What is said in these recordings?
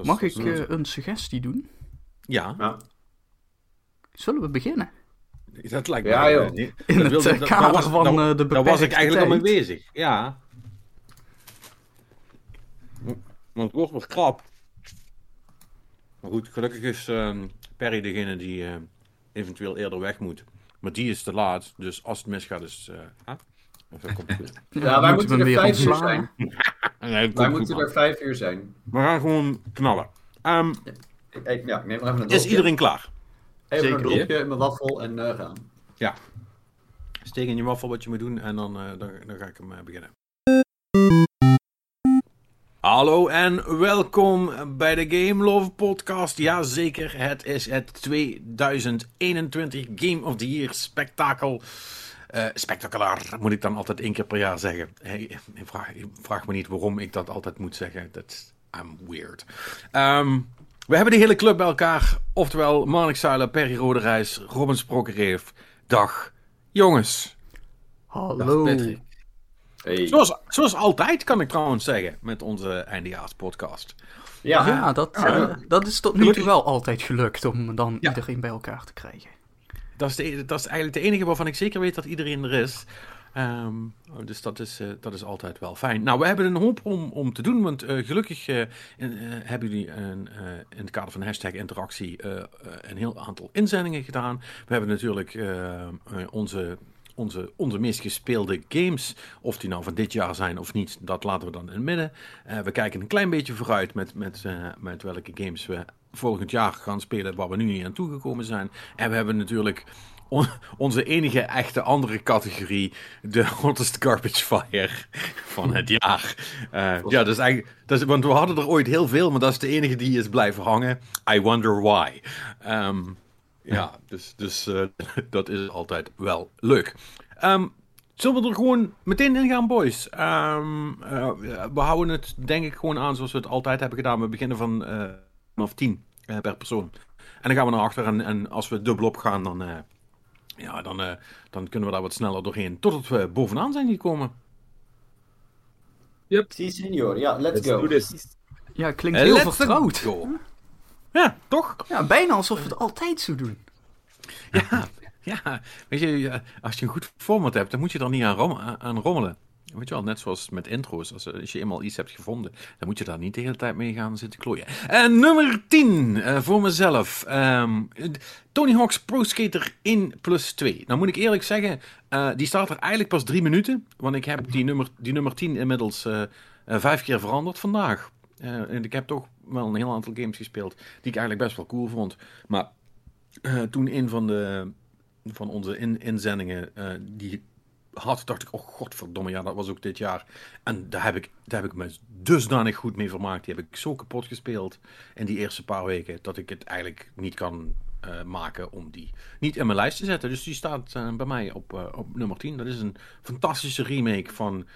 Dat Mag ik eh, een suggestie doen? Ja, Ja. Zullen we beginnen? dat lijkt me... Ja, joh. niet- In dat het wilde- eh, dat- kader was- van eh, de Daar was ik eigenlijk al mee bezig, ja. Want het wordt wat krap. Maar goed, gelukkig is ehm, Perry degene die eh, eventueel eerder weg moet. Maar die is te laat, dus als het misgaat is... eh huh? Of komt het goed. Ja, wij moeten we er vijf zijn. Wij goed, moeten man. er vijf uur zijn. We gaan gewoon knallen. Ehm, Ik, ik- ja, ik neem even een is dropje. iedereen klaar? Even Zeker, een dropje in mijn waffel en eh, gaan. Ja. Steek in je waffel wat je moet doen en dan, eh, dan, dan ga ik hem eh, beginnen. Hallo en welkom bij de Game Love Podcast. Jazeker, het is het 2021 Game of the Year spektakel. Eh spectaculair moet ik dan altijd één keer per jaar zeggen. Hey, vraag, vraag me niet waarom ik dat altijd moet zeggen. Dat I'm weird. Ehm, we hebben de hele club bij elkaar. Oftewel, Marnik Zuilen, Perry Roderijs, Robin Sprokkereef. Dag, jongens. Hallo. Hey. Zoals, zoals altijd kan ik trouwens zeggen met onze eindejaarspodcast. Ja, Ja, dat, eh, dat is tot nu toe wel altijd gelukt om dan Ja. iedereen bij elkaar te krijgen. Dat is, de, dat is eigenlijk de enige waarvan ik zeker weet dat iedereen er is. Ehm, dus dat is, eh, dat is altijd wel fijn. Nou, we hebben een hoop om, om te doen, want eh, gelukkig eh, hebben jullie een, in het kader van hashtag interactie een heel aantal inzendingen gedaan. We hebben natuurlijk onze, onze, onze meest gespeelde games, of die nou van dit jaar zijn of niet, dat laten we dan in het midden. We kijken een klein beetje vooruit met, met welke games we volgend jaar gaan spelen waar we nu niet aan toegekomen zijn. En we hebben natuurlijk on- onze enige echte andere categorie, de hottest garbage fire van het jaar. Eh, ja, is eigenlijk, dat is, want we hadden er ooit heel veel, maar dat is de enige die is blijven hangen. I wonder why. Ehm, ja, dus, dus eh, dat is altijd wel leuk. Ehm, Zullen we er gewoon meteen in gaan, boys? Ehm, eh, we houden het denk ik gewoon aan zoals we het altijd hebben gedaan. We beginnen van vanaf 10 eh, per persoon. En dan gaan we naar achter en, en als we dubbel op gaan, dan, eh, ja, dan, eh, dan kunnen we daar wat sneller doorheen. Totdat we bovenaan zijn gekomen. Si, senor. Ja, let's, Let's go. do this. Ja, klinkt heel let's vertrouwd. go. Ja, toch? Ja, bijna alsof we het altijd zo doen. Ja, ja. Weet je, als je een goed format hebt, dan moet je er niet aan, rom- aan rommelen. Weet je wel, net zoals met intro's. Als, als je eenmaal iets hebt gevonden, dan moet je daar niet de hele tijd mee gaan zitten klooien. En nummer 10 eh, voor mezelf. Ehm, Tony Hawk's Pro Skater 1 plus 2. Nou moet ik eerlijk zeggen, eh, die staat er eigenlijk pas drie minuten. Want ik heb die nummer, die nummer 10 inmiddels eh, eh, vijf keer veranderd vandaag. Eh, en ik heb toch wel een heel aantal games gespeeld die ik eigenlijk best wel cool vond. Maar eh, toen een van, de, van onze in, inzendingen eh, die had, dacht ik, oh godverdomme, ja, dat was ook dit jaar. En daar heb ik, daar heb ik me dusdanig goed mee vermaakt. Die heb ik zo kapot gespeeld in die eerste paar weken, dat ik het eigenlijk niet kan eh, maken om die niet in mijn lijst te zetten. Dus die staat eh, bij mij op, eh, op nummer 10. Dat is een fantastische remake van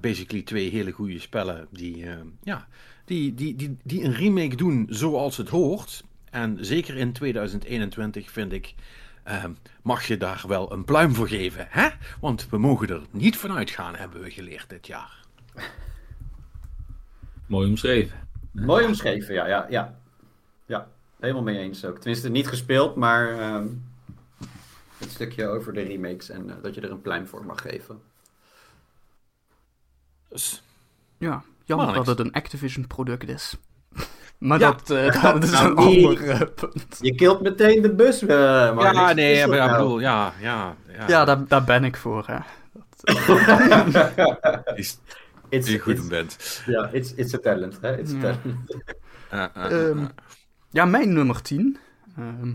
basically twee hele goede spellen die, ja, die, die, die, die een remake doen zoals het hoort. En zeker in 2021 vind ik, eh, mag je daar wel een pluim voor geven. Hè? Want we mogen er niet vanuit gaan, hebben we geleerd dit jaar. Mooi omschreven. Mooi omschreven, ja, ja, ja. Ja, helemaal mee eens ook. Tenminste, niet gespeeld, maar ehm, het stukje over de remakes en eh, dat je er een pluim voor mag geven. Dus, Ja, jammer dat het een Activision product is. Maar Ja. dat, eh, dat is Nou, een nee. ander eh, punt. Je kilt meteen de bus, Marnix. ja, nee, maar dat ik nou? bedoel, ja, ja. Ja, Ja, daar, daar ben ik voor. Hè. is It's, die goed bent. ja, it's, it's a talent, hè. It's a Ja. talent. Uh, uh, Ehm, ja, mijn nummer 10. ehm,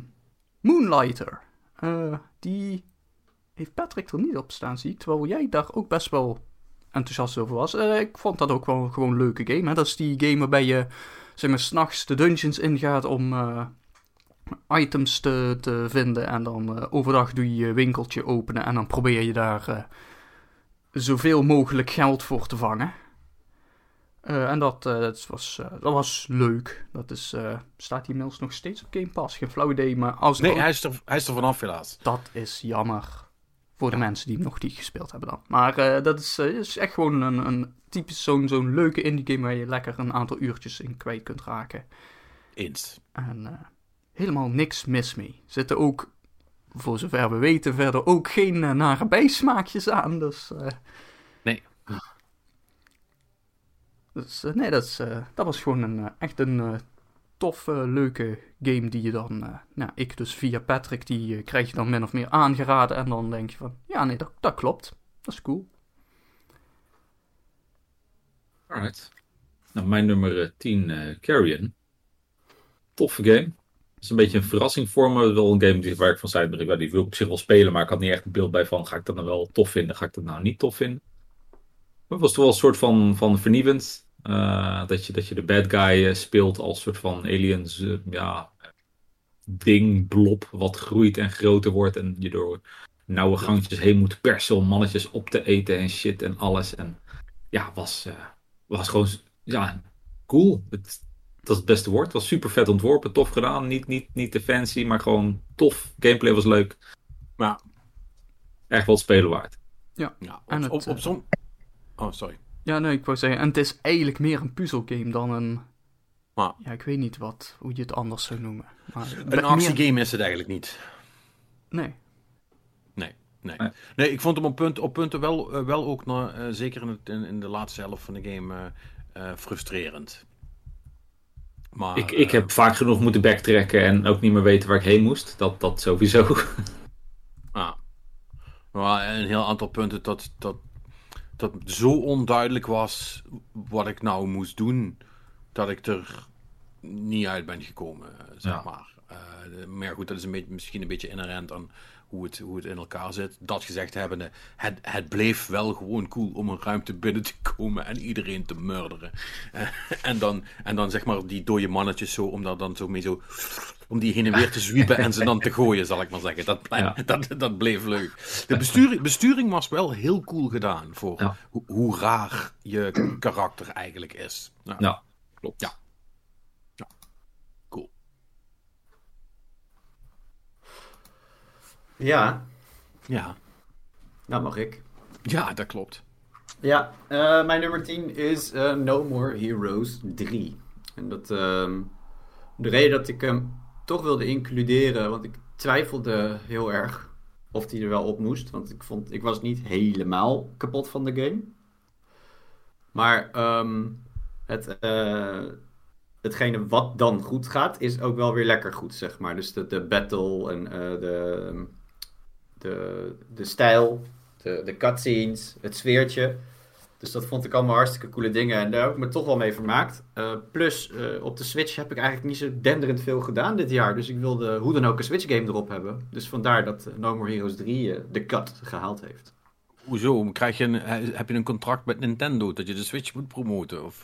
Moonlighter. Eh, die heeft Patrick er niet op staan, zie ik. Terwijl jij daar ook best wel enthousiast over was. Eh, ik vond dat ook wel gewoon een leuke game. Hè? Dat is die game waarbij je zeg maar, s'nachts de dungeons ingaat om eh, items te, te vinden. En dan eh, overdag doe je je winkeltje openen en dan probeer je daar eh, zoveel mogelijk geld voor te vangen. En dat, dat, was, dat was leuk. Dat is, staat die inmiddels nog steeds op Game Pass? Geen flauw idee, maar als nee, hij is, er, hij is er vanaf helaas. dat is jammer. Voor de mensen die hem nog niet gespeeld hebben dan. Maar eh, dat is, eh, is echt gewoon een, een typisch zo'n zo'n leuke indie game waar je lekker een aantal uurtjes in kwijt kunt raken. Eens. En eh, helemaal niks mis mee. Zitten ook, voor zover we weten, verder ook geen nare bijsmaakjes aan. Dus, Nee. dus nee, dat, is, dat was gewoon een, echt een toffe, leuke game die je dan... eh, nou, ik dus via Patrick, die eh, krijg je dan min of meer aangeraden. En dan denk je van, ja nee, dat, dat klopt. Dat is cool. Alright. Nou, mijn nummer eh, 10, eh Carrion. Toffe game. Het is een beetje een verrassing voor me. Wel een game die, waar ik van zei, dat ik, die wil ik op zich wel spelen, maar ik had niet echt een beeld bij van, ga ik dat nou wel tof vinden, ga ik dat nou niet tof vinden. Maar het was toch wel een soort van, van vernieuwend. Eh, dat, je, dat je de bad guy eh, speelt als soort van aliens, eh, ja, ding, blob, wat groeit en groter wordt en je door nauwe gangjes heen moet persen om mannetjes op te eten en shit en alles. En ja, was, eh, was gewoon ja, cool. Het, dat is het beste woord. Het was super vet ontworpen, tof gedaan. Niet, niet, niet te fancy, maar gewoon tof. Gameplay was leuk. Maar Echt wel het spelen waard. ja, op, En het, op, op zo'n... Oh, sorry. Ja, nee, ik wou zeggen, en het is eigenlijk meer een puzzelgame dan een... Maar- Ja, ik weet niet wat, hoe je het anders zou noemen. Maar Een meer- actiegame is het eigenlijk niet. Nee. Nee, nee. Nee. Nee, ik vond hem op, punt, op punten wel, eh, wel ook, na, eh, zeker in, het, in, in de laatste helft van de game, eh, eh, frustrerend. Maar, Ik, ik eh, heb vaak genoeg moeten backtracken en ook niet meer weten waar ik heen moest. Dat, dat sowieso. ah. maar een heel aantal punten dat, dat, dat zo onduidelijk was wat ik nou moest doen, dat ik er niet uit ben gekomen, zeg Ja. maar. Eh, maar goed, dat is een beetje, misschien een beetje inherent aan hoe het, hoe het in elkaar zit. Dat gezegd hebbende, het, het bleef wel gewoon cool om een ruimte binnen te komen en iedereen te murderen. En, dan, en dan zeg maar die dode mannetjes zo, om daar dan zo mee zo... Om die heen en weer te zwiepen en ze dan te gooien, zal ik maar zeggen. Dat, Ja. dat, dat bleef leuk. De besturing, besturing was wel heel cool gedaan voor Ja. hoe, hoe raar je karakter eigenlijk is. Nou, Ja, klopt. Ja. Cool. Ja, Ja, nou mag ik. ja dat klopt. Ja, eh, mijn nummer 10 is eh, No More Heroes 3. En dat, ehm, de reden dat ik hem toch wilde includeren, want ik twijfelde heel erg of die er wel op moest. Want ik, vond, ik was niet helemaal kapot van de game. Maar ehm, het, eh, hetgene wat dan goed gaat, is ook wel weer lekker goed, zeg maar. Dus de, de battle en eh, de, de, de stijl, de, de cutscenes, het sfeertje. Dus dat vond ik allemaal hartstikke coole dingen. En daar heb ik me toch wel mee vermaakt. Eh, plus, eh, op de Switch heb ik eigenlijk niet zo denderend veel gedaan dit jaar. Dus ik wilde hoe dan ook een Switch game erop hebben. Dus vandaar dat eh, No More Heroes 3 eh, de cut gehaald heeft. Hoezo? Krijg je een, heb je een contract met Nintendo dat je de Switch moet promoten? Of,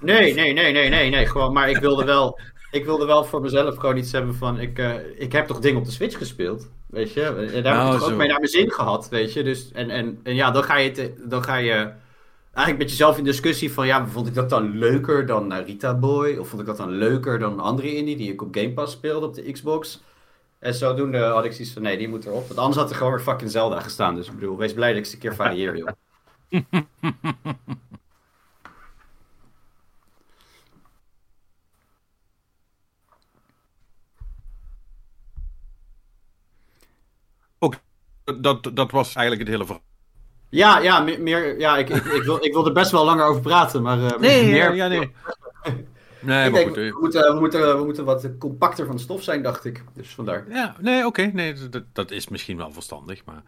Nee, nee, nee, nee, nee, nee. Gewoon, maar ik wilde wel, ik wilde wel voor mezelf gewoon iets hebben van... Ik, ik heb toch dingen op de Switch gespeeld, weet je? En daar heb ik toch zo. ook mee naar mijn zin gehad, weet je? Dus, en, en, en ja, dan ga je, te- dan ga je eigenlijk met jezelf in discussie van... Ja, vond ik dat dan leuker dan Narita Boy? Of vond ik dat dan leuker dan andere indie die ik op Game Pass speelde op de Xbox? En zodoende had ik zoiets van, nee, die moet erop. Want anders had er gewoon weer fucking Zelda gestaan. Dus ik bedoel, wees blij dat ik eens een keer varieer, joh. dat, dat was eigenlijk het hele verhaal. Ja, ja, meer, meer, ja ik, ik, ik, wil, ik wil er best wel langer over praten, maar... eh, meer, ja, nee. Nee, ik maar denk, goed. eh, we, moeten, we, moeten, we moeten wat compacter van de stof zijn, dacht ik. Dus vandaar. Ja, nee, oké. nee, dat, dat is misschien wel verstandig, maar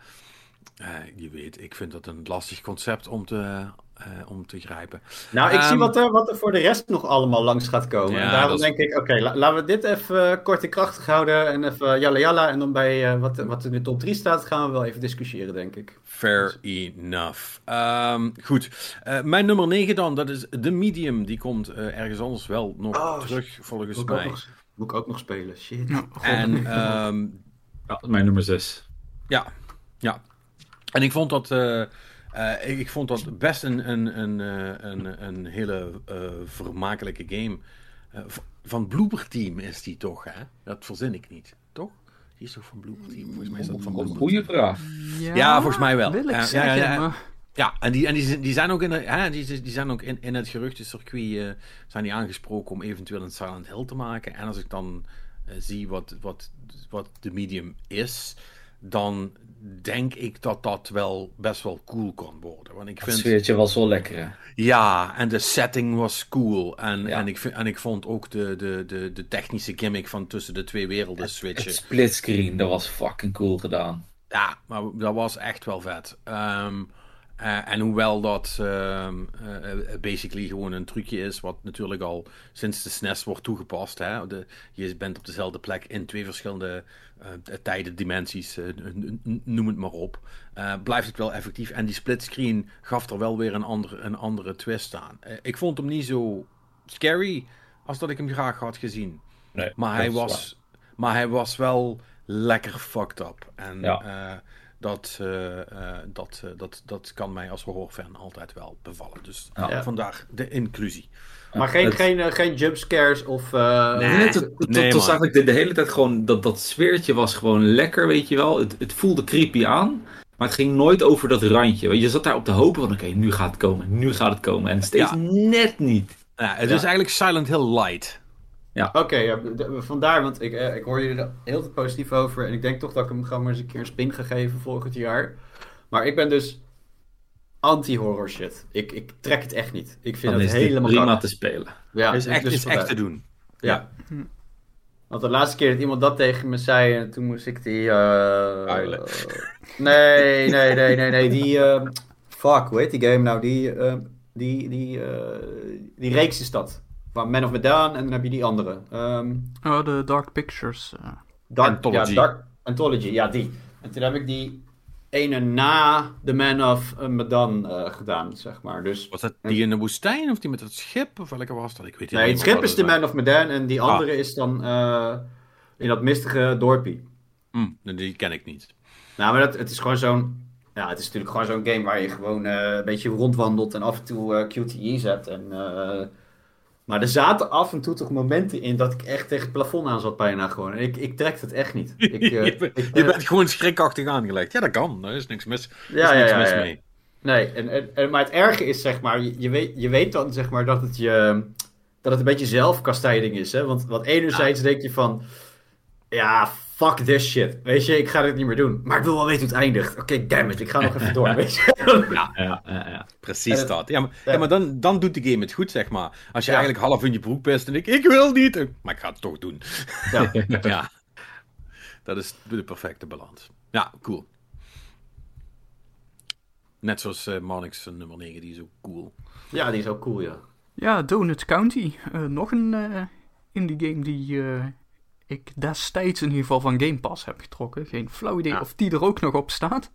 eh, je weet, ik vind dat een lastig concept om te, eh, om te grijpen. Nou, ik zie Ehm, wat er, wat er voor de rest nog allemaal langs gaat komen. Ja, en daarom is- denk ik, oké, la- laten we dit even eh, kort en krachtig houden. En even jalla jalla. En dan bij eh, wat, wat in de top 3 staat, gaan we wel even discussiëren, denk ik. Fair enough. Ehm, goed, Eh, mijn nummer 9 dan, dat is The Medium. Die komt eh, ergens anders wel nog Oh, terug, volgens Moet ik, ook mij. nog, moet ik ook nog spelen, shit. Ja. En ehm, Ja, mijn nummer 6. Ja, ja. En ik vond dat, eh, ik, ik vond dat best een, een, een, eh, een, een hele eh, vermakelijke game. Eh, van Bloober Team is die toch, hè? Dat verzin ik niet, toch? Die is toch van Bloober Team? Volgens mij is dat van goede vraag. Ja, volgens mij wel. Wil ik Ja, ja, zeggen, ja, ja. maar... Ja, en die, en die, die zijn ook in, de, hè, die, die zijn ook in, in het geruchtencircuit eh, zijn die aangesproken om eventueel een Silent Hill te maken. En als ik dan zie wat, wat, wat de medium is, dan denk ik dat dat wel best wel cool kan worden. Want ik Het vind... sfeertje was wel lekker, hè? Ja, en de setting was cool. En, Ja. en, ik, vind- en ik vond ook de, de, de, de technische gimmick van tussen de twee werelden Het switchen. splitscreen, dat was fucking cool gedaan. Ja, maar dat was echt wel vet. Ehm, eh, en hoewel dat ehm, eh, eh, basically gewoon een trucje is, wat natuurlijk al sinds de SNES wordt toegepast. Hè? De, je bent op dezelfde plek in twee verschillende tijden, dimensies, noem het maar op. blijft het wel effectief. En die splitscreen gaf er wel weer een andere, een andere twist aan. Ik vond hem niet zo scary als dat ik hem graag had gezien. Nee, Maar hij, was, maar hij was wel lekker fucked up. En Ja. Dat, eh, eh, dat, eh, dat, dat kan mij als horrorfan altijd wel bevallen. Dus Ja. vandaar de inclusie. Maar geen, Het- geen, geen jumpscares of... eh, Nee. Het, nee, was man. eigenlijk de, de hele tijd gewoon, dat, dat sfeertje was gewoon lekker, weet je wel. Het, het voelde creepy aan, maar het ging nooit over dat randje. Want je zat daar op te hopen van, oké, nu gaat het komen, nu gaat het komen. En steeds Ja. net niet. Ja, het Ja. is eigenlijk Silent Hill Light. Oké, ja, d- vandaar, want ik, eh, ik hoor jullie er heel te positief over. En ik denk toch dat ik hem gewoon maar eens een keer een spin ga geven volgend jaar. Maar ik ben dus anti-horror shit. Ik, ik trek het echt niet. Ik vind Dan het helemaal prima te spelen. Ja, is echt, dus is echt te doen. Ja. Want de laatste keer dat iemand dat tegen me zei, en toen moest ik die... eh, Huilen. nee, nee, nee, nee, nee. Die... eh, fuck, hoe heet die game nou? Die... eh, die, die, eh, die reeks is dat. Van Man of Medan en dan heb je die andere. Ehm Oh, de Dark Pictures. eh. Dark, Anthology. Ja, Dark Anthology, ja, die. En toen heb ik die ene na The Man of eh, Medan eh, gedaan, zeg maar. Dus, Was dat die in de woestijn of die met het schip? Of welke was dat? Ik weet nee, het schip is The Man of Medan en die Ah. andere is dan eh, in dat mistige dorpie. Hm, die ken ik niet. Nou, maar dat, het is gewoon zo'n... Ja, het is natuurlijk gewoon zo'n game waar je gewoon eh, een beetje rondwandelt en af en toe eh, QTE's hebt. En, eh, maar er zaten af en toe toch momenten in dat ik echt tegen het plafond aan zat bijna gewoon. En ik, ik trek het echt niet. Ik, eh, je, bent- ik- je bent gewoon schrikachtig aangelegd. Ja, dat kan. Daar is niks mis, is Ja, ja, niks ja, mis ja. mee. Nee, en, en, en- maar het erge is, zeg maar, je, je, weet, je weet dan, zeg maar, dat het je... Dat het een beetje zelfkastijding is, hè. Want, want enerzijds denk je van... Ja, fuck this shit. Weet je, ik ga dit niet meer doen. Maar ik wil wel weten hoe het eindigt. Oké, damn it, ik ga nog even door, weet je. Ja, Ja, ja, ja. Precies het- dat. Ja, maar, ja. ja, maar dan, dan doet de game het goed, zeg maar. Als je Ja. eigenlijk half in je broek pest en ik, ik wil niet, maar ik ga het toch doen. Ja. ja, dat is de perfecte balans. Ja, cool. Net zoals eh Monix nummer 9, die is ook cool. ja, die is ook cool, ja. Ja, Donut County. Eh, nog een eh, indie game die eh, ik destijds in ieder geval van Game Pass heb getrokken. Geen flauw idee Ja. of die er ook nog op staat.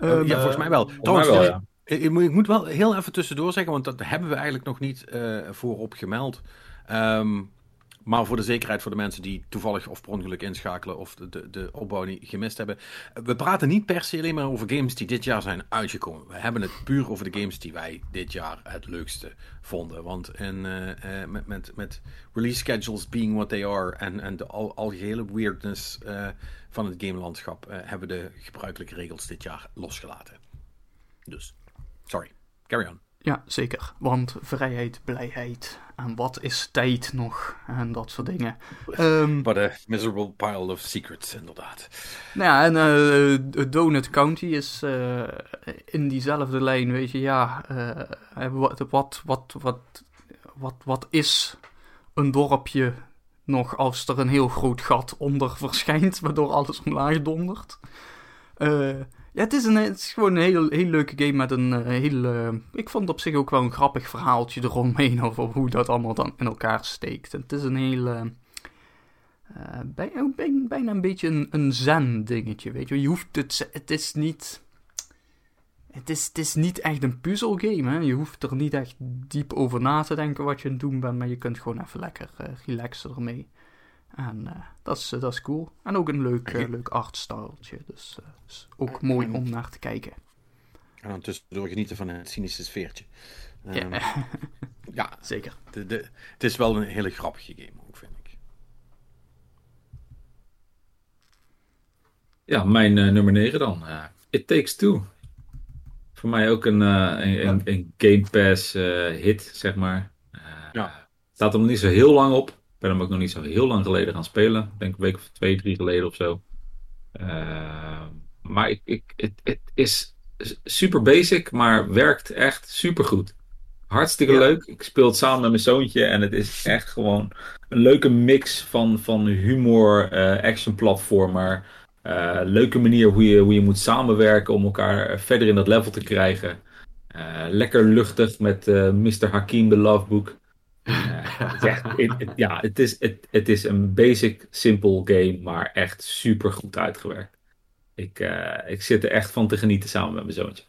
Eh, ja, volgens mij wel. Volgens Trouwens, mij wel, eh, ja. ik, ik moet- ik moet wel heel even tussendoor zeggen, want dat hebben we eigenlijk nog niet eh, voorop gemeld. Ehm, maar voor de zekerheid voor de mensen die toevallig of per ongeluk inschakelen of de, de, de opbouw niet gemist hebben. We praten niet per se alleen maar over games die dit jaar zijn uitgekomen. We hebben het puur over de games die wij dit jaar het leukste vonden. Want eh, eh, met, met, met release schedules being what they are en, de al, algehele weirdness eh, van het gamelandschap hebben de gebruikelijke regels dit jaar losgelaten. Dus, sorry. Carry on. Ja, zeker. Want vrijheid, blijheid en wat is tijd nog en dat soort dingen. Ehm, What a miserable pile of secrets, inderdaad. nou ja, en eh, Donut County is eh, in diezelfde lijn, weet je, ja, eh, wat, wat, wat, wat, wat, wat is een dorpje nog als er een heel groot gat onder verschijnt, waardoor alles omlaag dondert? Ja, het is, een, het is gewoon een heel, heel leuke game met een eh, heel... eh, ik vond op zich ook wel een grappig verhaaltje eromheen over hoe dat allemaal dan in elkaar steekt. Het is een heel... eh, bijna een beetje een, een zen-dingetje, weet je. Je hoeft het... Het is niet... Het is, het is niet echt een puzzelgame. Je hoeft er niet echt diep over na te denken wat je aan het doen bent, maar je kunt gewoon even lekker relaxen ermee. En eh, dat, is, eh, dat is cool. En ook een leuk, eh, leuk artstyletje, dus eh, is ook mooi om naar te kijken. En dan tussendoor genieten van het cynische sfeertje. Ehm, Ja, ja, zeker. de, de, het is wel een hele grappige game ook, vind ik. Ja, mijn uh, nummer 9 dan. Uh, It Takes Two. Voor mij ook een, uh, een, een, een, Game Pass hit, zeg maar. ja. Staat er nog niet zo heel lang op. Ik ben hem ook nog niet zo heel lang geleden gaan spelen. Ik denk een week of twee, drie geleden of zo. maar ik, ik, het, het is super basic, maar werkt echt super goed. Hartstikke leuk. Ik speel het samen met mijn zoontje en het is echt gewoon een leuke mix van, van humor, uh, action platformer. Uh, leuke manier hoe je, hoe je moet samenwerken om elkaar verder in dat level te krijgen. Lekker luchtig met Mr. Hakim, de Lovebook. Ja, het, ja, het is, het, het is een basic, simpel game, maar echt super goed uitgewerkt. Ik, ik zit er echt van te genieten samen met mijn zoontje.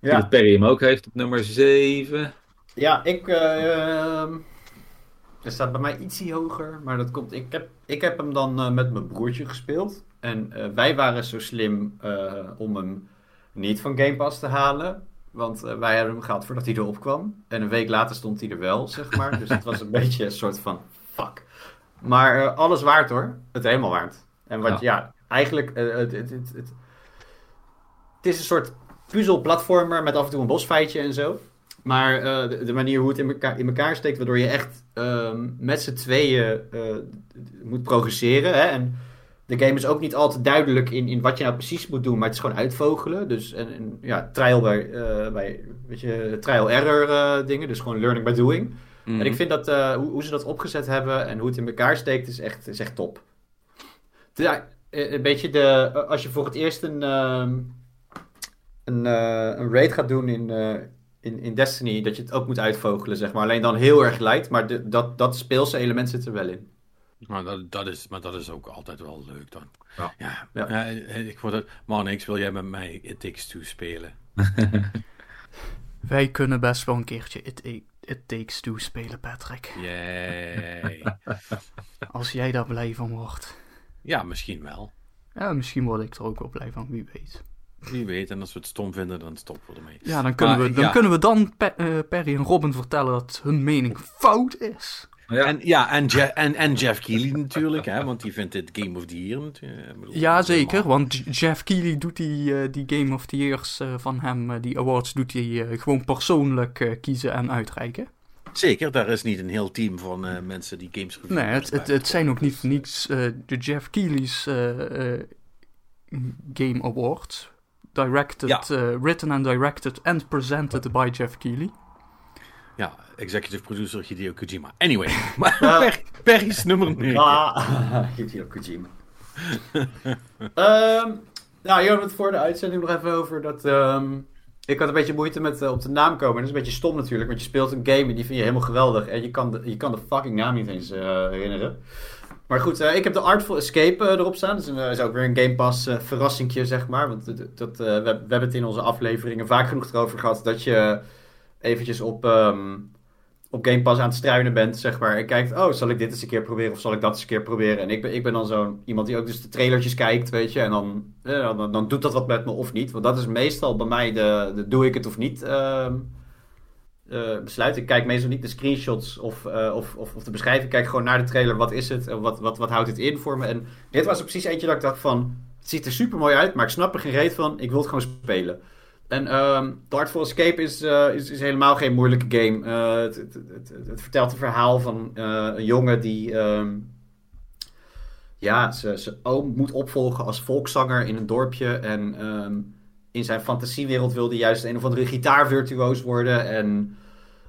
Ja. Dat Perry hem ook heeft op nummer 7. Ja, ik. Uh, er staat bij mij ietsie hoger. Maar dat komt. Ik heb, ik heb hem dan uh, met mijn broertje gespeeld. En wij waren zo slim om hem niet van Game Pass te halen. Want wij hebben hem gehad voordat hij erop kwam. En een week later stond hij er wel, zeg maar. Dus het was een beetje een soort van. Fuck. Maar alles waard hoor. Het helemaal waard. En wat ja, ja eigenlijk. het, het, het, het is een soort puzzelplatformer met af en toe een bosfeitje en zo. Maar de, de, manier hoe het in elkaar, in elkaar steekt, waardoor je echt um, met z'n tweeën moet progresseren. Hè? En de game is ook niet altijd duidelijk in, in wat je nou precies moet doen, maar het is gewoon uitvogelen. Dus en, en ja, trial bij, uh, bij weet je, trial error dingen, dus gewoon learning by doing. Mm -hmm. En ik vind dat hoe, hoe, ze dat opgezet hebben en hoe het in elkaar steekt, is echt, is echt top. Ja, een beetje de, als je voor het eerst een. Ehm, een, een raid gaat doen in, in, in Destiny, dat je het ook moet uitvogelen, zeg maar. Alleen dan heel erg light, maar de, dat, dat speelse element zit er wel in. Maar dat, dat, is, maar dat is ook altijd wel leuk dan. Ja. Ja, ja. ja ik word het, man, ik wil jij met mij It Takes Two spelen. Wij kunnen best wel een keertje It, It Takes Two spelen, Patrick. Yay. Als jij daar blij van wordt. Ja, misschien wel. Ja, misschien word ik er ook wel blij van, wie weet. Wie weet, en als we het stom vinden, dan stoppen we ermee. Ja, dan kunnen, we, dan, kunnen we dan Pe uh, Perry en Robin vertellen dat hun mening fout is. Ja. En, ja, en, Je en, en Jeff Keighley natuurlijk, hè, want die vindt dit Game of the Year natuurlijk. Ja, zeker, want Jeff Keighley doet die, uh, die Game of the Years uh, van hem, die awards, doet hij gewoon persoonlijk kiezen en uitreiken. Zeker, daar is niet een heel team van mensen die games Nee, het, het, het, zijn ook niet voor niets de Jeff Keighley's Game Awards directed, ja. uh, written and directed and presented by Jeff Keighley. Ja, executive producer Hideo Kojima. Anyway, maar uh, Perry's nummer 9. Ah, Hideo Kojima. um, nou, je had het voor de uitzending nog even over dat... Um, ik had een beetje moeite met uh, op de naam komen. Dat is een beetje stom natuurlijk, want je speelt een game en die vind je helemaal geweldig. En je kan de, je kan de fucking naam niet eens uh, herinneren. Maar goed, uh, ik heb de Artful Escape erop staan. Dat is, een, is, ook weer een Game Pass verrassingje, zeg maar. Want dat, we, we, hebben het in onze afleveringen vaak genoeg erover gehad... dat je eventjes op, um, op Game Pass aan het struinen bent, zeg maar. En kijkt, oh, zal ik dit eens een keer proberen of zal ik dat eens een keer proberen? En ik ben, ik ben dan zo'n iemand die ook dus de trailertjes kijkt, weet je. En dan, dan, dan, doet dat wat met me of niet. Want dat is meestal bij mij de, de doe ik het of niet... Uh, uh, besluit. Ik kijk meestal niet de screenshots of, uh, of, of, of, de beschrijving. Ik kijk gewoon naar de trailer. Wat is het? Wat, wat, wat houdt het in voor me? En dit was er precies eentje dat ik dacht van... Het ziet er super mooi uit, maar ik snap er geen reet van. Ik wil het gewoon spelen. En um, Dartful Escape is, uh, is, is, helemaal geen moeilijke game. Het, het, het, het, vertelt een verhaal van een jongen die... Um, ja, zijn oom moet opvolgen als volkszanger in een dorpje. En um, in zijn fantasiewereld wil hij juist een of andere gitaarvirtuoos worden. En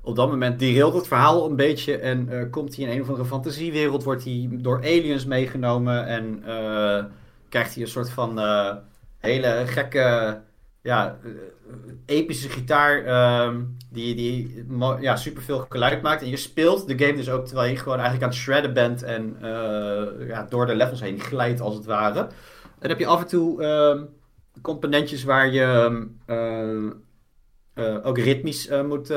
op dat moment derailed het verhaal een beetje en komt hij in een of andere fantasiewereld, wordt hij door aliens meegenomen en krijgt hij een soort van hele gekke, ja, epische gitaar um, die, die ja, superveel geluid maakt. En je speelt de game dus ook terwijl je gewoon eigenlijk aan het shredden bent en ja, door de levels heen glijdt als het ware. En dan heb je af en toe um, componentjes waar je um, ook ritmisch moet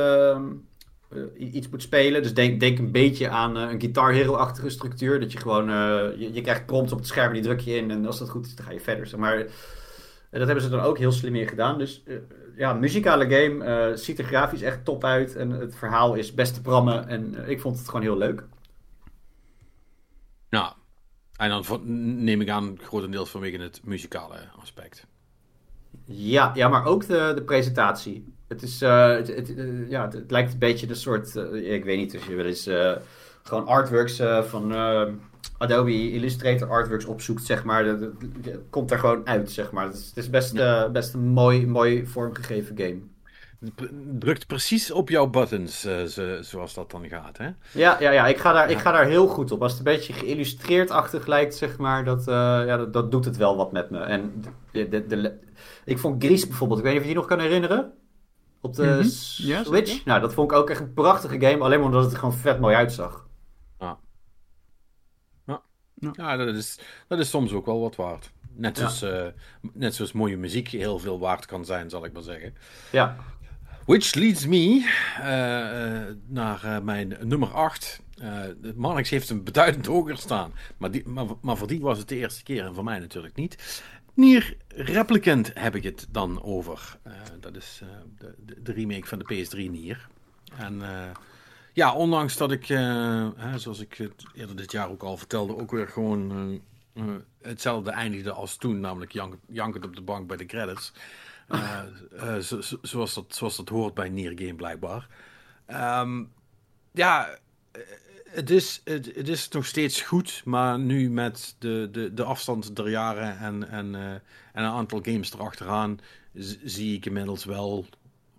uh, iets moet spelen. Dus denk, denk een beetje aan een Guitar Hero-achtige structuur. Dat je gewoon, je, je, krijgt prompts op het scherm, die druk je in. En als dat goed is, dan ga je verder. Maar dat hebben ze dan ook heel slim in gedaan. Dus ja, muzikale game. ziet er grafisch echt top uit. En het verhaal is best te prammen. En ik vond het gewoon heel leuk. Nou, En dan van- neem ik aan, grotendeels vanwege het muzikale aspect. Ja, ja, maar ook de, de presentatie. Het is, eh, het, het, eh, ja, het, het lijkt een beetje een soort, eh, ik weet niet of je wel eens eh, gewoon artworks eh, van eh, Adobe Illustrator artworks opzoekt, zeg maar. Dat, dat- dat komt er gewoon uit, zeg maar. Het is, het is best, eh, best een mooi, mooi vormgegeven game. Drukt precies op jouw buttons, eh, zo- zoals dat dan gaat, hè? Ja, ja, ja ik, ga daar, ik ga daar heel goed op. Als het een beetje geïllustreerd-achtig lijkt, zeg maar, dat, eh, ja, dat, dat doet het wel wat met me. En de, de, de, ik vond Gries bijvoorbeeld, ik weet niet of je die nog kan herinneren. Op de Mhm. Switch. Nou, dat vond ik ook echt een prachtige game, alleen omdat het er gewoon vet mooi uitzag. Ja, dat is, dat is soms ook wel wat waard. Net Ja. zoals, eh, net zoals mooie muziek heel veel waard kan zijn, zal ik maar zeggen. Ja, Which leads me eh, naar eh, mijn nummer 8. Marnix heeft hem beduidend hoger staan. Maar, die, maar, maar voor die was het de eerste keer en voor mij natuurlijk niet. Nier Replicant heb ik het dan over. Dat is de, de, remake van de PS3 Nier. En ja, ondanks dat ik, eh, hè, zoals ik het eerder dit jaar ook al vertelde, ook weer gewoon eh, eh, hetzelfde eindigde als toen. Namelijk jank, jankend op de bank bij de credits. Zo- zo- zoals, dat, zoals dat hoort bij Nier Game blijkbaar. Ehm, ja, het is, het, het is nog steeds goed, maar nu met de, de, de afstand der jaren en, en, en een aantal games erachteraan, zie ik inmiddels wel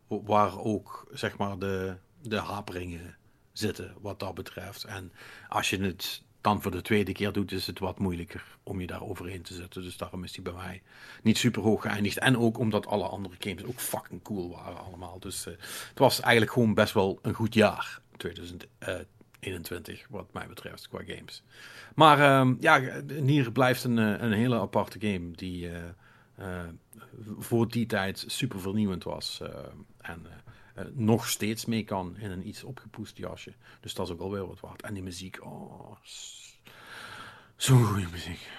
waar ook zeg maar de, de haperingen zitten wat dat betreft. En als je het dan voor de tweede keer doet, is het wat moeilijker om je daar overheen te zetten. Dus daarom is die bij mij niet super hoog geëindigd. En ook omdat alle andere games ook fucking cool waren allemaal. Dus eh, het was eigenlijk gewoon best wel een goed jaar, 2021, wat mij betreft, qua games. Maar ehm, ja, Nier blijft een, eh, een hele aparte game die eh, eh, voor die tijd super vernieuwend was. eh, en eh, eh, nog steeds mee kan in een iets opgepoest jasje. Dus dat is ook alweer wat waard. En die muziek, oh, zo'n goede muziek.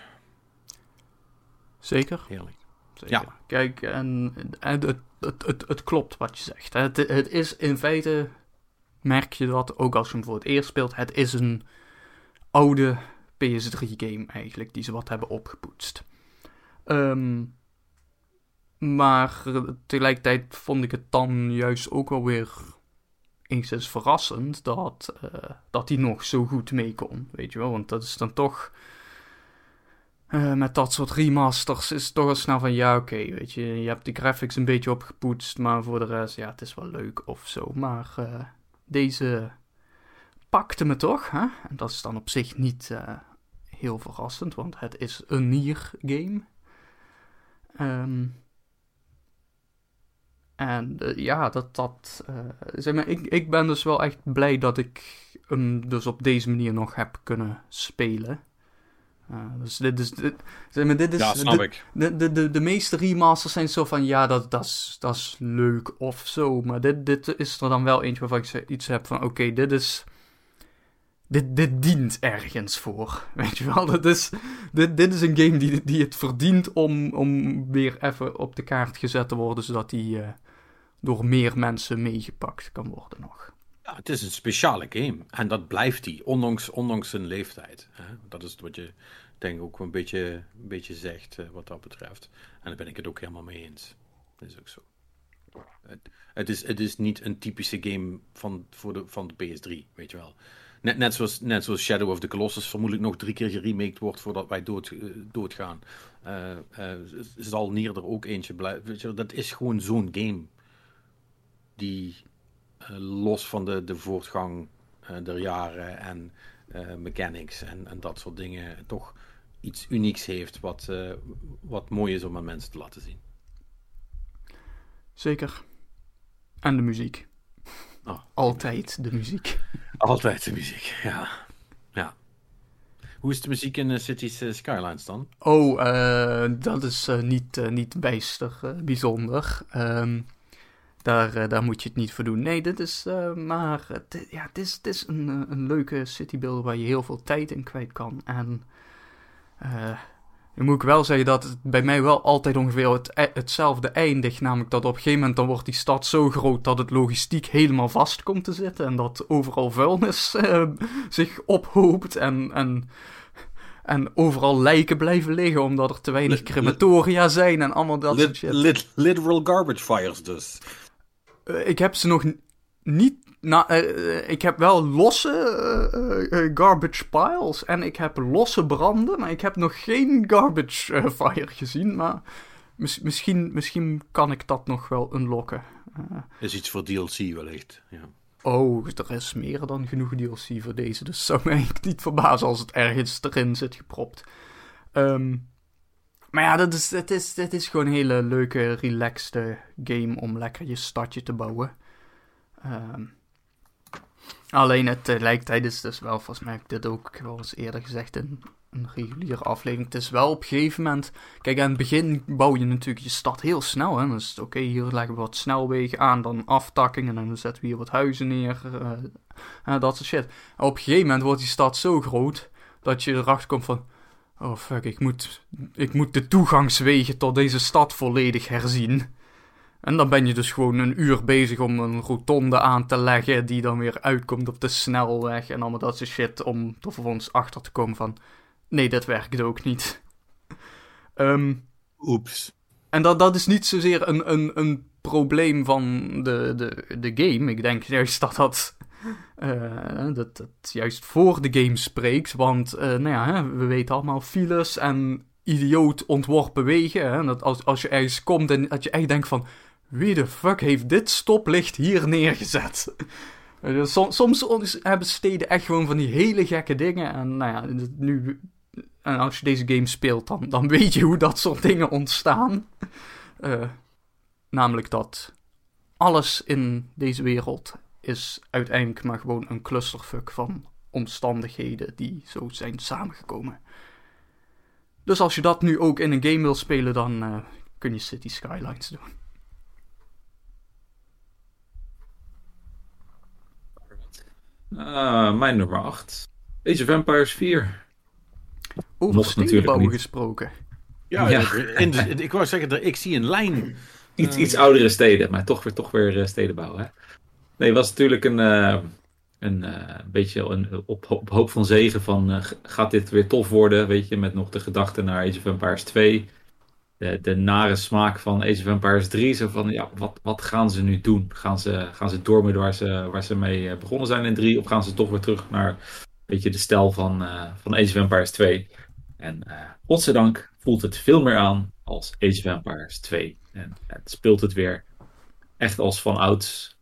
Zeker. Heerlijk. Zeker. Ja. Kijk, en, en het, het, het, het klopt wat je zegt. Het, het is in feite, merk je dat ook als je hem voor het eerst speelt, het is een oude PS3-game eigenlijk, die ze wat hebben opgepoetst. Ehm, maar tegelijkertijd vond ik het dan juist ook wel weer enigszins verrassend dat, eh, dat hij nog zo goed mee kon, weet je wel. Want dat is dan toch... Eh, met dat soort remasters is het toch al snel van ja, oké, weet je, je hebt de graphics een beetje opgepoetst, maar voor de rest, ja, het is wel leuk of zo. Maar eh, deze pakte me toch, hè? En dat is dan op zich niet eh, heel verrassend, want het is een Nier-game. Ehm, en eh, ja, dat, dat eh, zeg maar, ik, ik ben dus wel echt blij dat ik hem dus op deze manier nog heb kunnen spelen. Uh, dus dit is, dit, zeg maar, dit is Ja, snap ik. de, de, de, de meeste remasters zijn zo van, ja, dat, dat, is, dat is leuk of zo. Maar dit, dit is er dan wel eentje waarvan ik iets heb van, oké, dit is... Dit, dit dient ergens voor, weet je wel. Dat is, dit, dit is een game die, die het verdient om, om weer even op de kaart gezet te worden, zodat die eh, door meer mensen meegepakt kan worden nog. Ja, het is een speciale game. En dat blijft die, ondanks, ondanks zijn leeftijd. Hè? Dat is wat je, denk ook een beetje, een beetje zegt eh, wat dat betreft. En daar ben ik het ook helemaal mee eens. Dat is ook zo. Het, is, het is niet een typische game van, voor de, van de PS3, weet je wel. Net, net, zoals, net zoals Shadow of the Colossus vermoedelijk nog drie keer geremaked wordt voordat wij dood, eh, doodgaan. Eh, zal Nier er ook eentje blijven. Dat is gewoon zo'n game die eh, los van de, de voortgang eh, der jaren en eh, mechanics en, en dat soort dingen toch iets unieks heeft wat, wat mooi is om aan mensen te laten zien. Zeker. En de muziek. Oh. Altijd de muziek. Altijd de muziek, ja. ja. Hoe is de muziek in Cities Skylines dan? Oh, dat is niet, eh, niet bijster bijzonder. Ehm, daar, eh, daar moet je het niet voor doen. Nee, dit is eh, maar. Het, ja, het is, het is een, eh, een leuke citybuilder waar je heel veel tijd in kwijt kan. En. eh, nu moet ik wel zeggen dat het bij mij wel altijd ongeveer het, e- hetzelfde eindigt. Namelijk dat op een gegeven moment dan wordt die stad zo groot dat het logistiek helemaal vast komt te zitten. En dat overal vuilnis eh, zich ophoopt. En, en, En overal lijken blijven liggen omdat er te weinig crematoria zijn en allemaal dat soort shit. lit- literal garbage fires dus. Eh, ik heb ze nog niet. Nou, eh, eh, ik heb wel losse garbage piles en ik heb losse branden, maar ik heb nog geen garbage fire gezien. Maar mis- misschien, misschien kan ik dat nog wel unlocken. Is iets voor DLC wellicht. Ja. oh, er is meer dan genoeg DLC voor deze, dus zou mij niet verbazen als het ergens erin zit gepropt. Ehm, maar ja, dat is, het, is, het is gewoon een hele leuke, relaxte game om lekker je stadje te bouwen. Ehm, alleen het tegelijkertijd is dus wel, volgens mij heb ik dit ook wel eens eerder gezegd in een reguliere aflevering. Het is wel op een gegeven moment. Kijk, aan het begin bouw je natuurlijk je stad heel snel. Hè? Het oké, hier leggen we wat snelwegen aan, dan aftakkingen, en dan zetten we hier wat huizen neer. eh, dat soort shit. Op een gegeven moment wordt die stad zo groot dat je erachter komt van. Oh fuck, ik moet, ik moet de toegangswegen tot deze stad volledig herzien. En dan ben je dus gewoon een uur bezig om een rotonde aan te leggen, die dan weer uitkomt op de snelweg en allemaal dat soort shit, om er vervolgens achter te komen van, nee, dat werkt ook niet. Ehm, Oeps. en dat, dat is niet zozeer een, een, een probleem van de, de, de game. Ik denk juist dat dat, eh, dat, dat juist voor de game spreekt. Want eh, nou ja, hè, we weten allemaal files en idioot ontworpen wegen. Hè, dat als, als je ergens komt en dat je echt denkt van... Wie de fuck heeft dit stoplicht hier neergezet? Eh, som- Soms ons- hebben steden echt gewoon van die hele gekke dingen. En nou ja, nu als je deze game speelt, dan, dan weet je hoe dat soort dingen ontstaan. Namelijk dat alles in deze wereld is uiteindelijk maar gewoon een clusterfuck van omstandigheden die zo zijn samengekomen. Dus als je dat nu ook in een game wil spelen, dan eh, kun je City Skylines doen. Ah, mijn nummer 8. Age of Empires 4. Over stedenbouwen gesproken. Ja, Ja. in de- ik wou zeggen, ik zie een lijn. Iets, Eh. iets oudere steden, maar toch weer, toch weer eh, steden bouwen. Hè? Nee, het was natuurlijk een, eh, een eh, beetje een, op, op hoop van zegen van eh, gaat dit weer tof worden, weet je, met nog de gedachte naar Age of Empires 2. De, de nare smaak van Age of Empires 3, zo van, ja, wat, wat gaan ze nu doen? Gaan ze, gaan ze door met waar ze, waar ze mee begonnen zijn in 3, of gaan ze toch weer terug naar, weet je, de stijl van, van Age of Empires 2? En godzijdank voelt het veel meer aan als Age of Empires 2. En het speelt het weer echt als van ouds.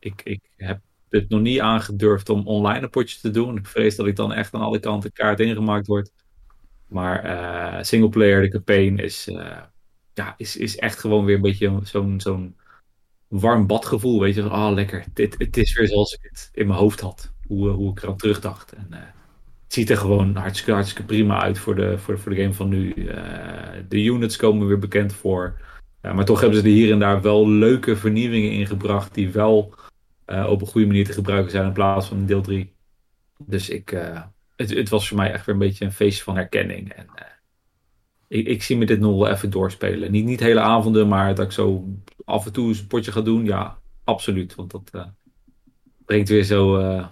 Ik, ik heb het nog niet aangedurfd om online een potje te doen. Ik vrees dat ik dan echt aan alle kanten kaart ingemaakt word. Maar eh singleplayer, de campaign, is, eh, ja, is, is echt gewoon weer een beetje zo'n zo'n warm badgevoel. Weet je, ah lekker, dit, het is weer zoals ik het in mijn hoofd had. Hoe, eh, hoe ik eraan terugdacht. En, het ziet er gewoon hartstikke, hartstikke prima uit voor de, voor, voor de game van nu. De units komen weer bekend voor. Maar toch hebben ze er hier en daar wel leuke vernieuwingen in gebracht. Die wel eh, op een goede manier te gebruiken zijn in plaats van deel 3. Dus ik, eh, het, het was voor mij echt weer een beetje een feestje van herkenning. En, eh, ik, ik zie me dit nog wel even doorspelen. Niet, niet hele avonden, maar dat ik zo af en toe eens een potje ga doen. Ja, absoluut. Want dat eh, brengt weer zo eh,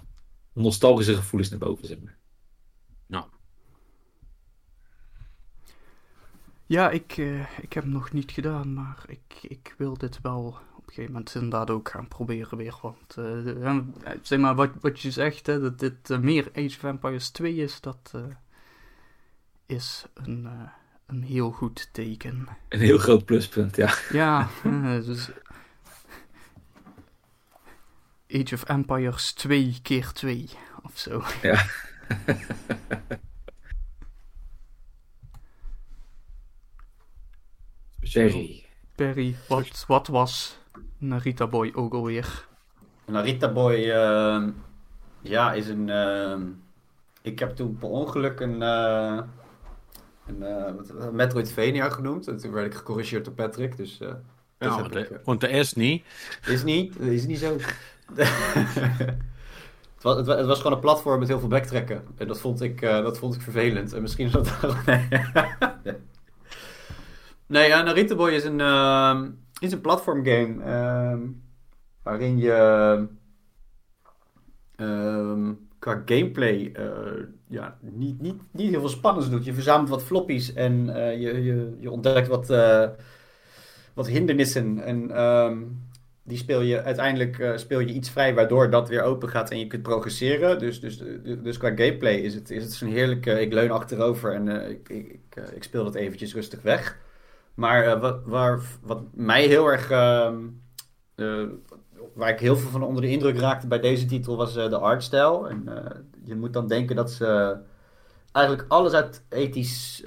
nostalgische gevoelens naar boven. Zeg maar. Ja, ik, eh, ik heb hem nog niet gedaan, maar ik, ik wil dit wel een gegeven moment inderdaad ook gaan proberen weer. Want eh, zeg maar, wat, wat je zegt, hè, dat dit eh, meer Age of Empires 2 is, dat eh, is een, een heel goed teken. Een heel groot pluspunt, ja. Ja, dus Age of Empires 2 keer 2 of zo. Ja. Perry. Perry, wat, wat was Narita Boy ook alweer? Narita Boy, ehm, ja, is een. ehm, ik heb toen per ongeluk een. eh een eh, Metroidvania genoemd. En toen werd ik gecorrigeerd door Patrick. Dus. eh, Ja, want, ik, de, want de is niet. is niet, is niet zo. het, was, het, wa- het was gewoon een platform met heel veel backtracken. En dat vond ik, eh, dat vond ik vervelend. En misschien is dat. nee, nee ja, Narita Boy is een, ehm, is een platform game. ehm, waarin je. ehm, qua gameplay eh, ja, niet, niet, niet heel veel spannends doet. Je verzamelt wat floppies en eh, je, je, je ontdekt wat, eh, wat hindernissen. En ehm, die speel je uiteindelijk speel je iets vrij waardoor dat weer open gaat en je kunt progresseren. Dus, dus, dus qua gameplay is het, is het zo'n heerlijke. Ik leun achterover en ik, ik, ik speel dat eventjes rustig weg. Maar eh, wat, waar, wat mij heel erg. ehm, eh, waar ik heel veel van onder de indruk raakte bij deze titel was eh, de artstijl. En je moet dan denken dat ze eigenlijk alles uit ethisch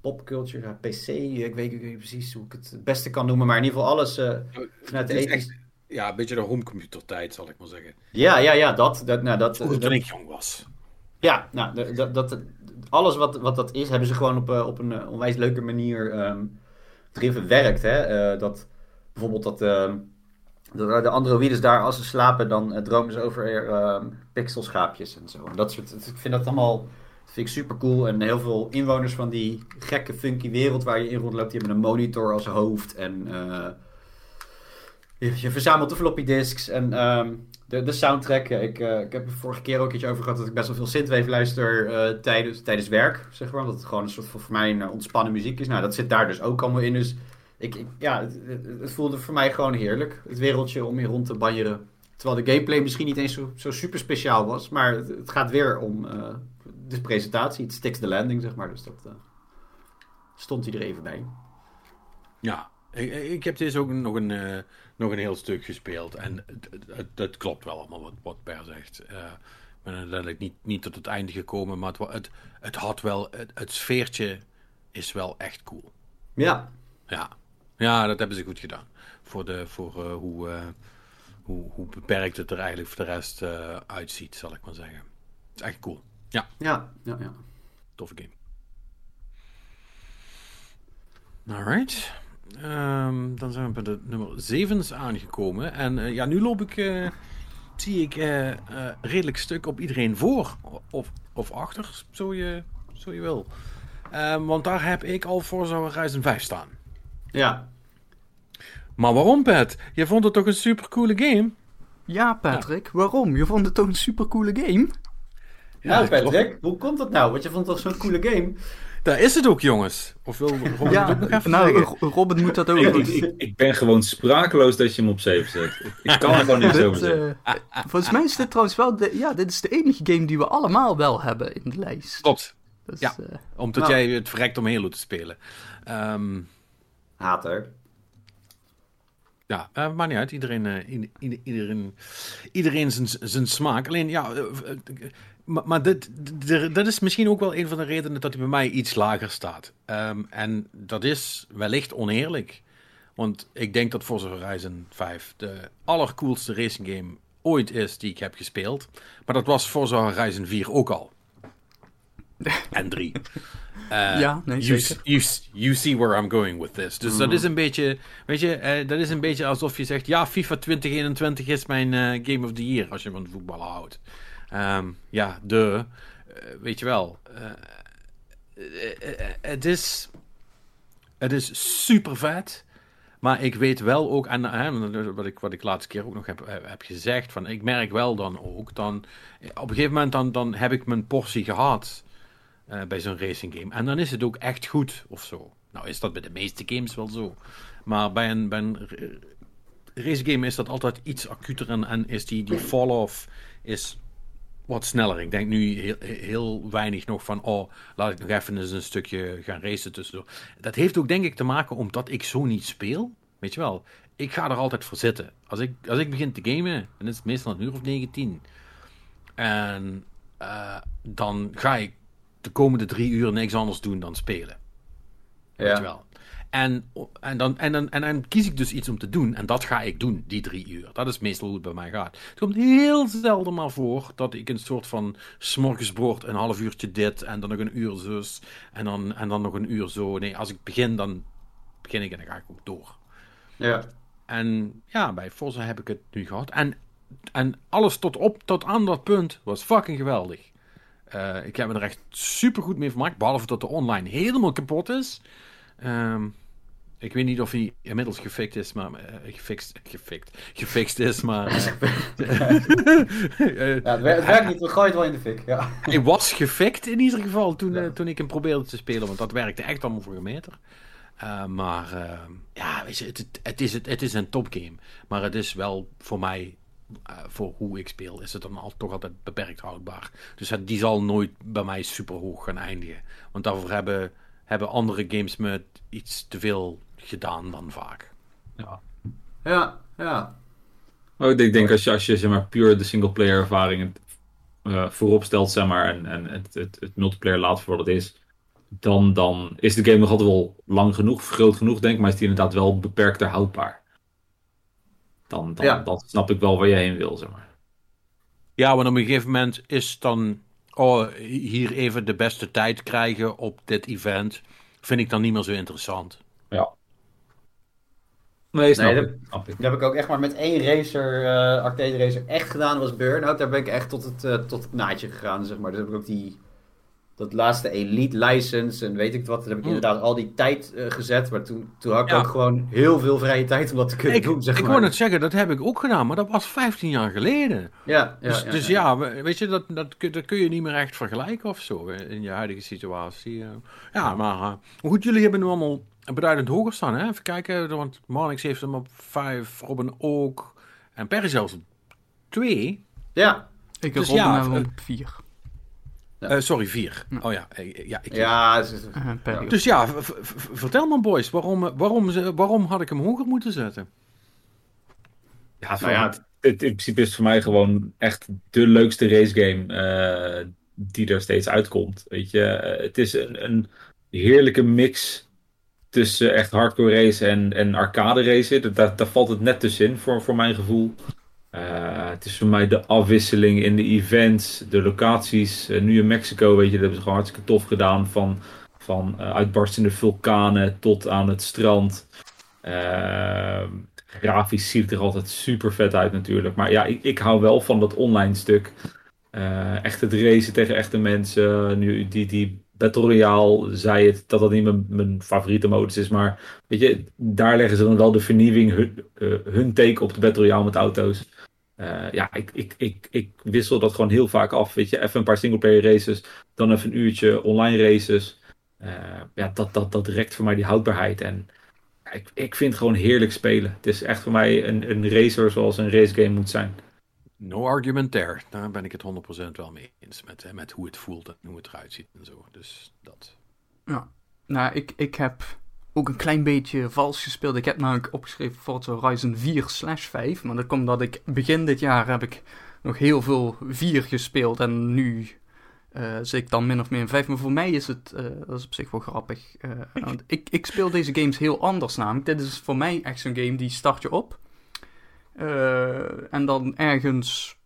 popculture, ja, PC, ik weet niet precies hoe ik het het beste kan noemen, maar in ieder geval alles eh, vanuit de ethisch. ja, een beetje de homecomputer tijd, zal ik maar zeggen. Ja, ja, ja, dat. dat, nou, dat, toen ik jong was. ja, nou, dat, dat- alles wat, wat dat is, hebben ze gewoon op, eh, op een eh, onwijs leuke manier ehm erin verwerkt. Hè? Eh, dat, bijvoorbeeld dat ehm, de, de androïdes daar, als ze slapen, dan dromen ze over ehm pixelschaapjes en zo. En dat soort, ik vind dat allemaal dat vind ik super cool. En heel veel inwoners van die gekke, funky wereld waar je in rondloopt, die hebben een monitor als hoofd. En je, je verzamelt de floppy disks en de, de soundtrack. Ik, eh, ik heb er vorige keer ook iets over gehad dat ik best wel veel synthwave luister eh, tijdens, tijdens werk, zeg maar. Dat het gewoon een soort van voor mij een eh, ontspannen muziek is. Nou, dat zit daar dus ook allemaal in. Dus ik, ik, ja, het, het, voelde voor mij gewoon heerlijk. Het wereldje om hier rond te banjeren. Terwijl de gameplay misschien niet eens zo, zo super speciaal was. Maar het, gaat weer om de presentatie. Het sticks the landing, zeg maar. Dus dat stond hij er even bij. Ja, ik, ik heb deze ook nog een, nog een heel stuk gespeeld. En het, klopt wel allemaal wat, wat Per zegt. Eh, ik ben uiteindelijk niet, niet tot het einde gekomen, maar het, het, het had wel, het, het sfeertje is wel echt cool. Ja, Ja, ja dat hebben ze goed gedaan. Voor, de, voor eh, hoe, eh, hoe, hoe beperkt het er eigenlijk voor de rest uitziet, zal ik maar zeggen. Het is echt cool. Ja, ja, ja, ja. toffe game. Alright. Ehm, dan zijn we bij de nummer 7 aangekomen. En eh, ja, nu loop ik, eh, zie ik eh, eh, redelijk stuk op iedereen voor. Of, of achter, zo je, zo je wil. Ehm, want daar heb ik al Forza Horizon 5 staan. Ja, Maar waarom, Pet? Je vond het toch een supercoole game? Ja, Patrick, waarom? Je vond het toch een supercoole game? nou klopt. Patrick, hoe komt dat nou? Want je vond het toch zo'n coole game? Daar is het ook, jongens. Of wil Robin het Ja, ook nog even nou, Robin moet dat ook Ik, doen. ik, ik, ben gewoon sprakeloos dat je hem op 7 zet. Ik, kan er gewoon niks Dit, over zeggen. eh, volgens mij is dit trouwens wel de, ja, dit is de enige game die we allemaal wel hebben in de lijst. Klopt. Dus, Ja. eh, Omdat Nou. jij het verrekt om Halo te spelen. Ehm, Hater. ja, eh, maakt niet uit. Iedereen, eh, ieder- ieder- iedereen, iedereen zijn, zijn smaak. Alleen, ja... eh, eh, maar maar dit, dit- dat is misschien ook wel een van de redenen dat hij bij mij iets lager staat. Ehm, en dat is wellicht oneerlijk. Want ik denk dat Forza Horizon 5 de allercoolste racing game ooit is die ik heb gespeeld. Maar dat was Forza Horizon 4 ook al. En 3. Eh, Ja, nee, you. You, you see where I'm going with this. Dus dat is een beetje, weet je, eh, dat is een beetje alsof je zegt, ja, FIFA 2021 is mijn eh, Game of the Year, als je van voetbal houdt. Ehm, ja, de, eh, weet je wel. eh, eh, het is, het is super vet. Maar ik weet wel ook, en hè, wat, ik, wat ik laatste keer ook nog heb, heb gezegd, van ik merk wel dan ook, dan, op een gegeven moment dan, dan heb ik mijn portie gehad eh, bij zo'n racing game. En dan is het ook echt goed of zo. Nou is dat bij de meeste games wel zo. Maar bij een, bij een r- racing game is dat altijd iets acuter en, en is die, die fall-off is wat sneller. Ik denk nu heel, heel weinig nog van, oh, laat ik nog even eens een stukje gaan racen tussendoor. Dat heeft ook denk ik te maken omdat ik zo niet speel. Weet je wel, ik ga er altijd voor zitten. Als ik, als ik begin te gamen, dan is het meestal een uur of 19. En eh, dan ga ik de komende drie uur niks anders doen dan spelen. Weet je wel. En, en, dan, en, dan, en dan kies ik dus iets om te doen. En dat ga ik doen, die drie uur. Dat is meestal hoe het bij mij gaat. Het komt heel zelden maar voor dat ik een soort van smorgasbord, een half uurtje dit en dan nog een uur zus. En dan, en dan nog een uur zo. Nee, als ik begin, dan begin ik en dan ga ik ook door. Ja. En ja, bij Forza heb ik het nu gehad. En, en alles tot, op, tot aan dat punt was fucking geweldig. Eh, ik heb me er echt super goed mee vermaakt. Behalve dat de online helemaal kapot is. Ehm, Ik weet niet of hij inmiddels gefixt is, maar... eh, gefixt, gefixt, gefixt is, maar... Ja, het, wer- het werkt niet, we gooien het wel in de fik. Ja. hij was gefixt in ieder geval toen, eh, Ja. toen ik hem probeerde te spelen, want dat werkte echt allemaal voor een meter. Eh, maar ja, weet je, het, het, is, het, het is een topgame. Maar het is wel voor mij, voor hoe ik speel, is het dan al, toch altijd beperkt houdbaar. Dus het, die zal nooit bij mij super hoog gaan eindigen. Want daarvoor hebben, hebben andere games me iets te veel gedaan dan vaak. Ja. Ja, ja. Maar ik denk, denk als je, als je zeg maar, puur de singleplayer ervaring eh, voorop stelt zeg maar, en, en het, het, het multiplayer laat voor wat het is, dan, dan is de game nog altijd wel lang genoeg, groot genoeg denk ik, maar is die inderdaad wel beperkter houdbaar. Dan, dan, Ja. dan snap ik wel waar je heen wil, zeg maar. Ja, want op een gegeven moment is dan, oh, hier even de beste tijd krijgen op dit event, vind ik dan niet meer zo interessant. Ja. Nee, snap Nee, ik. Snap ik. Dat heb ik ook echt maar met één racer, eh, arcade racer echt gedaan, was Burnout. Daar ben ik echt tot het, eh, tot het naadje gegaan, zeg maar. Dus heb ik ook die, dat laatste Elite license en weet ik wat. Daar heb ik Hmm. inderdaad al die tijd eh, gezet. Maar toen, toen had ik Ja. ook gewoon heel veel vrije tijd om dat te kunnen Ik, doen, zeg ik maar. wou net zeggen, dat heb ik ook gedaan, maar dat was 15 jaar geleden. Ja, ja, dus ja, dus ja. ja, we- weet je, dat, dat, kun- dat kun je niet meer echt vergelijken of zo in je huidige situatie. Ja, maar goed, jullie hebben hem allemaal beduidend hoger staan. Hè? Even kijken, want Marnix heeft hem op 5, Robin ook. En Perry zelfs op 2. Ja, Ik Dus heb Robin ja, eh, op 4. Ja. sorry, 4. Ja. Oh ja, eh, ja, ik, ja, is- Uh, Dus ja, vertel me boys, waarom, eh, waarom, waarom had ik hem hoger moeten zetten? Ja, Nou ja, het, het- in principe is het voor mij gewoon echt de leukste racegame eh die er steeds uitkomt. Weet je, Eh, het is een, een heerlijke mix tussen echt hardcore race en, en arcade racen. Daar, daar valt het net tussenin voor, voor mijn gevoel. Eh, het is voor mij de afwisseling in de events, de locaties. Eh, nu in Mexico, weet je, dat hebben ze gewoon hartstikke tof gedaan. Van, van eh, uitbarstende vulkanen tot aan het strand. Grafisch ziet het er altijd super vet uit natuurlijk. Maar ja, ik, ik hou wel van dat online stuk. Echt het racen tegen echte mensen. Nu, die, die Battle Royale zei het dat dat niet mijn, mijn favoriete modus is. Maar weet je, daar leggen ze dan wel de vernieuwing, hun, eh, hun take op de Battle Royale met auto's. Eh, ja, ik, ik, ik, ik wissel dat gewoon heel vaak af. Weet je, even een paar singleplayer races. Dan even een uurtje online races. Eh, ja, dat, dat, dat rekt voor mij die houdbaarheid. En ik, ik vind het gewoon heerlijk spelen. Het is echt voor mij een, een racer zoals een racegame moet zijn. No argument there. Daar ben ik het 100% wel mee eens. Met, eh, met hoe het voelt en hoe het eruit ziet en zo. Dus dat. Nou, ik, ik heb ook een klein beetje vals gespeeld. Ik heb namelijk opgeschreven Forza Horizon 4 slash 5. Maar dat komt omdat ik begin dit jaar heb ik nog heel veel 4 gespeeld. En nu eh, zit ik dan min of meer in 5. Maar voor mij is het, eh, dat is op zich wel grappig. eh, want ik, ik speel deze games heel anders namelijk. Dit is voor mij echt zo'n game die start je op. Eh, en dan ergens,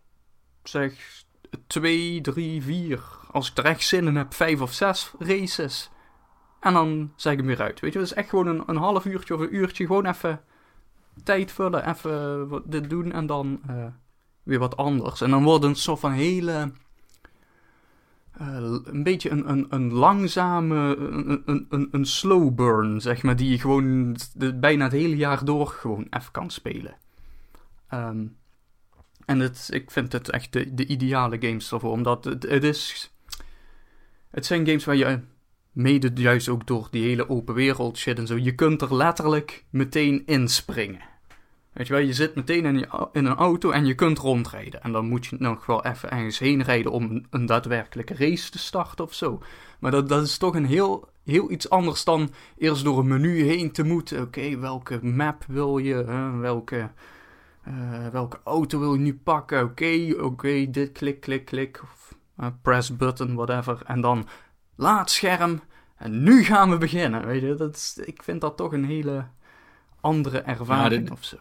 zeg, 2, 3, 4. Als ik er echt zin in heb, 5 of 6 races. En dan zeg ik hem weer uit. Weet je, het is echt gewoon een, een half uurtje of een uurtje. Gewoon even tijd vullen, even wat dit doen en dan eh, weer wat anders. En dan wordt het een soort van hele. eh, een beetje een, een, een langzame, een, een, een, een slow burn, zeg maar, die je gewoon de, bijna het hele jaar door gewoon even kan spelen. Ehm, en het, ik vind het echt de, de ideale games ervoor, omdat het, het is... Het zijn games waar je mede juist ook door die hele open wereld shit en zo, je kunt er letterlijk meteen inspringen. Weet je wel, je zit meteen in, een auto en je kunt rondrijden. En dan moet je nog wel even ergens heen rijden om een, daadwerkelijke race te starten of zo. Maar dat, dat is toch een heel, heel iets anders dan eerst door een menu heen te moeten. Oké, welke map wil je? welke, eh, welke auto wil je nu pakken? Oké, oké, dit klik, klik, klik. Of, eh, press button, whatever. En dan laat scherm. En nu gaan we beginnen. Weet je, dat is, ik vind dat toch een hele andere ervaring dit- of zo.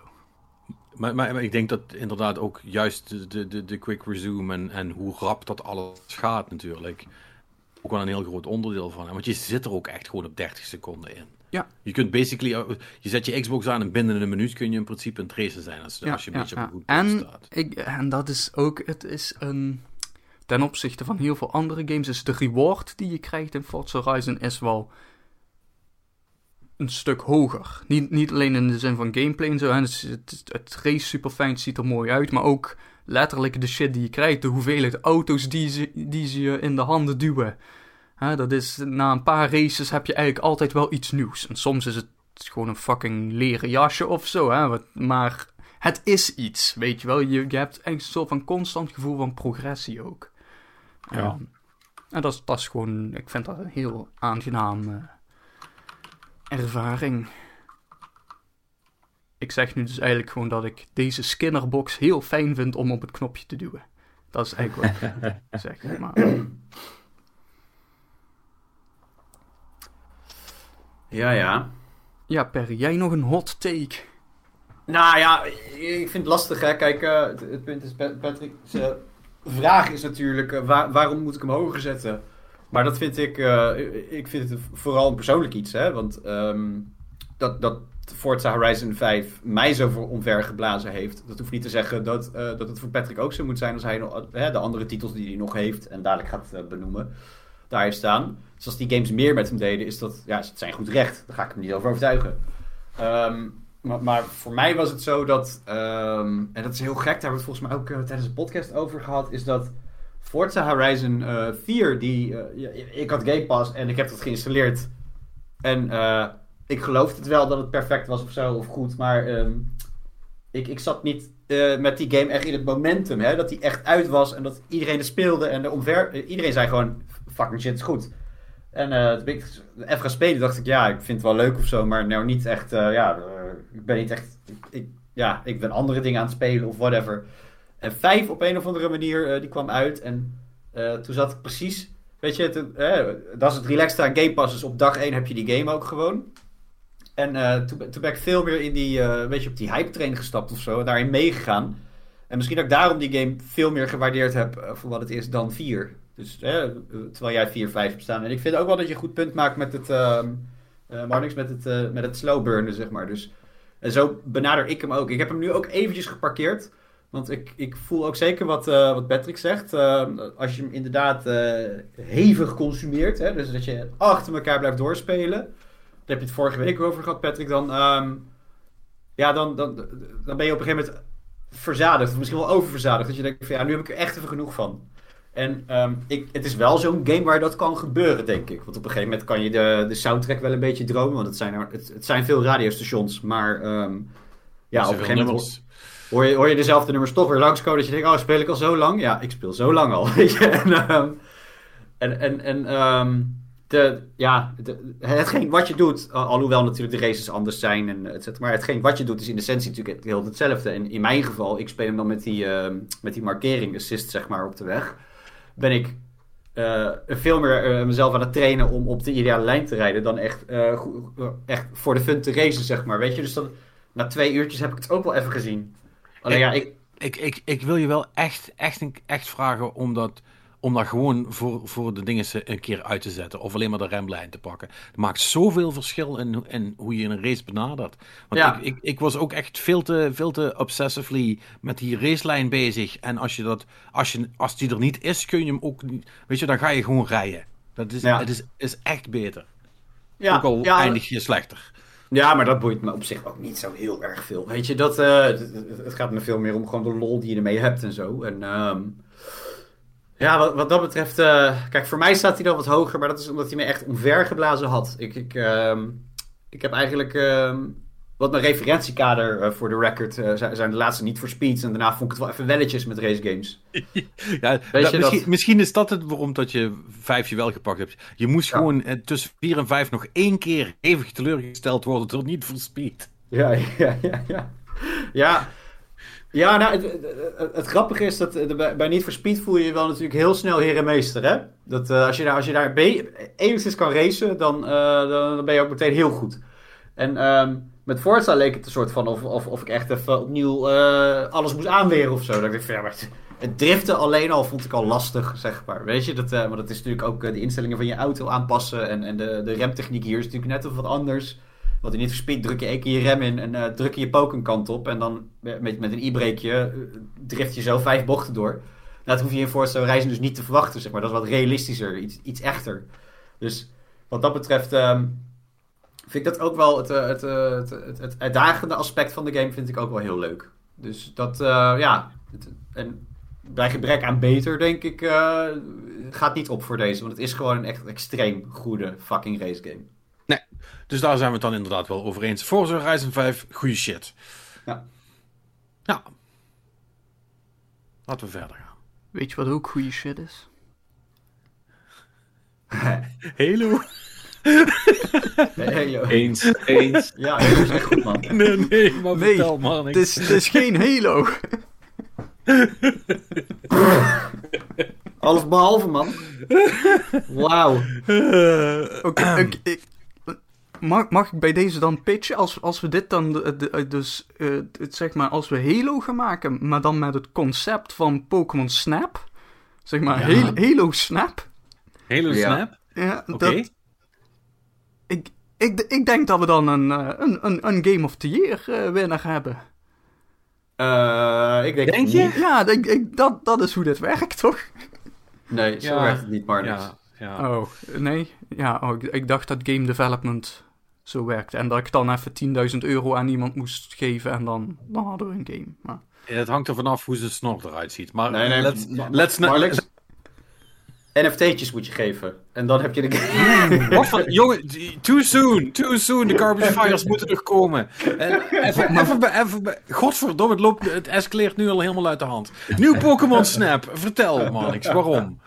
Maar, maar, maar ik denk dat inderdaad ook juist de, de, de, de quick resume en, en hoe rap dat alles gaat natuurlijk. Ook wel een heel groot onderdeel van. Want je zit er ook echt gewoon op 30 seconden in. Ja. Je kunt basically, eh, je zet je Xbox aan en binnen een minuut kun je in principe een tracer zijn. Als, Ja, als je een ja, beetje op een goed En, staat. ik, en dat is ook, het is een, ten opzichte van heel veel andere games, is de reward die je krijgt in Forza Horizon is wel een stuk hoger. Niet, niet alleen in de zin van gameplay en zo. Hè. Het, het, het race super fijn, het ziet er mooi uit. Maar ook letterlijk de shit die je krijgt. De hoeveelheid auto's die ze, die ze je in de handen duwen. Hè, dat is, na een paar races heb je eigenlijk altijd wel iets nieuws. En soms is het gewoon een fucking leren jasje of zo. Hè. Wat- Maar het is iets, weet je wel. Je, je hebt eigenlijk een soort van constant gevoel van progressie ook. Ja. Ehm, en dat is, dat is gewoon, ik vind dat een heel aangenaam eh, ervaring. Ik zeg nu dus eigenlijk gewoon dat ik deze Skinnerbox heel fijn vind om op het knopje te duwen. Dat is eigenlijk wat ik zeg. Maar, Ja, ja. ja, Perry, jij nog een hot take? Nou ja, ik vind het lastig hè. Kijk, eh, het, het punt is, Pat- Patrick, vraag is natuurlijk, eh, waar- waarom moet ik hem hoger zetten? Maar dat vind ik, eh, ik vind het vooral een persoonlijk iets hè. Want ehm, dat, dat Forza Horizon 5 mij zo voor omver geblazen heeft. Dat hoeft niet te zeggen dat, eh, dat het voor Patrick ook zo moet zijn als hij nog, hè, de andere titels die hij nog heeft en dadelijk gaat benoemen, daar heeft staan. Dus als die games meer met hem deden, is dat, ja, het zijn goed recht. Daar ga ik hem niet over overtuigen. Ehm, maar, voor mij was het zo dat, ehm, en dat is heel gek, daar hebben we het volgens mij ook eh, tijdens de podcast over gehad, is dat Forza Horizon eh 4, die, eh, ik had Game Pass en ik heb dat geïnstalleerd. En ik geloofde het wel dat het perfect was of zo, of goed, maar ehm, ik, ik zat niet met die game echt in het momentum, hè, dat die echt uit was en dat iedereen er speelde en de omver, iedereen zei gewoon, fucking shit is goed. En eh ik even gaan spelen, dacht ik, ja, ik vind het wel leuk of zo, maar nou niet echt, eh, ja, eh, ik ben niet echt, ik, ja, ik ben andere dingen aan het spelen of whatever. En vijf op een of andere manier, die kwam uit en toen zat ik precies, weet je, dat is het relaxed aan Game Pass, dus op dag één heb je die game ook gewoon. En toen, toen ben ik veel meer in die, weet je, op die hype train gestapt of zo, en daarin meegegaan. En misschien dat ik daarom die game veel meer gewaardeerd heb voor wat het is dan 4. Dus terwijl jij 4, 5 hebt. En ik vind ook wel dat je een goed punt maakt met het, ehm Marnix, met het, eh, met het slow burnen, zeg maar. Dus, en zo benader ik hem ook. Ik heb hem nu ook eventjes geparkeerd. Want ik, ik voel ook zeker wat, eh, wat Patrick zegt. Eh, als je hem inderdaad hevig consumeert, hè, dus dat je achter elkaar blijft doorspelen. Daar heb je het vorige week over gehad, Patrick. Dan, ehm, ja, dan, dan, dan ben je op een gegeven moment verzadigd. Of misschien wel oververzadigd. Dat je denkt van ja, nu heb ik er echt even genoeg van. En ehm, ik, het is wel zo'n game waar dat kan gebeuren, denk ik. Want op een gegeven moment kan je de, de soundtrack wel een beetje dromen. Want het zijn, er- het, het zijn veel radiostations. Maar ehm, ja, op een gegeven moment nummers. hoor je, hoor je dezelfde nummers toch weer langskomen. Dat je denkt, oh, speel ik al zo lang? Ja, ik speel zo lang al. En, ehm, en, en, en de, ja, de, hetgeen wat je doet, al- alhoewel natuurlijk de races anders zijn, en et cetera, maar hetgeen wat je doet is in essentie natuurlijk heel hetzelfde. En in mijn geval, ik speel hem dan met die, ehm, met die markering assist, zeg maar, op de weg. Ben ik eh, veel meer eh, mezelf aan het trainen om op de ideale lijn te rijden dan echt, eh, echt voor de fun te racen, zeg maar. Weet je, dus dan, na twee uurtjes heb ik het ook wel even gezien. Alleen ja, ik, Ik, ik, ik wil je wel echt, echt, echt vragen om dat, om dat gewoon voor, voor de dingen een keer uit te zetten. Of alleen maar de remlijn te pakken. Het maakt zoveel verschil in, in hoe je een race benadert. Want Ja. ik, ik, ik was ook echt veel te, veel te obsessively met die racelijn bezig. En als, je dat, als, je, als die er niet is, kun je hem ook niet... Weet je, dan ga je gewoon rijden. Dat is, Ja. het is, is echt beter. ja, ook al ja, eindig je slechter. Ja, maar dat boeit me op zich ook niet zo heel erg veel. Weet je, dat, eh, het, het gaat me veel meer om gewoon de lol die je ermee hebt en zo. En ehm, ja, wat, wat dat betreft, eh, kijk, voor mij staat hij dan wat hoger, maar dat is omdat hij me echt omvergeblazen had. Ik, ik, ehm, ik heb eigenlijk, ehm, wat mijn referentiekader eh, voor de record eh, zijn, zijn de laatste niet voor speeds. En daarna vond ik het wel even welletjes met race games. Ja, Weet je misschien, dat- misschien is dat het waarom dat je vijfje wel gepakt hebt. Je moest Ja. gewoon tussen vier en vijf nog één keer hevig teleurgesteld worden door niet voor speed. Ja, ja, ja, ja. Ja, ja nou, het, het, grappige is dat eh, bij, Need for Speed voel je je wel natuurlijk heel snel heer en meester, hè? Dat eh, als je daar, als je daar enigszins kan racen, dan, eh, dan, dan ben je ook meteen heel goed. En ehm, met Forza leek het een soort van of, of, of ik echt even opnieuw alles moest aanweren of zo. Dat ik dacht ja, het, driften alleen al vond ik al lastig, zeg maar. Weet je, dat, maar dat is natuurlijk ook de instellingen van je auto aanpassen en, en de, de remtechniek hier is natuurlijk net even wat anders. Want in Need for Speed druk je één keer je rem in en eh, druk je je pook op. En dan met, met een e-brakeje eh, drift je zo vijf bochten door. Dat hoef je in Forza Horizon dus niet te verwachten, zeg maar. Dat is wat realistischer, iets, iets echter. Dus wat dat betreft, ehm, vind ik dat ook wel het, eh, het, het, het, uitdagende aspect van de game vind ik ook wel heel leuk. Dus dat, ja, en bij gebrek aan beter denk ik, gaat niet op voor deze. Want het is gewoon een echt extreem goede fucking race game. Dus daar zijn we het dan inderdaad wel over eens. Forza Horizon 5, goede shit. Ja. Ja. Laten we verder gaan. Weet je wat ook goede shit is? Halo? Nee, Halo. Eens, eens. Ja, dat is echt goed man. Nee, nee, maar Nee, vertel man. Het is, het is geen Halo. Alles behalve man. Wauw. Oké, mag, mag ik bij deze dan pitchen? Als, als we dit dan, de- de- dus, eh, het, zeg maar, als we Halo gaan maken, maar dan met het concept van Pokémon Snap. Zeg maar, Ja. Halo, Snap. Halo Ja. Snap? Ja, Oké. dat, ik, ik, ik denk dat we dan een, eh, een, een, een Game of the Year eh, winnaar hebben. Eh, ik denk, Denk je? niet. Ja, ik, ik, dat, dat is hoe dit werkt, toch? Nee, zo Ja. werkt het niet, Marnix. Ja, ja. Oh, nee? Ja, oh, ik, ik dacht dat game development zo werkte. En dat ik dan even 10.000 euro aan iemand moest geven en dan, dan hadden we een game. Maar, Het hangt er vanaf hoe zijn snor eruit ziet. Maar Nee, nee, let's, Ma- let's NFT'tjes moet je geven. En dan heb je de game. Wat voor, jongen, too soon, too soon. De garbage fires moeten er komen. En even, even, bij- even, bij- godverdomme, het, loopt, het escaleert nu al helemaal uit de hand. Nieuw Pokémon Snap, vertel Manix, waarom?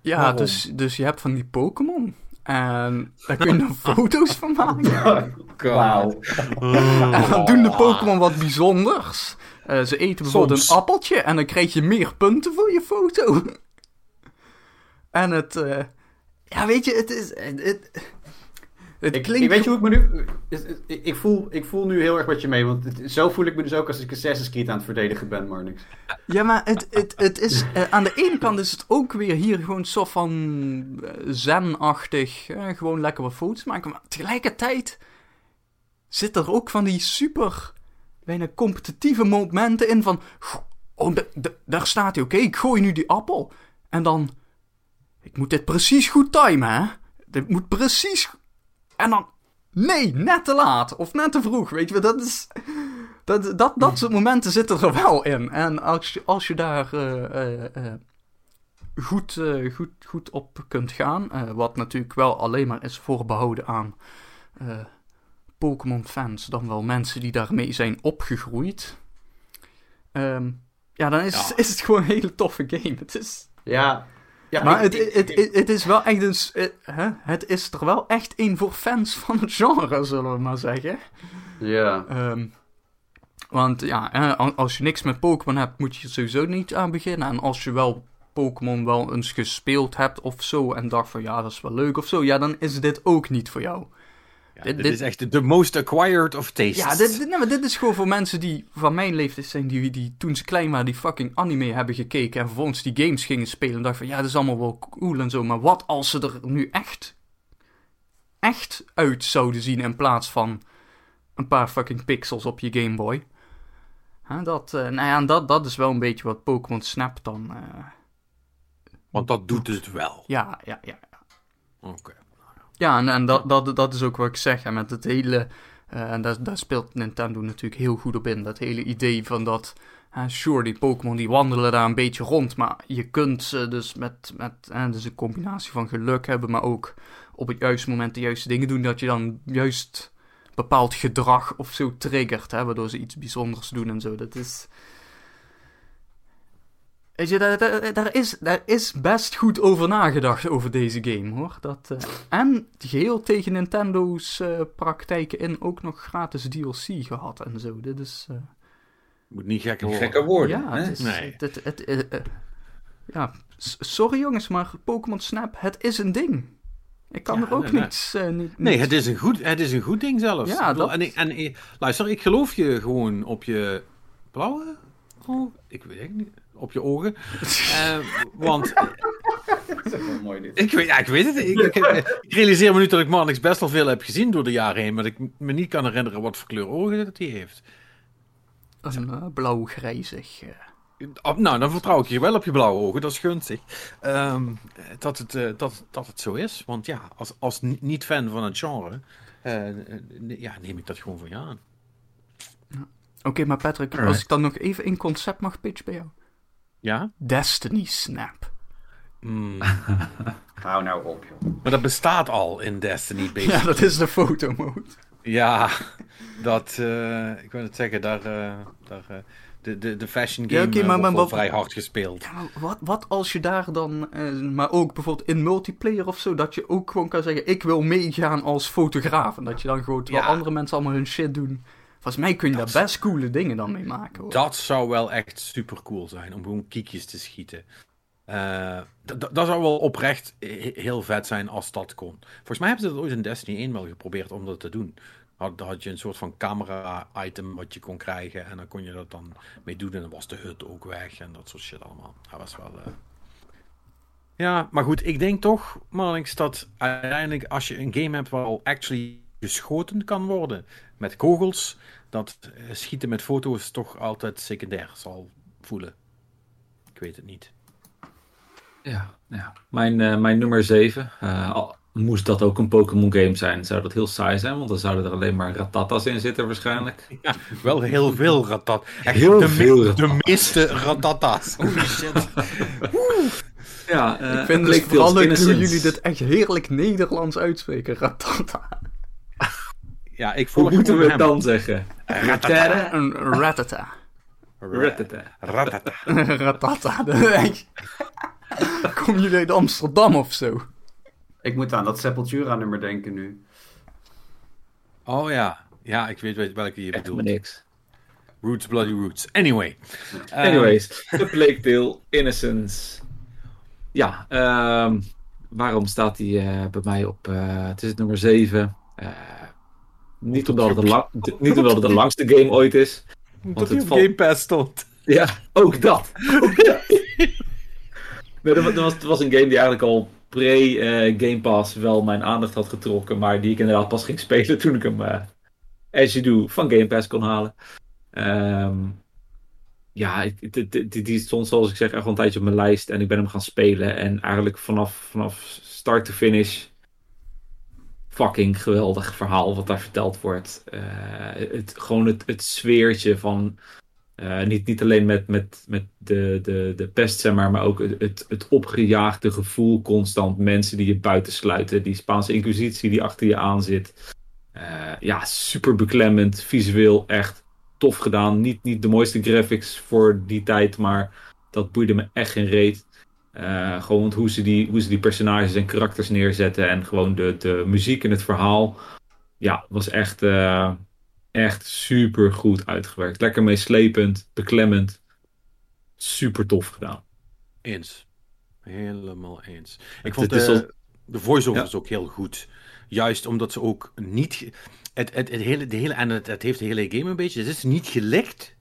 ja, Waarom? dus, dus je hebt van die Pokémon. En daar kun je dan foto's van maken. Wauw. En dan doen de Pokémon wat bijzonders. Eh, ze eten bijvoorbeeld Soms. een appeltje en dan krijg je meer punten voor je foto. En het... eh, ja, weet je, het is... Het, het, Ik, klinkt... ik weet je hoe ik me nu... Ik, voel, ik voel nu heel erg wat je mee, want het- zo voel ik me dus ook als ik Assassin's Creed aan het verdedigen ben, Marnix. Ja, maar het, het, het is, eh, aan de ene kant is het ook weer hier gewoon een soort van eh, zen-achtig. eh, gewoon lekker wat foto's maken. Maar tegelijkertijd zit er ook van die super, bijna competitieve momenten in van... Oh, daar staat hij, oké, ik gooi nu die appel. En dan... Ik moet dit precies goed timen, hè? Dit moet precies... En dan... Nee, net te laat. Of net te vroeg, weet je. Dat is... Dat, dat, dat soort momenten zitten er wel in. En als je, als je daar eh, eh, eh, goed, goed, goed op kunt gaan, wat natuurlijk wel alleen maar is voorbehouden aan Pokémon-fans, dan wel mensen die daarmee zijn opgegroeid, ehm, ja, dan is, Ja. is het gewoon een hele toffe game. Het is, Ja. Ja maar ik- het, ik- het, het, het is wel echt een, s- eh, hè? het is er wel echt een voor fans van het genre, zullen we maar zeggen. Ja. Ehm, want ja, als je niks met Pokémon hebt, moet je er sowieso niet aan beginnen. En als je wel Pokémon wel eens gespeeld hebt of zo en dacht van ja, dat is wel leuk of zo, ja, dan is dit ook niet voor jou. Ja, Dit- dit, dit- is echt de- most acquired of tastes. Ja, dit, dit- nee, maar dit is gewoon voor mensen die van mijn leeftijd zijn, die, die toen ze klein waren, die fucking anime hebben gekeken en vervolgens die games gingen spelen en dachten van ja, dat is allemaal wel cool en zo, maar wat als ze er nu echt, echt uit zouden zien in plaats van een paar fucking pixels op je Game Boy? Dat, eh, nou ja, en dat, dat is wel een beetje wat Pokémon Snap dan, eh, Want dat doet het wel. ja, ja, ja. Oké. Ja, en, dat, dat, dat is ook wat ik zeg. En met het hele. eh, en daar, daar speelt Nintendo natuurlijk heel goed op in. Dat hele idee van dat. eh, sure, die Pokémon die wandelen daar een beetje rond. Maar je kunt ze dus met. met eh, dus een combinatie van geluk hebben. Maar ook op het juiste moment de juiste dingen doen. Dat je dan juist bepaald gedrag of zo triggert. Hè, waardoor ze iets bijzonders doen en zo. Dat is. Weet je, daar, daar, daar is, daar is best goed over nagedacht over deze game, hoor. Dat, eh, en geheel tegen Nintendo's eh, praktijken in ook nog gratis DLC gehad en zo. Dit is... eh, Moet niet gekker worden. Gekke woorden. ja, hè? het is... Nee. Het, het, het, ja, sorry jongens, maar Pokémon Snap, het is een ding. Ik kan Ja, er ook nee, nee. niets... eh, niet, Nee, het is een goed, het is een goed ding zelfs. Ja, dat- En, ik, en ik- luister, ik geloof je gewoon op je blauwe ogen. Ik weet het niet. Op je ogen. Eh, want Dat is echt wel mooi dit. ik weet, ja, ik weet het. Ik, ik, ik realiseer me nu dat ik Marnix best wel veel heb gezien door de jaren heen. Maar dat ik me niet kan herinneren wat voor kleur ogen dat hij heeft. Een eh, blauw-grijzig... eh. Oh, nou, dan vertrouw ik je wel op je blauwe ogen. Dat is gunstig. Ehm, dat, het, eh, dat, dat het zo is. Want ja, als, als ni- niet-fan van het genre... ja, neem ik dat gewoon van je aan. Oké, maar Patrick, als ik dan nog even in concept mag pitchen bij jou. Ja? Destiny Snap. Mm, Hou nou op, joh. maar dat bestaat al in Destiny, basically. Ja, dat is de fotomode. Ja, dat, eh, ik wil het zeggen, daar, eh, daar eh, de, de, de fashion game Ja, maar- maar wat- vrij hard gespeeld. Ja, maar wat, wat als je daar dan, eh, maar ook bijvoorbeeld in multiplayer of zo, dat je ook gewoon kan zeggen, ik wil meegaan als fotograaf. En dat je dan gewoon, terwijl Ja. andere mensen allemaal hun shit doen. Volgens mij kun je daar best coole dingen dan mee maken. Hoor. Dat zou wel echt super cool zijn, om gewoon kiekjes te schieten. Eh, dat zou wel oprecht he- heel vet zijn als dat kon. Volgens mij hebben ze dat ooit in Destiny 1 wel geprobeerd om dat te doen. Had, had je een soort van camera-item wat je kon krijgen en dan kon je dat dan mee doen en dan was de hut ook weg en dat soort shit allemaal. Dat was wel... eh, Ja, maar goed, ik denk toch, Marlings, dat uiteindelijk als je een game hebt waar al actually geschoten kan worden met kogels, dat eh, schieten met foto's toch altijd secundair zal voelen. Ik weet het niet. Ja, ja. Mijn, eh, mijn nummer 7. al moest dat ook een Pokémon game zijn, zou dat heel saai zijn, want dan zouden er alleen maar ratatas in zitten waarschijnlijk. Ja, wel heel veel ratat. Echt Heel de, me- veel De meeste ratata's. Holy shit. Ja, ik vind het vooral leuk hoe jullie dit echt heerlijk Nederlands uitspreken. Ratata. Ja, ik volg Hoe moeten we het hem. dan zeggen? Ratata. Een ratata. Ratata. Ratata. ratata. Kom jullie uit Amsterdam of zo? Ik moet aan dat Sepultura-nummer denken nu. Oh ja. Ja, ik weet, weet welke je Echt maar bedoelt. niks. Roots, Bloody Roots. Anyway. Anyways, The Plague Tale, Innocence. Ja, ehm, waarom staat hij eh, bij mij op, eh, het is het nummer 7. Niet, omdat het de niet omdat het de langste game ooit is. dat het Game Pass stond. Ja, ook dat. Ook dat. nee, dat, was, dat was, het was een game die eigenlijk al pre-Game Pass wel mijn aandacht had getrokken. Maar die ik inderdaad pas ging spelen toen ik hem, eh, as you do, van Game Pass kon halen. Ehm, ja, die, die- die stond zoals ik zeg echt al een tijdje op mijn lijst. En ik ben hem gaan spelen. En eigenlijk vanaf, vanaf start to finish fucking geweldig verhaal wat daar verteld wordt. Eh, het, gewoon het, het sfeertje van eh, niet, niet alleen met, met, met de, de, de pest, zeg maar, maar ook het, het, opgejaagde gevoel constant. Mensen die je buitensluiten. Die Spaanse inquisitie die achter je aan zit. Eh, ja, super beklemmend. Visueel echt tof gedaan. Niet, niet de mooiste graphics voor die tijd, maar dat boeide me echt geen reet. Eh, gewoon hoe ze, die, hoe ze die personages en karakters neerzetten. En gewoon de, de muziek en het verhaal. Ja, was echt, eh, echt super goed uitgewerkt. Lekker meeslepend, beklemmend. Super tof gedaan. Eens. Helemaal eens. Ik Het- vond het de, al- de voice-over Ja. is ook heel goed. Juist omdat ze ook niet... Het, het, het hele, de hele, en het, het heeft de hele game een beetje... Het is niet gelekt,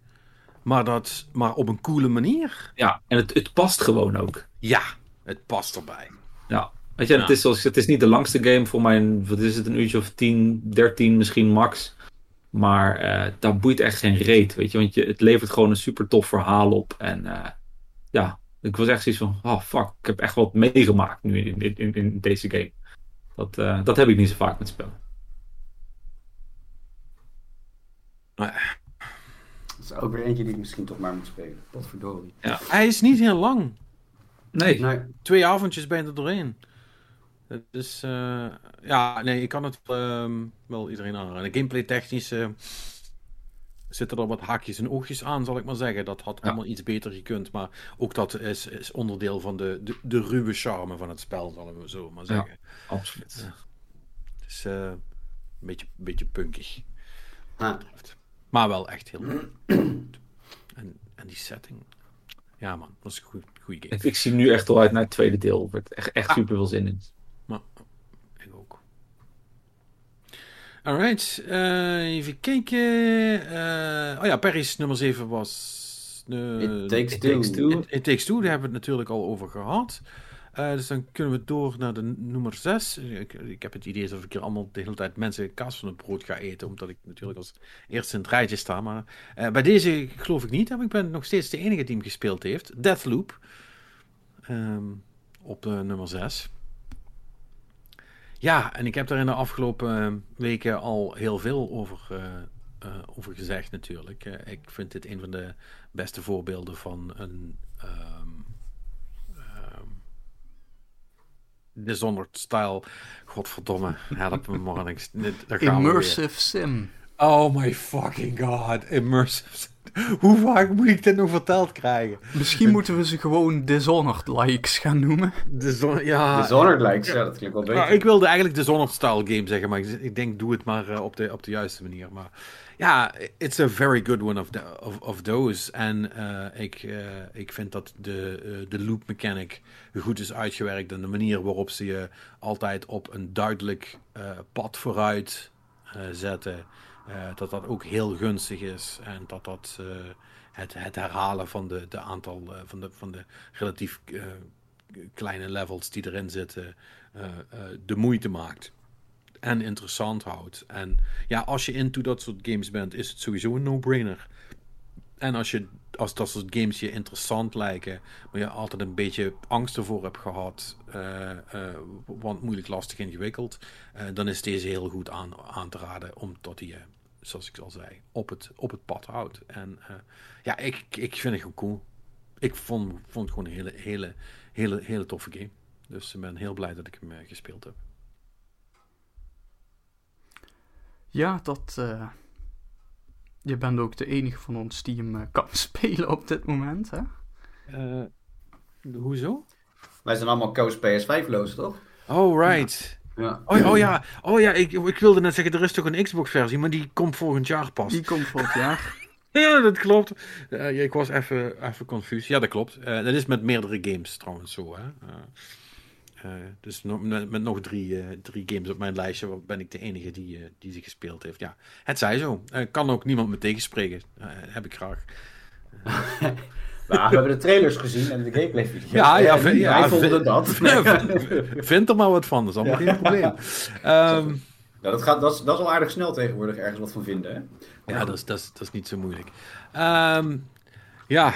maar, dat, maar op een coole manier. Ja, en het, het past gewoon ook. Ja, het past erbij. Ja. Weet je, Ja. het, is zoals, het is niet de langste game voor mijn, wat is het, een uurtje of 10, 13 misschien max. Maar eh daar boeit echt geen reet, weet je. Want je, het levert gewoon een super tof verhaal op. En eh, ja, ik was echt zoiets van, oh fuck, ik heb echt wat meegemaakt nu in, in, in, in deze game. Dat, eh, dat heb ik niet zo vaak met spellen. Dat is ook weer eentje die ik misschien toch maar moet spelen. Wat verdorie. Hij is niet heel lang. Nee, Nee, Twee avondjes ben je er doorheen. Het is... eh, ja, nee, ik kan het ehm, wel iedereen aanraden. Gameplay technisch... eh, zitten er wat haakjes en oogjes aan, zal ik maar zeggen. Dat had allemaal iets beter gekund. Maar ook dat is, is onderdeel van de, de, de ruwe charme van het spel, zullen we zo maar Ja. zeggen. absoluut. Het is eh, een beetje, beetje punkig. Ah, Maar wel echt heel goed. En, en die setting. Ja man, dat is een goed, goede game. Ik, ik zie nu echt al uit naar het tweede deel. Er wordt echt, echt super veel zin in. Maar ik ook. Alright, eh, even kijken. Eh, oh ja, Perry's nummer 7 was. eh, It Takes It Two. Takes Two. It, It Takes Two, daar hebben we het natuurlijk al over gehad. Eh, dus dan kunnen we door naar de nummer 6. Ik, ik heb het idee alsof ik hier allemaal de hele tijd mensen kaas van het brood ga eten, omdat ik natuurlijk als eerste in het rijtje sta. Maar eh, bij deze geloof ik niet, want ik ben nog steeds de enige die hem gespeeld heeft. Deathloop. Ehm, op de nummer 6. ja, en ik heb er in de afgelopen weken al heel veel over, over gezegd natuurlijk. Ik vind dit een van de beste voorbeelden van een ehm Dishonored style. Godverdomme, help me maar. We weer. Immersive sim. Oh my fucking god, immersive. Hoe vaak moet ik dit nog verteld krijgen? Misschien moeten we ze gewoon Dishonored likes gaan noemen. Dishon ja, Dishonored likes, ja, dat klinkt wel beter. Nou, ik wilde eigenlijk de Dishonored style game zeggen, maar ik, ik denk doe het maar eh, op, de, op de juiste manier. Maar ja, it's a very good one of, the, of, of those. En eh, ik, eh, ik vind dat de, eh, de loop mechanic goed is uitgewerkt en de manier waarop ze je altijd op een duidelijk pad vooruit zetten. dat dat ook heel gunstig is en dat dat het, het herhalen van de, de aantal van, de, van de relatief kleine levels die erin zitten de moeite maakt. En interessant houdt. En ja, als je into dat soort games bent, is het sowieso een no-brainer. En als, je, als dat soort games je interessant lijken, maar je altijd een beetje angst ervoor hebt gehad, eh, eh, want moeilijk, lastig, ingewikkeld, eh, dan is deze heel goed aan, aan te raden, omdat hij je, zoals ik al zei, op het, op het pad houdt. En ja, ik, ik vind het gewoon cool. Ik vond, vond het gewoon een hele, hele, hele, hele toffe game. Dus ik ben heel blij dat ik hem gespeeld heb. Ja, dat. eh, je bent ook de enige van ons die hem eh, kan spelen op dit moment, hè? Eh, hoezo? Wij zijn allemaal Coast PS5-loos, toch? Oh, right. Ja. Oh, ja, oh ja, oh, ja ik, ik wilde net zeggen, er is toch een Xbox-versie, maar die komt volgend jaar pas. Die komt volgend jaar. Ja, dat klopt. Ja, ik was even, even confus. Ja, dat klopt. Eh, dat is met meerdere games trouwens zo. Hè? Eh, dus no- met, nog drie, eh, drie games op mijn lijstje ben ik de enige die, eh, die ze gespeeld heeft. Ja, het zij zo. Kan ook niemand me tegenspreken. Heb ik graag. Nou, we hebben de trailers gezien en de gameplay video. Ja, ja, En vind- ja, wij vonden dat. Vind er maar wat van, dat is allemaal geen probleem. Ehm, Nou, dat, gaat, dat, is, dat is al aardig snel tegenwoordig ergens wat van vinden, hè? ja, dat is, dat, is, dat is niet zo moeilijk. Ehm, ja.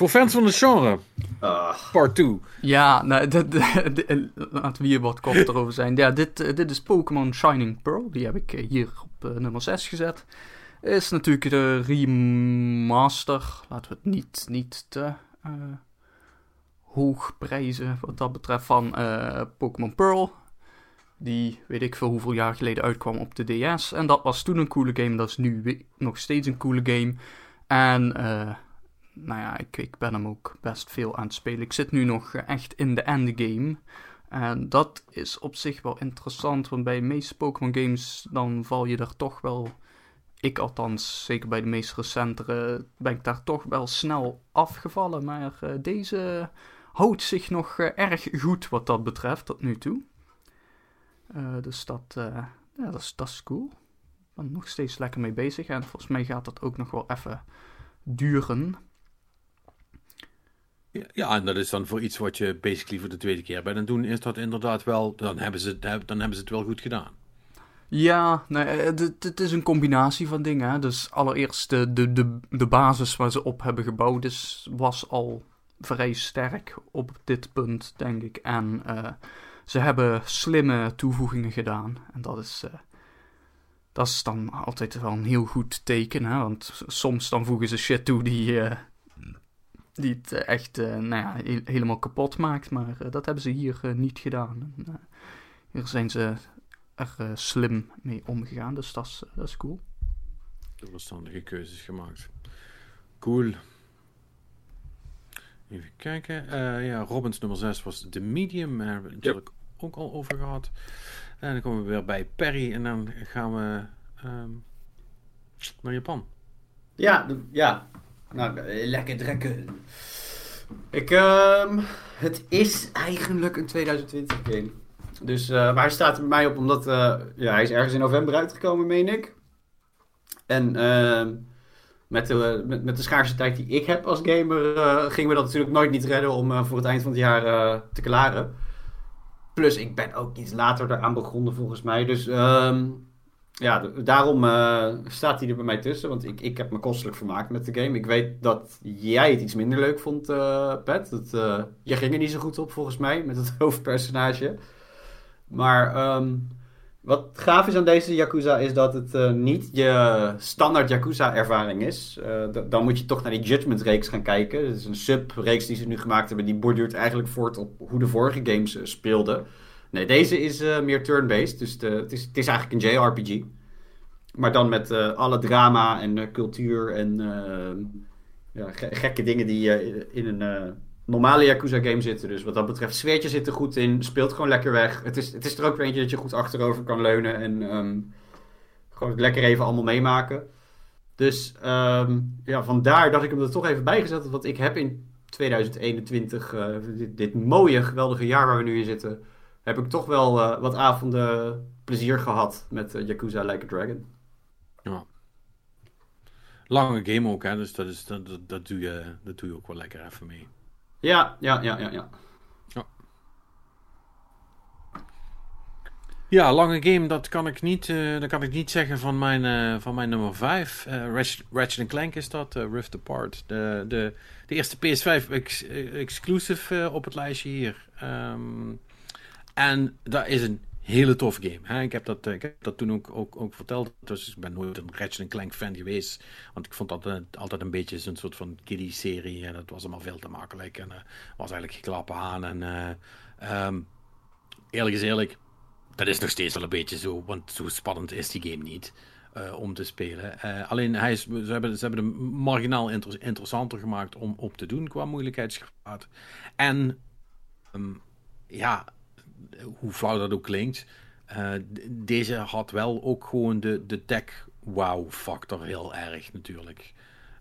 Voor fans van de genre, Ah, part 2. Ja, nou, dit- dit- laten we hier wat korter over zijn. Ja, dit, eh, dit is Pokémon Shining Pearl. Die heb ik eh, hier op eh, nummer 6 gezet. Is natuurlijk de remaster. Laten we het niet, niet te eh, hoog prijzen wat dat betreft van eh, Pokémon Pearl. Die weet ik veel hoeveel jaar geleden uitkwam op de DS. En dat was toen een coole game. Dat is nu nog steeds een coole game. En eh, nou ja, ik, ik ben hem ook best veel aan het spelen. Ik zit nu nog eh, echt in de endgame. En dat is op zich wel interessant, want bij de meeste Pokémon games dan val je er toch wel... Ik althans, zeker bij de meest recentere, ben ik daar toch wel snel afgevallen. Maar eh, deze houdt zich nog eh, erg goed wat dat betreft tot nu toe. Dus dat, ja, dat, is, dat is cool. Ik ben nog steeds lekker mee bezig. En volgens mij gaat dat ook nog wel even duren. Ja, en dat is dan voor iets wat je basically voor de tweede keer bent aan doen, is dat inderdaad wel, dan hebben ze, het- dan hebben ze het wel goed gedaan. Ja, nee, eh, het- is een combinatie van dingen. Hè. Dus allereerst de, de, de, de basis waar ze op hebben gebouwd is, was al vrij sterk op dit punt, denk ik. En eh, ze hebben slimme toevoegingen gedaan. En dat is, eh, dat is dan altijd wel een heel goed teken. Hè. Want soms dan voegen ze shit toe die, die het eh, echt eh, nou ja, he- helemaal kapot maakt. Maar eh, dat hebben ze hier niet gedaan. En, eh, hier zijn ze er eh, slim mee omgegaan. Dus dat is, dat is cool. Verstandige keuzes gemaakt. Cool. Even kijken. Eh, ja, Robbins nummer 6 was de medium. Daar hebben we het natuurlijk ook al over gehad. En dan komen we weer bij Perry. En dan gaan we ehm, naar Japan. Ja, de- ja. Nou, lekker trekken. Ik, ehm, het is eigenlijk een 2020 game. Dus, eh, maar hij staat er bij mij op omdat, eh, ja, hij is ergens in november uitgekomen, meen ik. En ehm, met, de, met, met de schaarse tijd die ik heb als gamer, eh, gingen we dat natuurlijk nooit niet redden om voor het eind van het jaar te klaren. Plus, ik ben ook iets later eraan begonnen volgens mij. Dus ehm, ja, daarom eh, staat hij er bij mij tussen. Want ik, ik heb me kostelijk vermaakt met de game. Ik weet dat jij het iets minder leuk vond, eh Pat. Dat, jij ging er niet zo goed op volgens mij met het hoofdpersonage. Maar ehm, wat gaaf is aan deze Yakuza is dat het niet je standaard Yakuza-ervaring is. Dan moet je toch naar die Judgment-reeks gaan kijken. Het is een sub-reeks die ze nu gemaakt hebben. Die borduurt eigenlijk voort op hoe de vorige games speelden. Nee, deze is eh, meer turn-based. Dus het, is, het is eigenlijk een JRPG. Maar dan met eh, alle drama en eh, cultuur en ja, ge- gekke dingen die in een normale Yakuza-game zitten. Dus wat dat betreft, sfeertje zit er goed in. Speelt gewoon lekker weg. Het is, het is er ook weer eentje dat je goed achterover kan leunen. En ehm, gewoon lekker even allemaal meemaken. Dus ehm, ja, vandaar dat ik hem er toch even bij gezet had. Want ik heb in 2021, eh, dit, dit mooie, geweldige jaar waar we nu in zitten... heb ik toch wel eh, wat avonden plezier gehad met eh, Yakuza Like a Dragon. Lange game ook, hè, dus dat, is, dat, dat, dat, doe je, dat doe je ook wel lekker even mee. Ja, ja, ja, ja, ja. Ja, lange game, dat kan ik niet, dat kan ik niet zeggen van mijn, van mijn nummer 5. Ratchet, Ratchet Clank is dat, Rift Apart. De, de, de eerste PS5 ex- eh, exclusive op het lijstje hier. Ehm, en dat is een hele toffe game. Hè? Ik, heb dat, eh, ik heb dat toen ook, ook, ook verteld. Dus ik ben nooit een Ratchet Clank fan geweest. Want ik vond dat eh, altijd een beetje zo'n soort van kiddie-serie. En dat was allemaal veel te makkelijk. En eh, was eigenlijk geklappen aan. En ehm, eerlijk is eerlijk, dat is nog steeds wel een beetje zo, want zo spannend is die game niet om te spelen. Alleen hij is, ze, hebben, ze hebben hem marginaal inter- interessanter gemaakt om op te doen qua moeilijkheidsgraad. En ehm, ja, hoe flauw dat ook klinkt, eh, deze had wel ook gewoon de, de tech wow factor heel erg natuurlijk.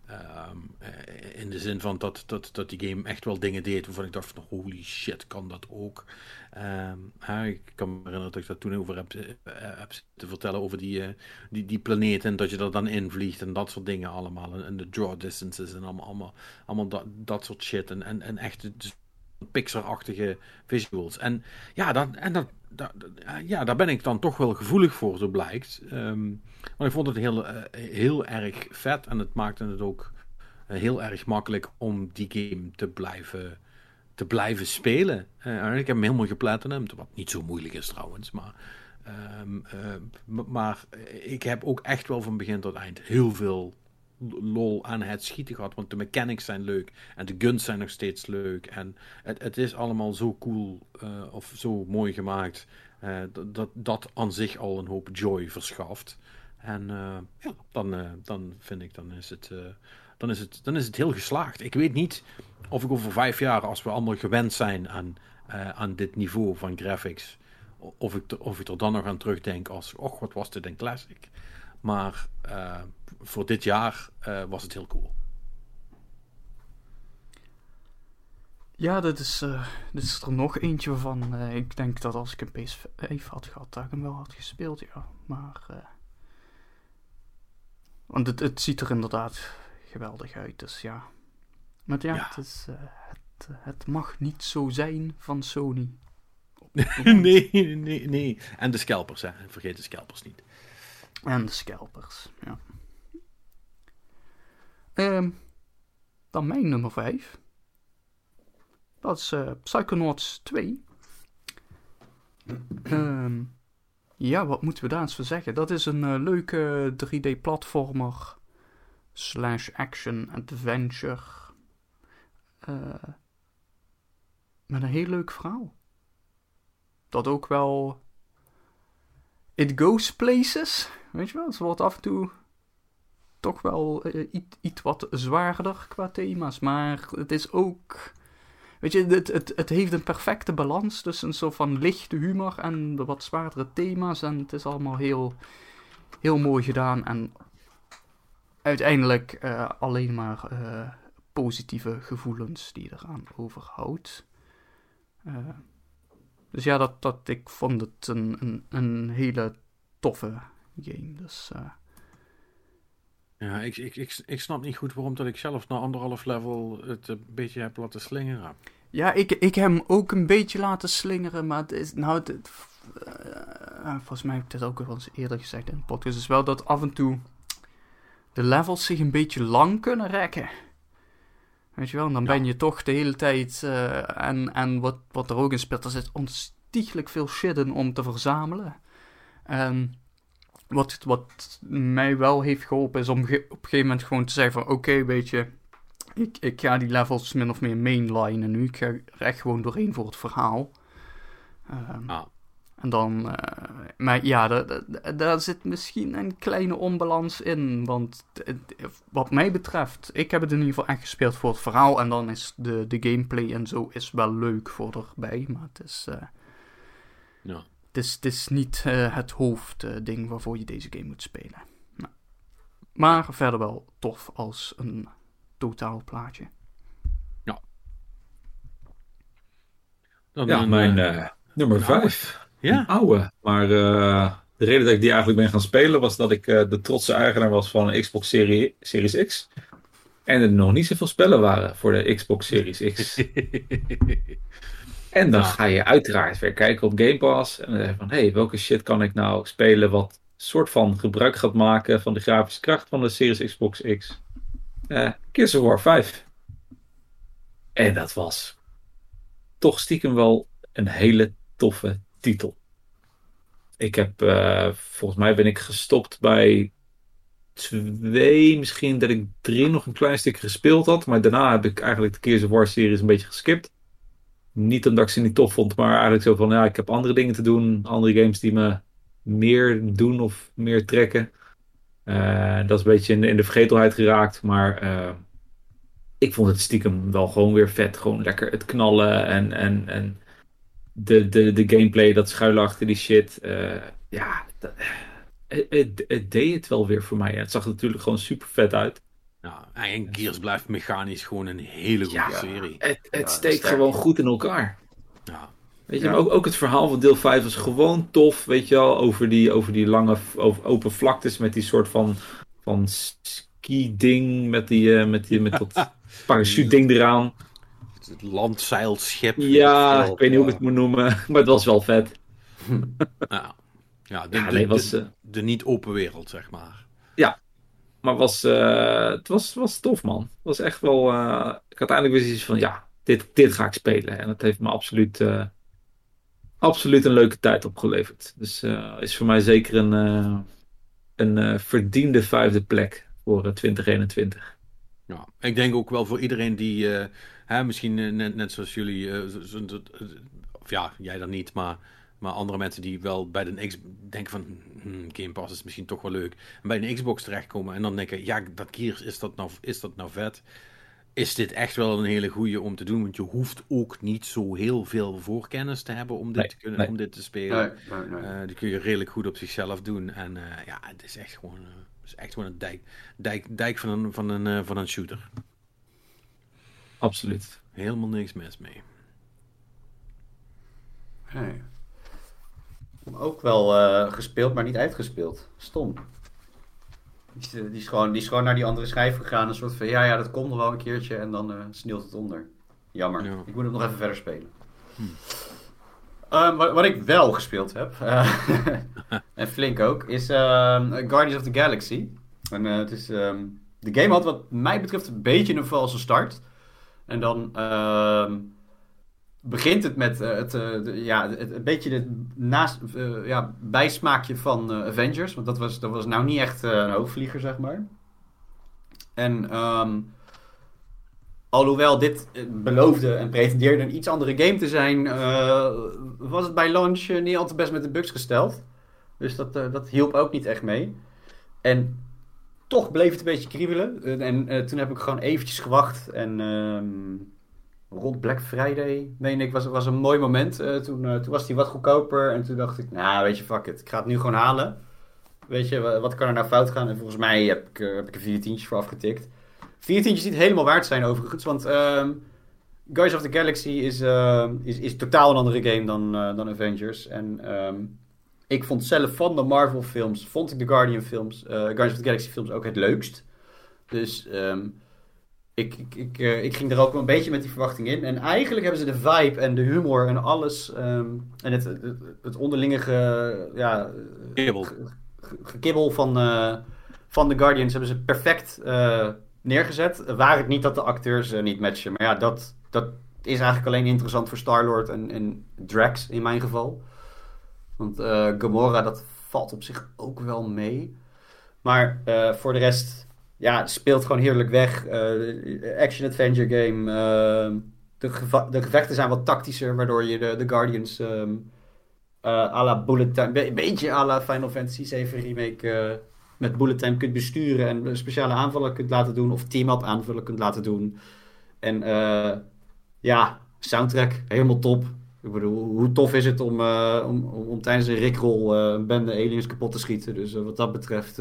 Ehm, eh, in de zin van dat, dat, dat die game echt wel dingen deed waarvan ik dacht van holy shit, kan dat ook? Ehm, ik kan me herinneren dat ik dat toen over heb, eh, heb te vertellen over die, eh, die, die planeet en dat je er dan in vliegt en dat soort dingen allemaal. En, de draw distances en allemaal, allemaal, allemaal dat, dat soort shit. En, en, en echt Pixar-achtige visuals. En ja, dan, en dat, dat, dat- ja, daar ben ik dan toch wel gevoelig voor, zo blijkt. Ehm, want ik vond het heel, eh, heel erg vet en het maakte het ook eh, heel erg makkelijk om die game te blijven, te blijven spelen. En ik heb hem helemaal geplatinumd, wat niet zo moeilijk is trouwens, maar... ehm, eh, m- maar ik heb ook echt wel van begin tot eind heel veel lol aan het schieten gehad. Want de mechanics zijn leuk. En de guns zijn nog steeds leuk. En het, het is allemaal zo cool eh, of zo mooi gemaakt. eh, dat, dat aan zich al een hoop joy verschaft. En eh, ja, dan, dan vind ik, dan is, het, dan, is het, dan is het heel geslaagd. Ik weet niet of ik over vijf jaar, als we allemaal gewend zijn aan, aan dit niveau van graphics, of ik, of ik er dan nog aan terugdenk als, och, wat was dit een classic. Maar eh, voor dit jaar eh, was het heel cool. Ja, dit is, dit is er nog eentje waarvan eh, ik denk dat als ik een PS5 had gehad, dat ik hem wel had gespeeld, ja. Maar, want het, het ziet er inderdaad geweldig uit, dus ja. Maar ja, Ja. Het, is, het, het mag niet zo zijn van Sony. nee, nee, nee. En de scalpers, hè. Vergeet de scalpers niet. En de scalpers, ja. Ehm, dan mijn nummer 5. Dat is eh, Psychonauts 2. Ehm, ja, wat moeten we daar eens voor zeggen? Dat is een eh, leuke 3D-platformer slash action adventure. eh, met een heel leuk verhaal. Dat ook wel... It goes places. Weet je wel, ze wordt af en toe toch wel eh, iets, iets wat zwaarder qua thema's. Maar het is ook. Weet je, het, het, het heeft een perfecte balans tussen een soort van lichte humor en de wat zwaardere thema's. En het is allemaal heel, heel mooi gedaan. En uiteindelijk eh, alleen maar eh, positieve gevoelens die je eraan overhoudt. Dus ja, dat, dat, ik vond het een, een, een hele toffe game. Dus eh, Ja, ik, ik, ik, ik snap niet goed waarom dat ik zelf na anderhalf level het een beetje heb laten slingeren. Ja, ik, ik heb hem ook een beetje laten slingeren, maar het is, nou, het, het- eh, volgens mij heb ik dit ook wel eens eerder gezegd in de podcast, is wel dat af en toe de levels zich een beetje lang kunnen rekken. Weet je wel, en dan Ja. ben je toch de hele tijd, eh, en, en wat, wat er ook in speelt, er zit ontiegelijk veel shit in om te verzamelen. En wat, wat mij wel heeft geholpen is om op een gegeven moment gewoon te zeggen van... Oké, weet je, ik, ik ga die levels min of meer mainlinen nu. Ik ga er echt gewoon doorheen voor het verhaal. Um, Ah. En dan, eh, maar ja, daar, daar- zit misschien een kleine onbalans in. Want wat mij betreft, ik heb het in ieder geval echt gespeeld voor het verhaal. En dan is de, de gameplay en zo is wel leuk voor erbij. Maar het is, eh, Ja. Het is, het is niet eh, het hoofdding waarvoor je deze game moet spelen. Nou. Maar verder wel tof als een totaal plaatje. Dan Ja, een, mijn eh, eh, nummer 5. ja. Een oude. Maar eh, de reden dat ik die eigenlijk ben gaan spelen was dat ik eh, de trotse eigenaar was van een Xbox Serie, Series X. En er nog niet zoveel spellen waren voor de Xbox Series X. En dan Ja. ga je uiteraard weer kijken op Game Pass. En dan zeg je van, hé, hey, welke shit kan ik nou spelen wat soort van gebruik gaat maken van de grafische kracht van de Series Xbox X? Gears of War 5. En dat was toch stiekem wel een hele toffe titel. Ik heb, eh, volgens mij ben ik gestopt bij twee, misschien dat ik drie nog een klein stukje gespeeld had. Maar daarna heb ik eigenlijk de Gears of War series een beetje geskipt. Niet omdat ik ze niet tof vond, maar eigenlijk zo van, ja, ik heb andere dingen te doen. Andere games die me meer doen of meer trekken. Eh, dat is een beetje in, in de vergetelheid geraakt, maar eh, ik vond het stiekem wel gewoon weer vet. Gewoon lekker het knallen en, en, en de, de, de gameplay, dat schuilen achter die shit. eh, ja, het, deed het wel weer voor mij. Het zag er natuurlijk gewoon super vet uit. Ja, en Gears blijft mechanisch gewoon een hele goede Ja. serie. Het, het Ja, steekt sterk. gewoon goed in elkaar. Ja. Weet je, Ja. maar ook, ook het verhaal van deel 5 was gewoon tof, weet je wel, over die, over die lange over, open vlaktes met die soort van, van ski-ding, met, die, eh, met, die, met dat parachute-ding eraan. Het landzeilschip. Ja, ik weet niet hoe ik het moet noemen, maar het was wel vet. Ja, ja, de, Ja, de, de- was, eh, de niet open wereld, zeg maar. Maar was, eh, het was, was tof, man. Het was echt wel. eh, ik had eindelijk weer zoiets van: ja, dit, dit ga ik spelen. En dat heeft me absoluut, eh, absoluut een leuke tijd opgeleverd. Dus is voor mij zeker een, een verdiende vijfde plek voor eh, 2021. Ja, ik denk ook wel voor iedereen die, hè, misschien net, zoals jullie, of ja, jij dan niet, maar, maar andere mensen die wel bij de X denken van, hmm, Game Pass is misschien toch wel leuk, en bij een Xbox terechtkomen en dan denken, ja, dat Gears, is dat nou, is dat nou vet? Is dit echt wel een hele goede om te doen? Want je hoeft ook niet zo heel veel voorkennis te hebben om dit, Nee, te, kunnen, nee. om dit te spelen. Nee, nee, nee. Eh, die kun je redelijk goed op zichzelf doen. En eh, ja, het is echt gewoon, eh, het is echt gewoon een dijk, dijk, dijk van, een, van, een, eh, van een shooter. Absoluut. Helemaal niks mis mee. Nee. Ook wel eh, gespeeld, maar niet uitgespeeld. Stom. Die is, die, is gewoon, die is gewoon naar die andere schijf gegaan. Een soort van, ja, ja, dat komt nog wel een keertje. En dan eh sneeuwt het onder. Jammer. Ja. Ik moet het nog even verder spelen. Ehm, wat, wat ik wel gespeeld heb, eh, en flink ook, is ehm, Guardians of the Galaxy. En, eh, het is, ehm, de game had wat mij betreft een beetje een valse start. En dan begint het met eh, het, eh, ja, een beetje het naast, eh, ja, bijsmaakje van Avengers. Want dat was, dat was nou niet echt een hoogvlieger, zeg maar. En ehm, alhoewel dit beloofde en pretendeerde een iets andere game te zijn, was het bij launch niet al te best met de bugs gesteld. Dus dat, dat hielp ook niet echt mee. En toch bleef het een beetje kriebelen. En, en toen heb ik gewoon eventjes gewacht. En ehm, rond Black Friday, meen ik, was, was een mooi moment. Eh, toen, eh, toen was die wat goedkoper. En toen dacht ik, nou weet je, fuck it. Ik ga het nu gewoon halen. Weet je, wa- wat kan er nou fout gaan? En volgens mij heb ik, eh, heb ik er vier tientjes voor afgetikt. Vier tientjes niet helemaal waard zijn overigens. Want ehm Guardians of the Galaxy is, ehm, is, is totaal een andere game dan, dan Avengers. En ehm, ik vond zelf van de Marvel films, vond ik de Guardian films, Guardians of the Galaxy films ook het leukst. Dus ehm, ik, ik, ik, eh, ik ging er ook wel een beetje met die verwachting in. En eigenlijk hebben ze de vibe en de humor en alles. ehm, en het, het, het onderlinge ge- ja, Kibbel. ge- ge- gekibbel van, eh, van de Guardians hebben ze perfect eh, neergezet. Waar het niet dat de acteurs niet matchen. Maar ja, dat, dat is eigenlijk alleen interessant voor Star-Lord en, en Drax in mijn geval. Want Gamora, dat valt op zich ook wel mee. Maar voor de rest, ja, speelt gewoon heerlijk weg. Eh, Action-adventure game. eh, de, de gevechten zijn wat tactischer, waardoor je de, de Guardians eh à la Bullet Time, een beetje à la Final Fantasy 7 Remake met Bullet Time kunt besturen en speciale aanvallen kunt laten doen of team-up aanvallen kunt laten doen. En ja, soundtrack, helemaal top. Ik bedoel, hoe tof is het om, om, om, om tijdens een rickroll een bende aliens kapot te schieten. Dus wat dat betreft,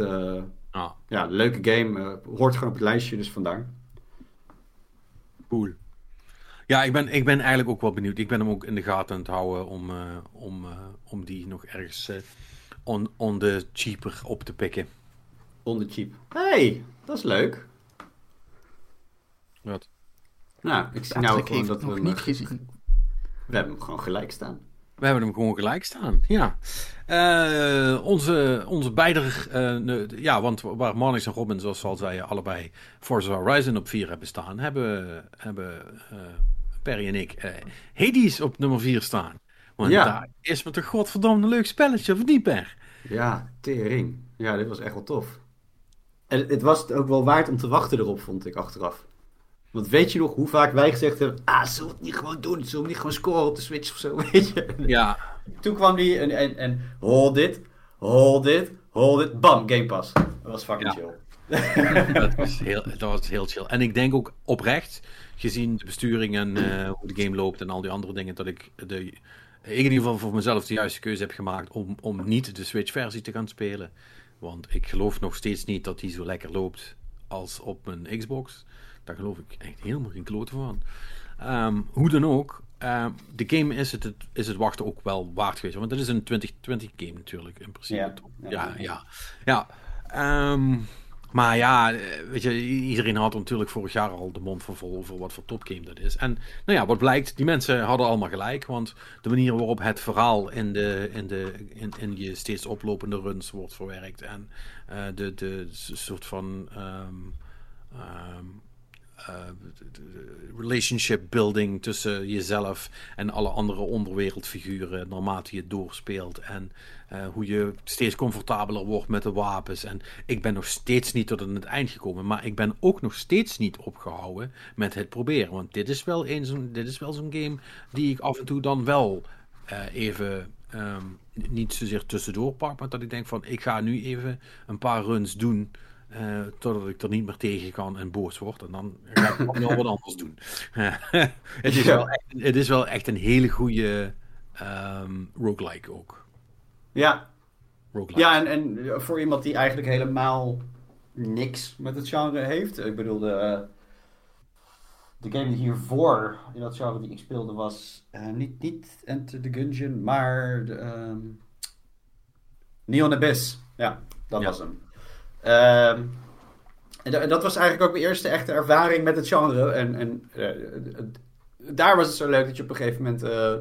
ja, leuke game. eh, hoort gewoon op het lijstje, dus vandaar. cool. Ja, ik ben, ik ben eigenlijk ook wel benieuwd. Ik ben hem ook in de gaten aan het houden om, eh, om, eh, om die nog ergens eh, on, on the cheaper op te pikken. On the cheap. hey, dat is leuk. Wat? Nou, ik zie nou gewoon dat we hem, niet gezien. we hebben hem gewoon gelijk staan. We hebben hem gewoon gelijk staan. Ja. Eh, onze, onze beide. eh, ja, want waar Marnix en Robin, zoals al zeiden, allebei Forza Horizon op 4 hebben staan, hebben, hebben eh, Perry en ik Hades op nummer 4 staan. Want Ja. daar is me toch godverdomme een leuk spelletje, of niet, Per? Ja, tering. Ja, dit was echt wel tof. En het was het ook wel waard om te wachten erop, vond ik achteraf. Want weet je nog hoe vaak wij gezegd hebben: Ah, zullen we het niet gewoon doen? Zullen we niet gewoon scoren op de Switch of zo? Weet je? Ja, Toen kwam die en, en, en hold it, hold it, hold it, bam, Game Pass. Dat was fucking Ja. chill. dat was, heel, dat was heel chill. En ik denk ook oprecht, gezien de besturing en eh, hoe de game loopt en al die andere dingen, dat ik de, ik in ieder geval voor mezelf de juiste keuze heb gemaakt om, om niet de Switch-versie te gaan spelen. Want ik geloof nog steeds niet dat die zo lekker loopt als op mijn Xbox. Daar geloof ik echt helemaal geen klote van. Ehm, hoe dan ook, ehm, de game is het, is het wachten ook wel waard geweest. Want het is een 2020 game natuurlijk, in principe. Ja. Ja. ja, ja. ja. Ehm, maar ja, eh, weet je, iedereen had natuurlijk vorig jaar al de mond van vol over wat voor topgame dat is. En nou ja, wat blijkt, die mensen hadden allemaal gelijk. Want de manier waarop het verhaal in, de, in, de, in, in je steeds oplopende runs wordt verwerkt. En eh, de, de soort van relationship building tussen jezelf en alle andere onderwereldfiguren naarmate je doorspeelt. En eh, hoe je steeds comfortabeler wordt met de wapens. En ik ben nog steeds niet tot aan het eind gekomen, maar ik ben ook nog steeds niet opgehouden met het proberen. Want dit is wel een zo'n, dit is wel zo'n game die ik af en toe dan wel eh, even ehm, niet zozeer tussendoor pak, maar dat ik denk van ik ga nu even een paar runs doen. Eh, totdat ik er niet meer tegen kan en boos word. En dan ga ik nog wat anders doen. het, is Ja. wel echt, het is wel echt een hele goede ehm roguelike ook. Ja, Roguelike. ja en, en voor iemand die eigenlijk helemaal niks met het genre heeft. Ik bedoel, de, de game die hiervoor in dat genre die ik speelde was eh, niet, niet Enter the Gungeon, maar de, ehm, Neon Abyss. Ja, dat Ja. was hem. Ehm, en da- dat was eigenlijk ook mijn eerste echte ervaring met het genre. En, en eh, daar was het zo leuk dat je op een gegeven moment eh,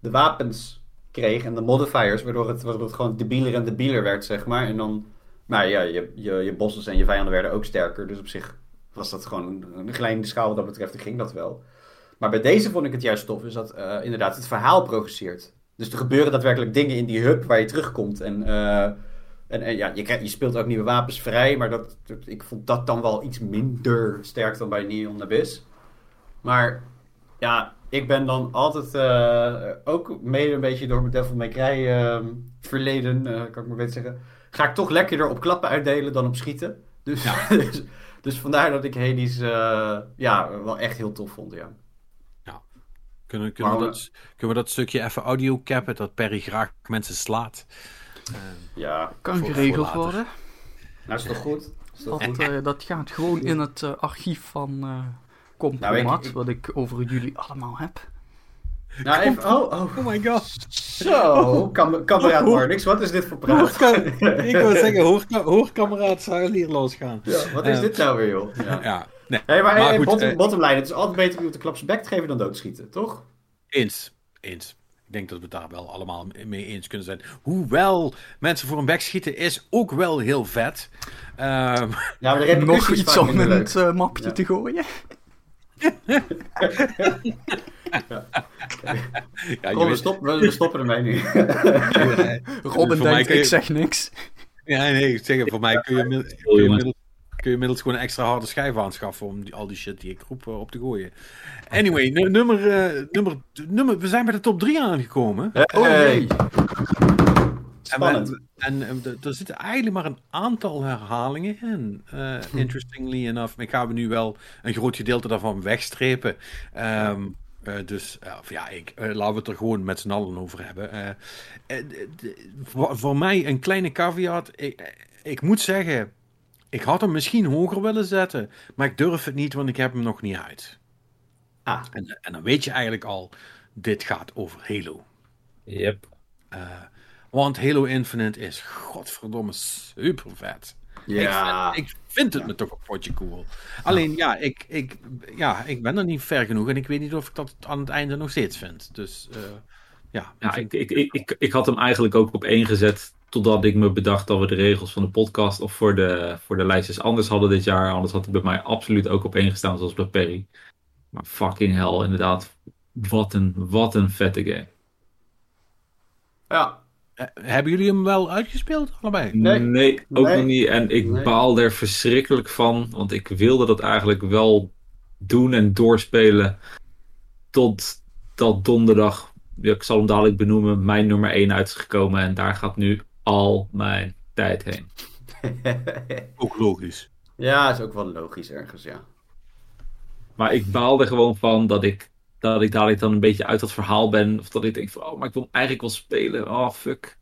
de wapens kreeg en de modifiers, waardoor het, waardoor het gewoon debieler en debieler werd, zeg maar. En dan, nou ja, je, je, je bosses en je vijanden werden ook sterker. Dus op zich was dat gewoon een, kleine schaal wat dat betreft, ging dat wel. Maar bij deze vond ik het juist tof, is dat eh, inderdaad het verhaal progresseert. Dus er gebeuren daadwerkelijk dingen in die hub waar je terugkomt. En, en, en ja, je, krijgt, je speelt ook nieuwe wapens vrij, maar dat, dat- ik vond dat dan wel iets minder sterk dan bij Neon Abyss. Maar ja, ik ben dan altijd eh, ook mede een beetje door mijn Devil May Cry eh, verleden, eh, kan ik maar beter zeggen, ga ik toch lekkerder op klappen uitdelen dan op schieten. Dus, dus, dus vandaar dat ik Hades eh, ja, wel echt heel tof vond, ja. Kunnen, kunnen, we dat, kunnen we dat stukje even audio cappen dat Perry graag mensen slaat? Eh, Ja, Kan geregeld worden. nou is toch goed? Is Dat, goed? eh, dat gaat gewoon in het eh, archief van eh Compromat, Nou, ik- ik- wat ik over jullie allemaal heb. Nou, even, oh, oh, oh my god. zo, kam kameraad Marnix, wat is dit voor praat? ik wil zeggen, hoor, hoor kameraad hier losgaan. Ja, wat is dit nou weer, joh? Ja. Ja, nee, Hey, maar, Maar hey, goed, bottom, bottom line, het is altijd beter om iemand een klap zijn bek te geven dan doodschieten, toch? eens. Eens. Ik denk dat we het daar wel allemaal mee eens kunnen zijn. Hoewel mensen voor een bek schieten is ook wel heel vet. Ehm, Ja, maar de Nog iets om in het eh, mapje Ja. te gooien. Ja, Kom, je we, weet- stoppen, we stoppen ermee nu. Robin denkt, ik zeg niks. Ja, nee, ik zeg, voor mij kun je, kun je, kun je inmiddels gewoon een extra harde schijf aanschaffen om die, al die shit die ik roep eh, op te gooien. Anyway, nu- nummer, eh, nummer, nummer, we zijn bij de top 3 aangekomen. Oh Hey. jee. En, Spannend. en eh, er zitten eigenlijk maar een aantal herhalingen in. eh, interestingly enough. Maar ik ga we nu wel een groot gedeelte daarvan wegstrepen. Ehm, eh, dus ja, ik, laten we het er gewoon met z'n allen over hebben. Voor, mij een kleine caveat. Ik, ik moet zeggen, ik had hem misschien hoger willen zetten. Maar ik durf het niet, want ik heb hem nog niet uit. Ah, En, en dan weet je eigenlijk al, dit gaat over Halo. Yep. Eh, want Halo Infinite is godverdomme super vet. ja. Ik, vind, ik vind het me toch een potje cool. Alleen ja ik, ik, ja, ik ben er niet ver genoeg en ik weet niet of ik dat aan het einde nog steeds vind. Dus eh, ja. Ja, ik, ik, ik, ik, ik had hem eigenlijk ook op één gezet. Totdat ik me bedacht dat we de regels van de podcast of voor de, voor de lijstjes anders hadden dit jaar. Anders had hij bij mij absoluut ook op één gestaan, zoals bij Perry. Maar fucking hell, inderdaad. Wat een, wat een vette game. ja. Eh, hebben jullie hem wel uitgespeeld, allebei? Nee. ook Nee. nog niet. En ik Nee. baal er verschrikkelijk van. Want ik wilde dat eigenlijk wel doen en doorspelen. Tot dat donderdag, ja, ik zal hem dadelijk benoemen, mijn nummer 1 uit is gekomen. En daar gaat nu al mijn tijd heen. Ook logisch. ja, is ook wel logisch ergens, ja. Maar ik baal er gewoon van dat ik, dat ik dadelijk dan een beetje uit dat verhaal ben. Of dat ik denk van, oh, maar ik wil eigenlijk wel spelen. Oh, fuck.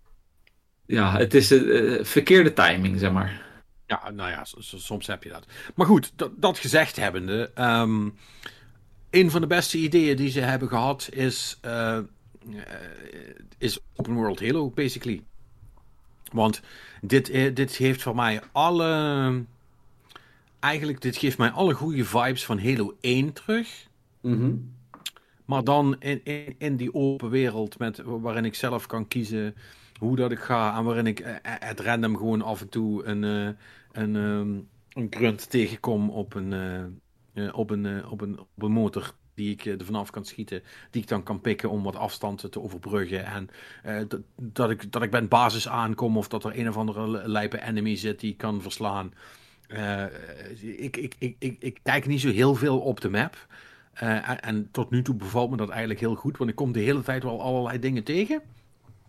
Ja, het is een verkeerde timing, zeg maar. Ja, nou ja, soms heb je dat. Maar goed, dat, dat gezegd hebbende. ehm een van de beste ideeën die ze hebben gehad is, eh, eh, is Open World Halo, basically. Want dit, eh, dit geeft voor mij alle. Eigenlijk, dit geeft mij alle goede vibes van Halo 1 terug. Mhm. Maar dan in, in, in die open wereld met, waarin ik zelf kan kiezen hoe dat ik ga. En waarin ik eh, het random gewoon af en toe een, eh, een, ehm, een grunt tegenkom op een, eh, eh, op, een, eh, op, een, op een motor. Die ik eh, er vanaf kan schieten. Die ik dan kan pikken om wat afstand te overbruggen. En eh, dat, dat, ik, dat ik bij een basis aankom. Of dat er een of andere lijpe enemy zit die ik kan verslaan. Eh, ik, ik, ik, ik, ik kijk niet zo heel veel op de map. Eh, en, tot nu toe bevalt me dat eigenlijk heel goed, want ik kom de hele tijd wel allerlei dingen tegen.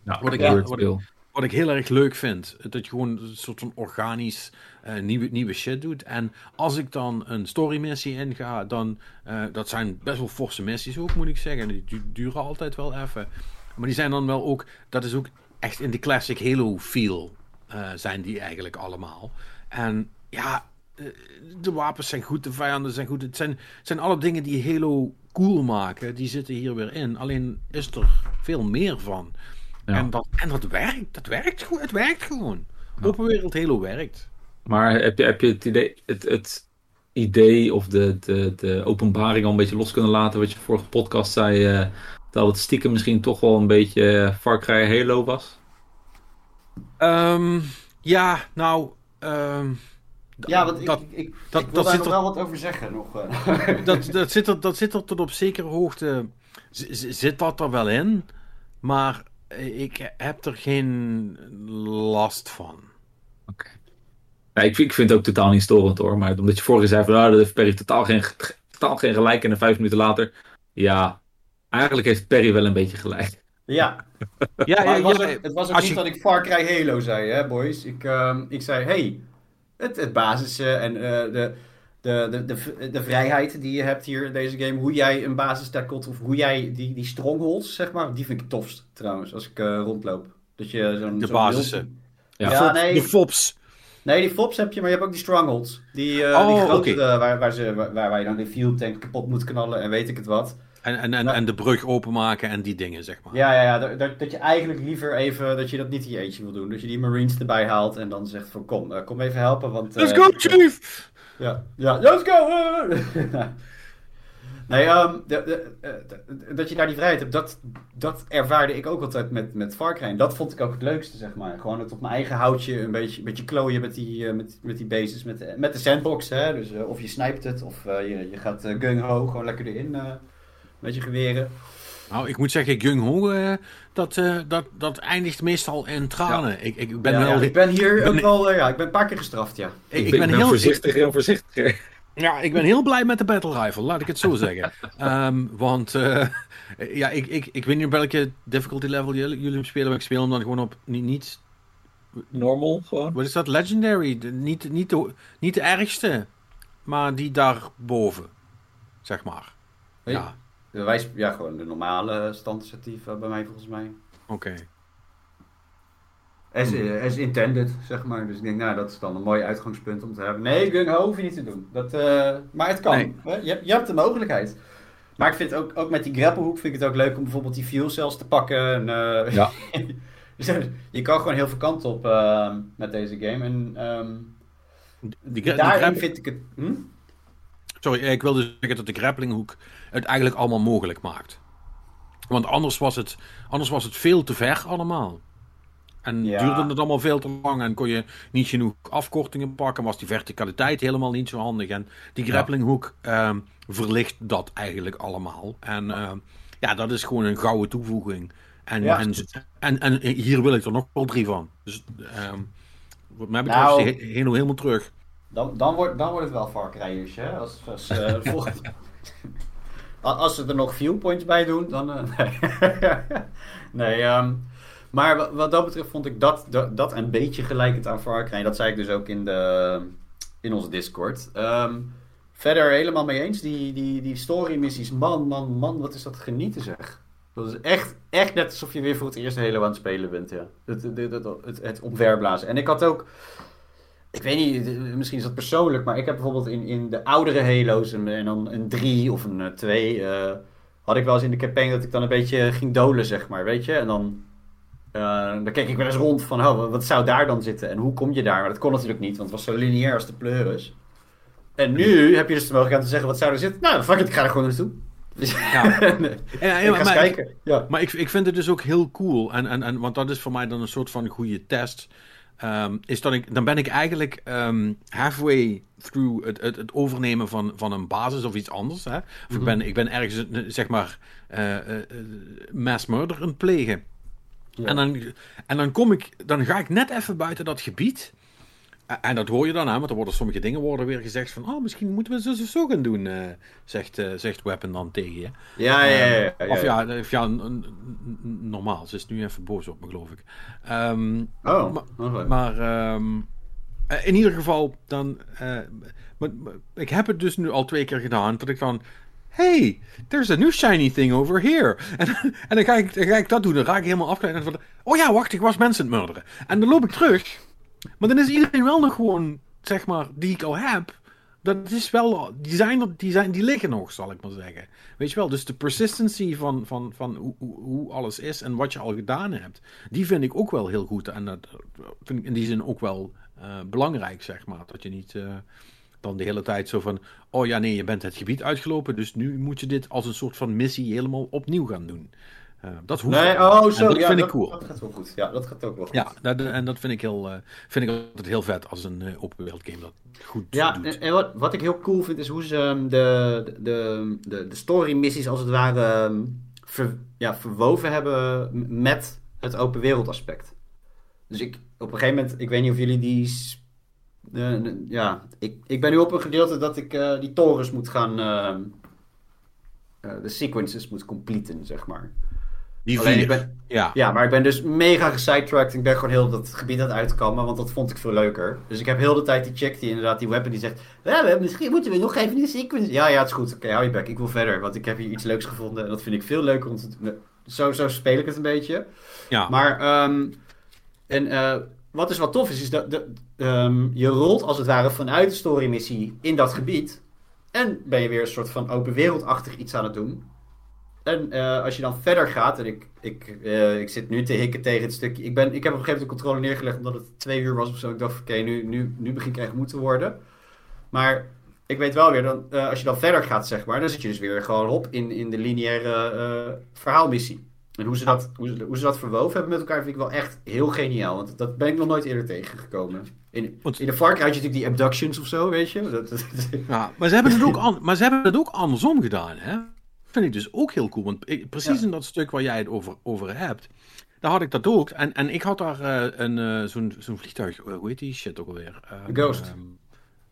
Ja, Wat ik- wat ik-. Wat ik heel erg leuk vind, dat je gewoon een soort van organisch eh, nieuwe, nieuwe shit doet. En als ik dan een story missie inga, dan, eh, dat zijn best wel forse missies ook, moet ik zeggen. Die du- duren altijd wel even. Maar die zijn dan wel ook, dat is ook echt in de classic Halo feel, eh, zijn die eigenlijk allemaal. En ja, de wapens zijn goed, de vijanden zijn goed. Het zijn, het zijn alle dingen die Halo cool maken, die zitten hier weer in. Alleen is er veel meer van. Ja. En, dat, en dat werkt, dat werkt gewoon. Het werkt gewoon. Open wereld Halo werkt. Maar heb je, heb je het, idee, het, het idee of de, de, de openbaring al een beetje los kunnen laten? Wat je vorige podcast zei, eh, dat het stiekem misschien toch wel een beetje eh, Far Cry Halo was? Ehm, ja, nou. ehm, Ja, want ik, dat, ik, ik, dat- ik wil dat daar zit nog er- wel wat over zeggen. Nog, eh. dat, dat, zit er, dat zit er tot op zekere hoogte. Zit dat er wel in? Maar ik heb er geen last van. Ja, ik, vind- ik vind het ook totaal niet storend hoor. Maar omdat je vorige zei van nou, dat heeft Perry totaal geen, totaal geen gelijk. En dan vijf minuten later. Ja, eigenlijk heeft Perry wel een beetje gelijk. ja, Ja, maar het was, ja, ook, het was ook niet je- dat ik Far Cry Halo zei, hè, boys. Ik, ehm, ik zei, hey, het, het basis eh, en eh, de, de, de, de, de vrijheid die je hebt hier in deze game. Hoe jij een basis tackelt of hoe jij die, die strongholds, zeg maar. Die vind ik het tofst trouwens, als ik eh, rondloop. Dat je zo'n... De zo'n basissen. Ja. Ja, nee. De FOPs. Nee, die FOPs heb je, maar je hebt ook die strongholds. Die, eh Oh, die oké. grotere, waar, waar, ze, waar, waar je dan de fuel tank kapot moet knallen en weet ik het wat. En, en, en, en de brug openmaken en die dingen, zeg maar. Ja, ja, ja. Dat, dat, dat je eigenlijk liever even, dat je dat niet in je eentje wil doen. Dat je die marines erbij haalt en dan zegt van kom, eh, kom even helpen, want... Let's eh, go, chief! Ja, ja, let's go! nee, ehm, eh, dat je daar die vrijheid hebt, dat, dat ervaarde ik ook altijd met, met Far Cry. Dat vond ik ook het leukste, zeg maar. Gewoon het op mijn eigen houtje een beetje, beetje klooien met die, eh, met, met die bases, met, met de sandbox. Hè? Dus eh, of je snijpt het, of je, je gaat eh, gung-ho gewoon lekker erin. met je geweren. Nou, ik moet zeggen, Gung Ho, eh, dat, eh, dat, dat eindigt meestal in tranen. Ik, ik ben Ja, wel... ja, ik ben hier ben- ook wel, eh, ja, ik ben een paar keer gestraft, ja. ik, ik ben, ben heel... voorzichtiger en voorzichtiger. Ja, ik ben heel blij met de Battle Rifle, laat ik het zo zeggen. Ehm, want eh, ja, ik, ik, ik weet niet op welke difficulty level jullie, jullie hem spelen, maar ik speel hem dan gewoon op niet, niet Normal gewoon. wat is dat, legendary? De- niet, niet, de, niet de ergste, maar die daarboven, zeg maar. Hey. Ja, De ja, gewoon de normale standaardstatief eh, bij mij volgens mij. oké. As, eh, as intended, zeg maar. Dus ik denk, nou, dat is dan een mooi uitgangspunt om te hebben. Nee, Gung Ho hoef je niet te doen. Dat, eh, maar het kan. Nee. Je, hebt- je hebt de mogelijkheid. Maar ik vind ook, ook met die grappelhoek vind ik het ook leuk om bijvoorbeeld die fuel cells te pakken. En, Ja. dus, je kan gewoon heel veel kanten op eh, met deze game. En ehm, Die, die daarin vind ik het... Hm? Sorry, ik wilde zeggen dat de grapplinghoek het eigenlijk allemaal mogelijk maakt. Want anders was het, anders was het veel te ver allemaal. En Ja. duurde het allemaal veel te lang en kon je niet genoeg afkortingen pakken. Was die verticaliteit helemaal niet zo handig. En die grapplinghoek ehm, verlicht dat eigenlijk allemaal. En ehm, ja, dat is gewoon een gouden toevoeging. En, Ja. en, en, en hier wil ik er nog wel drie van. Dus ehm, wat mij betreft Nou. is die he- Halo helemaal terug. Dan, dan, wordt, dan wordt het wel Far Cry'ers, hè? Als, als, eh, volgende- als ze er nog viewpoints bij doen, dan... eh, nee, nee ehm, maar wa- wat dat betreft vond ik dat, dat, een beetje gelijkend aan Far Cry. Dat zei ik dus ook in, de, in onze Discord. Ehm, verder helemaal mee eens. Die, die, die story missies, man, man, man, wat is dat genieten zeg. Dat is echt, echt net alsof je weer voor het eerst Halo aan het spelen bent, ja. Het, het, het, het. En ik had ook... Ik weet niet, misschien is dat persoonlijk, maar ik heb bijvoorbeeld in, in de oudere Halo's een, en dan een 3 of een 2, had ik wel eens in de campaign dat ik dan een beetje ging dolen, zeg maar, weet je. En dan, eh, dan keek ik wel eens rond van, oh, wat zou daar dan zitten en hoe kom je daar? Maar dat kon natuurlijk niet, want het was zo lineair als de pleuris. En nu heb je dus de mogelijkheid om te zeggen, wat zou er zitten? Nou, fuck it, ik ga er gewoon naartoe. Ja. nee, maar- kijken. Ja. Maar ik, ik vind het dus ook heel cool. En, en, en, want dat is voor mij dan een soort van goede test. Ehm, is dat ik, dan ben ik eigenlijk ehm, halfway through het, het, het overnemen van, van een basis of iets anders. Hè? Of ik, ben, ik ben ergens, eh, zeg maar, eh, mass murder aan het plegen. Ja. En, dan, en dan, kom ik, dan ga ik net even buiten dat gebied. En- dat hoor je dan, hè, want er worden sommige dingen worden weer gezegd van... Oh, misschien moeten we zo, zo, zo gaan doen, eh, zegt, eh, zegt Weapon dan tegen je. Ja, ja, ja. ja, ja, Of ja, of ja n- n- n- normaal. Ze is nu even boos op me, geloof ik. Ehm, Oh, maar, ehm, eh, in ieder geval, dan. maar, maar ik heb het dus nu al twee keer gedaan. Dat ik dan. Hey, there's a new shiny thing over here. En, en dan, ga ik, dan ga ik dat doen. Dan raak ik helemaal afgeleid. En dan van, oh ja, wacht, ik was mensen aan het murderen. En dan loop ik terug. Maar dan is iedereen wel nog gewoon, zeg maar, die ik al heb. Dat is wel, die, zijn die, zijn, die liggen nog, zal ik maar zeggen. Weet je wel, dus de persistency van, van, van hoe, hoe- alles is en wat je al gedaan hebt, die vind ik ook wel heel goed. En dat vind ik in die zin ook wel eh, belangrijk, zeg maar. Dat je niet eh, dan de hele tijd zo van, oh ja, nee, je bent het gebied uitgelopen, dus nu moet je dit als een soort van missie helemaal opnieuw gaan doen. Eh, dat hoeft Nee, oh, En zo. dat ja, vind ik dat, cool. Dat gaat wel goed. Ja, dat gaat ook wel goed. Ja, dat, en dat vind ik, heel, eh, vind ik altijd heel vet als een eh, open wereld game dat goed Ja, doet. en, en wat, wat ik heel cool vind is hoe ze ehm, de, de, de, de story missies als het ware ehm, ver- ja, verwoven hebben met het open wereld aspect. Dus ik, op een gegeven moment, ik weet niet of jullie die... ja, ik, ik ben nu op een gedeelte dat ik die torens moet gaan... ehm, eh, de sequences moet completen, zeg maar. Die Alleen vier. ik ben, Ja. ja, maar ik ben dus mega gesidetracked. Ik ben gewoon heel dat gebied aan het uitkomen, want dat vond ik veel leuker. Dus ik heb heel de tijd die check die inderdaad die weapon die zegt... Ja, misschien moeten we nog even die sequence... Ja, ja, het is goed. Oké, hou je bek. Ik wil verder, want ik heb hier iets leuks gevonden. En dat vind ik veel leuker. om te- Zo, zo speel ik het een beetje. ja. Maar, ehm, en eh, wat dus wat tof is, is dat dat, ehm, je rolt als het ware vanuit de story missie in dat gebied. En ben je weer een soort van open wereldachtig iets aan het doen. En eh, als je dan verder gaat, en ik, ik, eh, ik zit nu te hikken tegen het stukje. Ik, ben, ik heb op een gegeven moment de controle neergelegd omdat het twee uur was of zo. Ik dacht, oké, nu, nu, nu begin ik echt moe te worden. Maar ik weet wel weer, dan, eh, als je dan verder gaat, zeg maar, dan zit je dus weer gewoon hop in, in de lineaire verhaalmissie. En hoe ze, dat, hoe, ze, hoe ze dat verwoven hebben met elkaar vind ik wel echt heel geniaal. Want dat ben ik nog nooit eerder tegengekomen. In, in de Cry had je natuurlijk die abductions of zo, weet je. Dat, dat- Ja, maar ze hebben het ook, maar ze hebben het ook andersom gedaan, hè? Vind ik dus ook heel cool. Want ik- precies Ja. in dat stuk waar jij het over, over hebt, daar had ik dat ook. En, en ik had daar eh, een, eh, zo'n, zo'n vliegtuig, eh, hoe heet die shit ook alweer? Ehm, Ghost. ehm,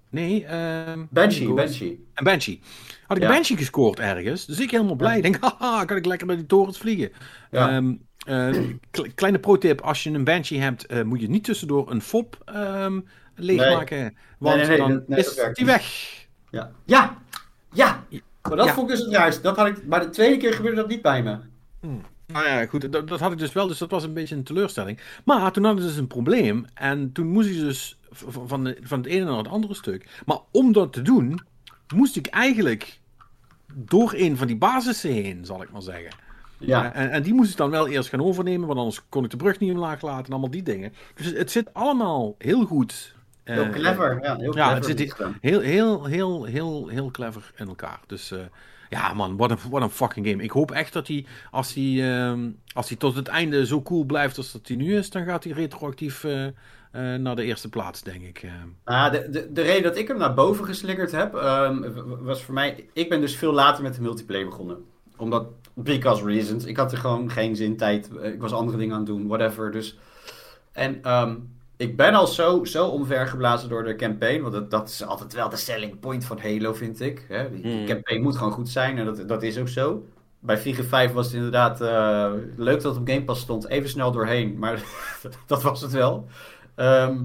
nee, ehm, Banshee, Ghost. Banshee. Een Banshee. Had ik Ja. een Banshee gescoord ergens. Dus ik helemaal blij. Denk, haha, kan ik lekker naar die torens vliegen. Ja. Kle- kleine pro-tip. Als je een Banshee hebt, moet je niet tussendoor een fop leegmaken. Want nee, nee, dan is die weg. Ja. Ja! Ja! Maar dat Ja. vond ik dus het raarste. Dat had ik, maar de tweede keer gebeurde dat niet bij me. Nou ja, goed, dat, dat had ik dus wel, dus dat was een beetje een teleurstelling. Maar toen hadden ze dus een probleem en toen moest ik dus van, de, van het ene naar het andere stuk. Maar om dat te doen, moest ik eigenlijk door een van die basissen heen, zal ik maar zeggen. Ja. En, en die moest ik dan wel eerst gaan overnemen, want anders kon ik de brug niet omlaag laten en allemaal die dingen. Dus het zit allemaal heel goed. Eh, Heel clever. Ja, heel ja, clever. het zit heel, heel, heel, heel, heel clever in elkaar. Dus eh, ja, man, wat een, wat een fucking game. Ik hoop echt dat hij, als hij, ehm, als hij tot het einde zo cool blijft als dat hij nu is, dan gaat hij retroactief eh, eh, naar de eerste plaats, denk ik. eh. Ah, de, de, de reden dat ik hem naar boven geslingerd heb, ehm, was voor mij... Ik ben dus veel later met de multiplayer begonnen. Omdat, because reasons. Ik had er gewoon geen zin, tijd. eh, Ik was andere dingen aan het doen, whatever. Dus, en ehm, ik ben al zo, zo omvergeblazen door de campaign. Want dat, dat is altijd wel de selling point van Halo, vind ik. Hè? Die, die Mm. campaign moet gewoon goed zijn en dat, dat is ook zo. Bij 4 5 was het inderdaad eh, leuk dat het op Game Pass stond. Even snel doorheen, maar dat was het wel. Ehm,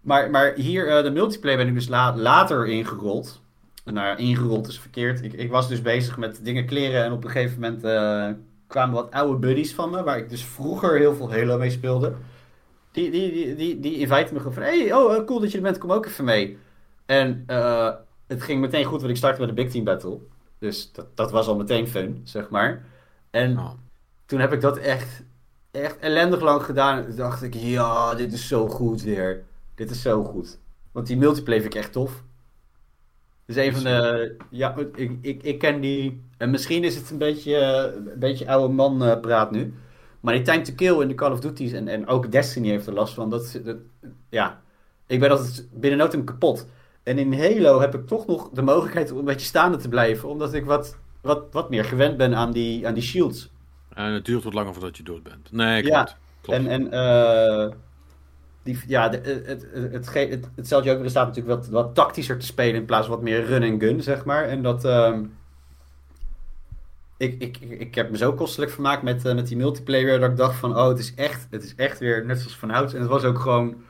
maar, maar hier, eh, de multiplayer ben ik dus la- later ingerold. Nou, ja, ingerold is verkeerd. Ik, ik was dus bezig met dingen kleren en op een gegeven moment eh, kwamen wat oude buddies van me, waar ik dus vroeger heel veel Halo mee speelde. Die, die, die, die, die inviten me gewoon van, hey, oh, eh, cool dat je er bent, kom ook even mee. En eh, het ging meteen goed, want ik startte met de Big Team Battle. Dus dat, dat was al meteen fun, zeg maar. En toen heb ik dat echt, echt ellendig lang gedaan. En toen dacht ik, ja, dit is zo goed weer. Dit is zo goed. Want die multiplayer vind ik echt tof. Dus een van de... Ja, ik, ik, ik ken die... En misschien is het een beetje, eh, een beetje oude man praat nu. Maar die time to kill in de Call of Duty's en, en ook Destiny heeft er last van. Dat, dat, ja, ik ben altijd binnen no time kapot. En in Halo heb ik toch nog de mogelijkheid om een beetje staande te blijven. Omdat ik wat, wat, wat meer gewend ben aan die, aan die shields. en het duurt wat langer voordat je dood bent. Nee, Ja, klopt. klopt. En, en eh, die, ja, de, het, het, het, het stelt je ook weer in staat natuurlijk wat, wat tactischer te spelen in plaats van wat meer run en gun, zeg maar. En dat. ehm, ik, ik, ik heb me zo kostelijk vermaakt met, eh, met die multiplayer dat ik dacht van, oh, het is echt, het is echt weer net zoals van ouds. En het was ook gewoon,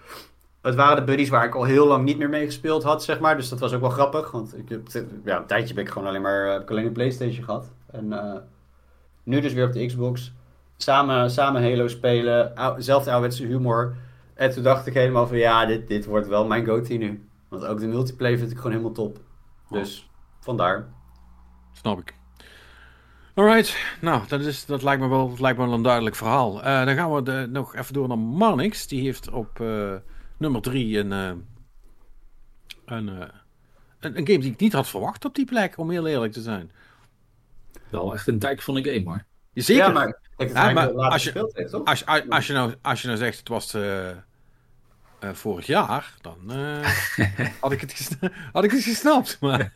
het waren de buddies waar ik al heel lang niet meer mee gespeeld had, zeg maar. Dus dat was ook wel grappig, want ik heb, ja, een tijdje ben ik gewoon alleen maar, heb ik alleen een Playstation gehad. En eh, nu dus weer op de Xbox. Samen, samen Halo spelen, ou, zelfde ouderwetse humor. En toen dacht ik helemaal van, ja, dit, dit wordt wel mijn go-to nu. Want ook de multiplayer vind ik gewoon helemaal top. Dus, vandaar. Snap ik. Alright, nou, dat, is, dat, lijkt me wel, dat lijkt me wel een duidelijk verhaal. Eh, dan gaan we de, nog even door naar Marnix. Die heeft op eh, nummer 3 een, eh, een, een, een game die ik niet had verwacht op die plek, om heel eerlijk te zijn. Wel echt een dijk van een game hoor. Zeker. Ja, maar ik heb het Ja, maar als je- gespeeld heeft, toch? Als, als, als, je nou, als je nou zegt het was eh, eh, vorig jaar, dan eh, had, ik het had ik het gesnapt. Maar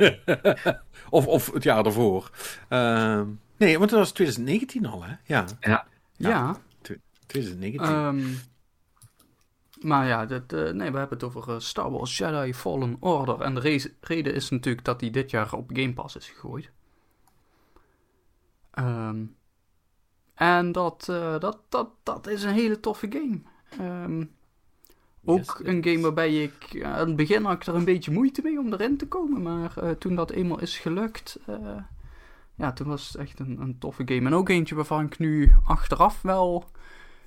of, of het jaar daarvoor. Ehm, nee, want dat was 2019 al, hè? Ja, Ja, Ja. 2019. Ehm, maar ja, dit, eh, nee, we hebben het over eh, Star Wars Jedi Fallen Order. En de re- reden is natuurlijk dat die dit jaar op Game Pass is gegooid. Ehm, en dat, eh, dat, dat, dat is een hele toffe game. Ehm, ook Yes, een game waarbij ik... eh, aan het begin had ik er een beetje moeite mee om erin te komen. Maar eh, toen dat eenmaal is gelukt... ja, toen was het echt een, een toffe game. En ook eentje waarvan ik nu achteraf wel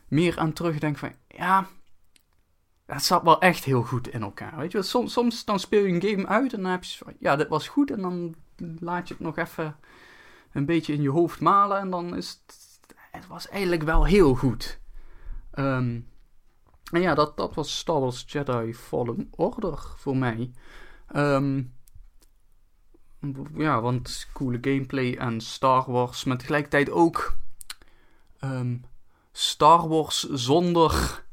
meer aan terugdenk van... Ja, het zat wel echt heel goed in elkaar. Weet je, wel. soms, soms dan speel je een game uit en dan heb je van... Ja, dit was goed. En dan laat je het nog even een beetje in je hoofd malen. En dan is het... Het was eigenlijk wel heel goed. Ehm, en ja, dat, dat was Star Wars Jedi Fallen Order voor mij. Ehm, ja, want coole gameplay en Star Wars, maar tegelijkertijd ook ehm, Star Wars zonder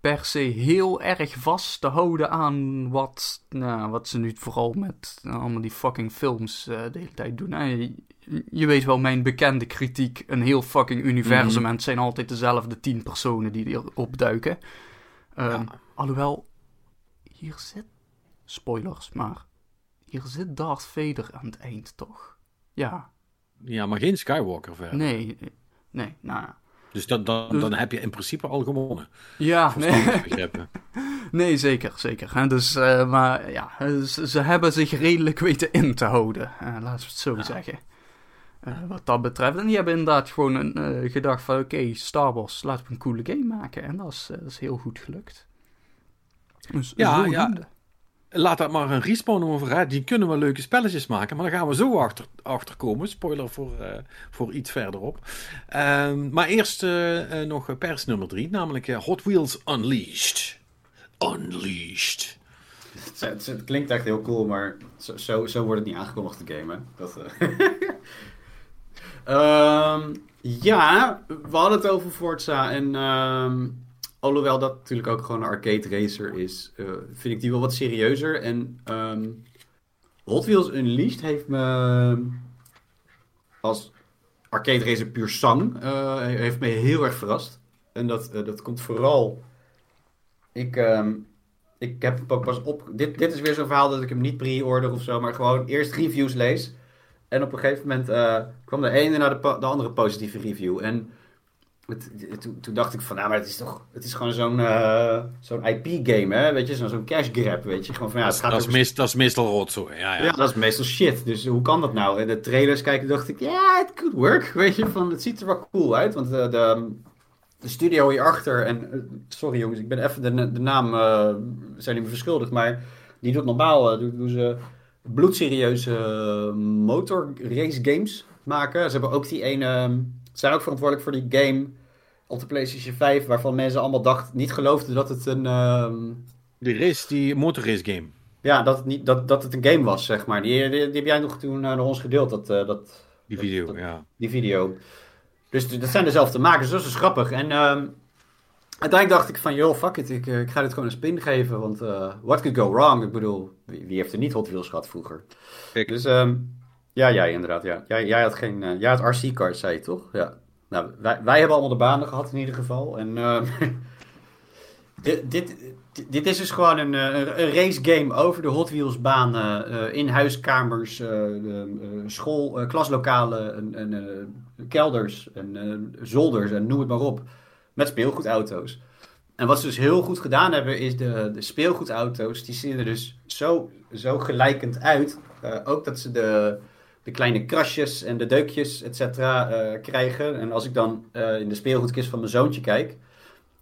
per se heel erg vast te houden aan wat, nou, wat ze nu vooral met nou, allemaal die fucking films eh, de hele tijd doen. je, je weet wel, mijn bekende kritiek, een heel fucking universum Mhm. en het zijn altijd dezelfde tien personen die erop duiken. Ehm, Ja. Alhoewel, hier zit, spoilers, maar hier zit Darth Vader aan het eind, toch? Ja, Ja, maar geen Skywalker verder. nee, nee, nou ja. Dus dan, dan, Dus- dan heb je in principe al gewonnen. Ja, nee. Nee, zeker, zeker. Dus, eh, maar ja, ze, ze hebben zich redelijk weten in te houden, eh, laten we het zo zeggen. Eh, wat dat betreft. En die hebben inderdaad gewoon een, eh, gedacht van, oké, Star Wars, laten we een coole game maken. En dat is, dat is heel goed gelukt. Dus Ja, ja. Laat dat maar een respawn over. Hè. Die kunnen wel leuke spelletjes maken. Maar dan gaan we zo achter, achter komen. Spoiler voor, eh, voor iets verderop. Ehm, maar eerst eh, eh, nog pers nummer drie. Namelijk Hot Wheels Unleashed. Unleashed. Het, klinkt echt heel cool, maar zo, zo, zo wordt het niet aangekondigd, de game. Hè? Dat, eh. Ehm, ja, we hadden het over Forza. En ehm, alhoewel dat natuurlijk ook gewoon een arcade racer is, eh, vind ik die wel wat serieuzer. En ehm, Hot Wheels Unleashed heeft me als arcade racer puur sang, eh, heeft me heel erg verrast. En dat, eh, dat komt vooral... Ik, ehm, ik heb ook pas op. Dit, dit is weer zo'n verhaal dat ik hem niet pre-order of zo, maar gewoon eerst reviews lees. En op een gegeven moment kwam de ene naar de, de andere positieve review. En het, het- toen, toen dacht ik van, nou, maar het is toch, het is gewoon zo'n eh, zo'n IP-game, hè? Weet je, zo'n zo'n cash grab, weet je. Gewoon van, ja, het gaat dat, is over- meest, dat is meestal rotzooi. Ja, ja. ja, dat is meestal shit. Dus hoe kan dat nou? En de trailers kijken dacht ik, ja, het could work. Weet je, van, het ziet er wel cool uit. Want eh, de, de studio hierachter, en eh, sorry jongens, ik ben even de, de naam, zijn niet meer verschuldigd, maar die doet normaal, doen, doen ze bloedserieuze motor race games maken. Ze hebben ook die ene, eh, ze zijn ook verantwoordelijk voor die game op de PlayStation 5, waarvan mensen allemaal dachten, niet geloofden dat het een... ehm, Die race, die motorrace game. ja, dat het, niet, dat, dat het een game was, zeg maar. Die, die, die heb jij nog toen naar ons gedeeld, dat, eh, dat, Die video, Dat- ja. die video. Dus dat zijn dezelfde makers, dus dat is grappig. En ehm, uiteindelijk dacht ik van, joh, fuck it, ik, eh, ik ga dit gewoon een spin geven. Want eh, what could go wrong? Ik bedoel, wie, wie heeft er niet Hot Wheels gehad vroeger? Ik. Dus ehm, ja, jij inderdaad, ja. Jij, had geen, eh, jij had RC-cars, zei je toch? Ja. Nou, wij, wij hebben allemaal de banen gehad in ieder geval. En ehm, dit, dit, dit is dus gewoon een, eh, een, een race game over de Hot Wheels banen, eh, in huiskamers, school, klaslokalen, en, en, kelders en zolders en noem het maar op. Met speelgoedauto's. En wat ze dus heel goed gedaan hebben, is de, de speelgoedauto's, die zien er dus zo, zo gelijkend uit. Ook dat ze de, de kleine krasjes en de deukjes, et cetera, eh, krijgen. En als ik dan eh, in de speelgoedkist van mijn zoontje kijk,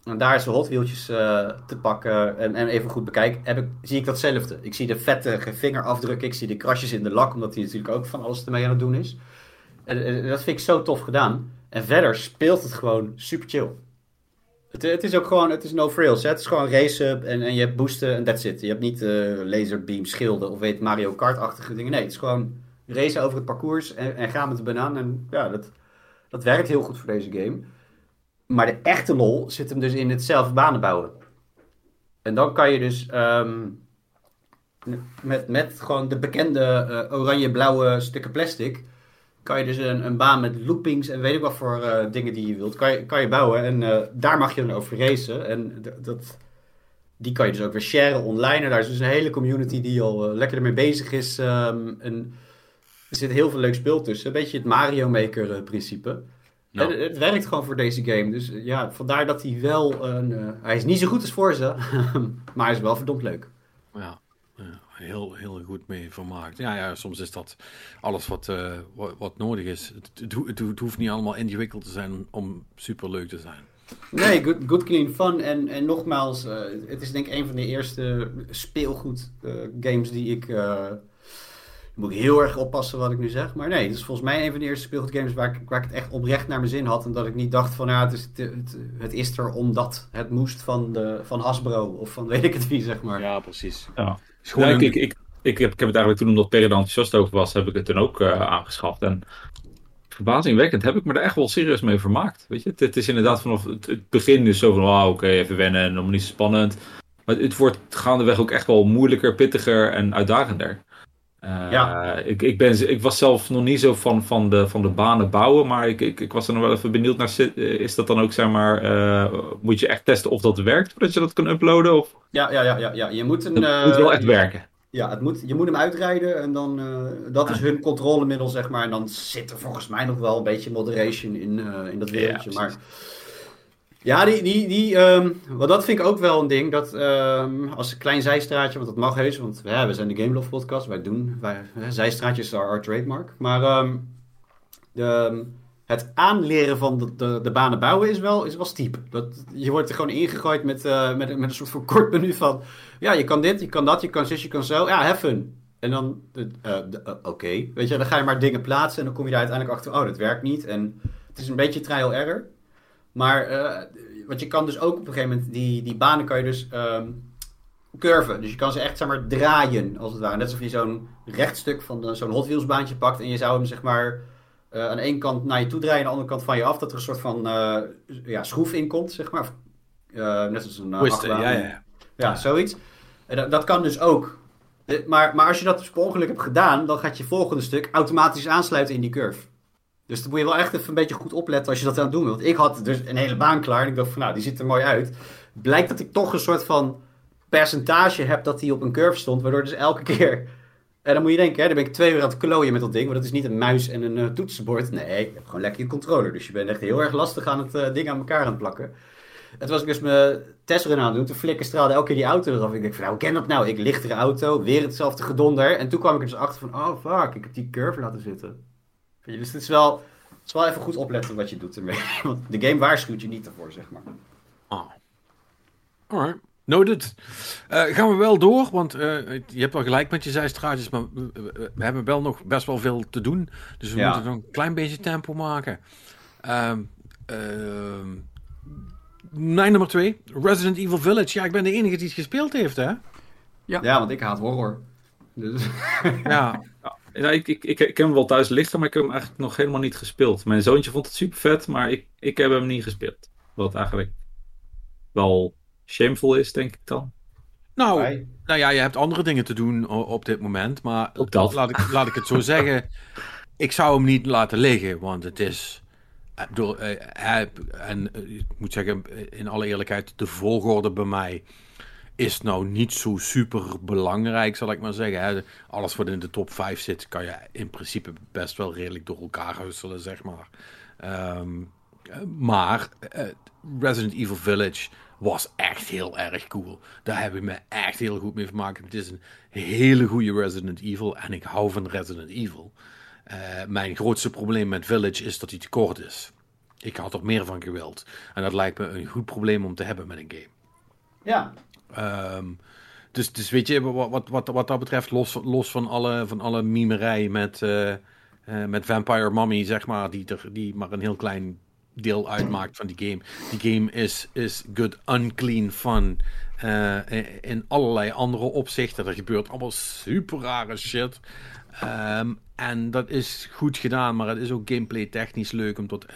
en daar is de Hot Wheeltjes eh, te pakken en, en even goed bekijk, heb ik, zie ik datzelfde. Ik zie de vette vingerafdrukken, ik zie de krasjes in de lak, omdat hij natuurlijk ook van alles ermee aan het doen is. En, dat vind ik zo tof gedaan. En verder speelt het gewoon super chill. Het, het is ook gewoon, het is no frills. Het is gewoon race-up en, en je hebt boosten en that's it. Je hebt niet laserbeam schilden of weet Mario Kart-achtige dingen. Nee, het is gewoon racen over het parcours en, en gaan met de banaan. En ja, dat, dat werkt heel goed voor deze game. Maar de echte lol zit hem dus in het zelf banen bouwen. En dan kan je dus ehm, met, met gewoon de bekende eh, oranje-blauwe stukken plastic... kan je dus een, een baan met loopings en weet ik wat voor eh, dingen die je wilt... kan je, kan je bouwen en eh, daar mag je dan over racen. En dat, die kan je dus ook weer sharen online. En daar is dus een hele community die al lekker ermee bezig is. ehm, en er zit heel veel leuk speel tussen. Een beetje het Mario Maker eh, principe. En het werkt gewoon voor deze game. Dus eh, ja, vandaar dat hij wel een... eh, hij is niet zo goed als Forza, maar hij is wel verdomd leuk. Ja, ja, heel, heel goed mee vermaakt. Ja, ja, soms is dat alles wat, eh, wat, wat nodig is. Het, het, ho- het ho- het hoeft niet allemaal ingewikkeld te zijn om superleuk te zijn. Nee, good, good clean fun. En, en nogmaals, eh, het is denk ik een van de eerste speelgoed eh, games die ik... moet ik heel erg oppassen wat ik nu zeg. Maar nee, het is volgens mij een van de eerste speelgoedgames waar ik, waar ik het echt oprecht naar mijn zin had. En dat ik niet dacht van, ja, het is, het, het, het is er omdat het moest van, de, van Hasbro. Of van weet ik het wie, zeg maar. Ja, precies. Ja. Ik, ik, ik, ik, heb, ik heb het eigenlijk toen, omdat Perry er enthousiast over was, heb ik het toen ook eh, aangeschaft. En verbazingwekkend heb ik me er echt wel serieus mee vermaakt. Weet je, het, het is inderdaad vanaf het, het begin dus zo van, oh, oké, even wennen en nog niet zo spannend. Maar het wordt gaandeweg ook echt wel moeilijker, pittiger en uitdagender. Uh, Ja. ik, ik, ben, ik was zelf nog niet zo van, van, de, van de banen bouwen, maar ik, ik, ik was er nog wel even benieuwd naar. eh, Is dat dan ook, zeg maar, eh, moet je echt testen of dat werkt voordat je dat kan uploaden? Of Ja, ja, ja, ja, ja. Je moet, een, het eh, moet wel echt werken? Ja, het moet, je moet hem uitrijden en dan, eh, dat is hun controlemiddel, zeg maar. En dan zit er volgens mij nog wel een beetje moderation in, eh, in dat wereldje. Ja, maar ja, die, die, die, want dat vind ik ook wel een ding. Dat ehm, als een klein zijstraatje, want dat mag heus, want ja, we zijn de Game Love podcast, wij doen, zijstraatjes are our trademark. Maar ehm, de, het aanleren van de, de, banen bouwen is wel, is wel steep. Dat, je wordt er gewoon ingegooid met, eh, met, met een soort van kort menu van... Ja, je kan dit, je kan dat, je kan zus, je kan zo. Ja, have fun. En dan, eh, eh, oké. Weet je, dan ga je maar dingen plaatsen en dan kom je daar uiteindelijk achter... Oh, dat werkt niet. En het is een beetje trial error. Maar, want je kan dus ook op een gegeven moment... Die, die banen kan je dus ehm curven. Dus je kan ze echt, zeg maar, draaien, als het ware. Net alsof je zo'n rechtstuk van zo'n Hot Wheels baantje pakt... en je zou hem, zeg maar... eh, aan de ene kant naar je toe draaien, aan de andere kant van je af, dat er een soort van eh, ja, schroef in komt, zeg maar. Net als een uh, Twist, ja, ja, ja. ja, zoiets. En dat, dat kan dus ook. Maar, maar als je dat dus per ongeluk hebt gedaan, dan gaat je volgende stuk automatisch aansluiten in die curve. Dus dan moet je wel echt even een beetje goed opletten als je dat aan het doen. Want ik had dus een hele baan klaar en ik dacht van nou, die ziet er mooi uit. Blijkt dat ik toch een soort van percentage heb dat die op een curve stond, waardoor dus elke keer... En dan moet je denken, hè, dan ben ik twee uur aan het klooien met dat ding, want dat is niet een muis en een eh, toetsenbord. Nee, ik heb gewoon lekker je controller. Dus je bent echt heel erg lastig aan het eh, ding aan elkaar aan het plakken. En toen was ik dus mijn testrun aan het doen. Toen flikkerstraalde elke keer die auto eraf. Ik denk van, nou, ken dat nou? Ik lichtere auto, weer hetzelfde gedonder. En toen kwam ik er dus achter van, oh fuck, ik heb die curve laten zitten. Weet je, dus het is wel, het is wel even goed opletten wat je doet ermee. Want de game waarschuwt je niet ervoor, zeg maar. Ah. Alright. Noted. Eh, gaan we wel door, want eh, je hebt wel gelijk met je zijstraatjes, maar we, we- we hebben wel nog best wel veel te doen. Dus we Ja. moeten nog een klein beetje tempo maken. Ehm ehm, mijn nummer twee, Resident Evil Village. Ja, ik ben de enige die het gespeeld heeft, hè? Ja, want ik haat horror. Dus, Ja, Ja, ik, ik, ik, ik heb hem wel thuis liggen, maar ik heb hem eigenlijk nog helemaal niet gespeeld. Mijn zoontje vond het super vet, maar ik, ik heb hem niet gespeeld. Wat eigenlijk wel shameful is, denk ik dan. nou, nou ja, je hebt andere dingen te doen op dit moment, maar Ook dat. Laat, ik, laat ik het zo zeggen. Ik zou hem niet laten liggen, want het is. ik bedoel, eh, hij- en eh, ik moet zeggen, in alle eerlijkheid, de volgorde bij mij is nou niet zo super belangrijk, zal ik maar zeggen. Alles wat in de top 5 zit, kan je in principe best wel redelijk door elkaar husselen, zeg maar. Ehm, eh, maar eh, Resident Evil Village was echt heel erg cool. Daar heb ik me echt heel goed mee vermaakt. Het is een hele goede Resident Evil en ik hou van Resident Evil. Eh, mijn grootste probleem met Village is dat hij te kort is. Ik had er meer van gewild. En dat lijkt me een goed probleem om te hebben met een game. ja, Ehm, dus, dus weet je, wat, wat, wat, dat betreft, los, los van, alle, van alle mimerij met, eh, eh, met Vampire Mummy, zeg maar, die, die maar een heel klein deel uitmaakt van die game. Die game is, is good, unclean fun. eh, in- allerlei andere opzichten. Er gebeurt allemaal super rare shit. Ehm, en dat is goed gedaan, maar het is ook gameplay technisch leuk. Omdat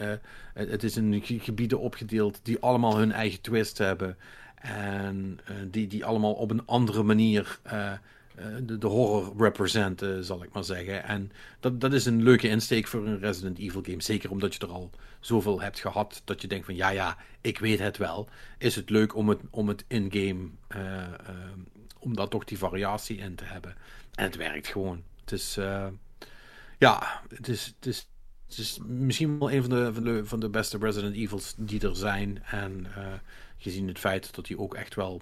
het, is in ge- gebieden opgedeeld die allemaal hun eigen twist hebben. En eh, die, die allemaal op een andere manier eh, eh, de, de horror representen, zal ik maar zeggen. En dat, dat is een leuke insteek voor een Resident Evil game. Zeker omdat je er al zoveel hebt gehad dat je denkt van ja, ja, ik weet het wel. Is het leuk om het, om het in-game, om daar toch die variatie in te hebben. En het werkt gewoon. Het is, ja, het is, het is, misschien wel een van de, van de, van de beste Resident Evils die er zijn. En gezien het feit dat hij ook echt wel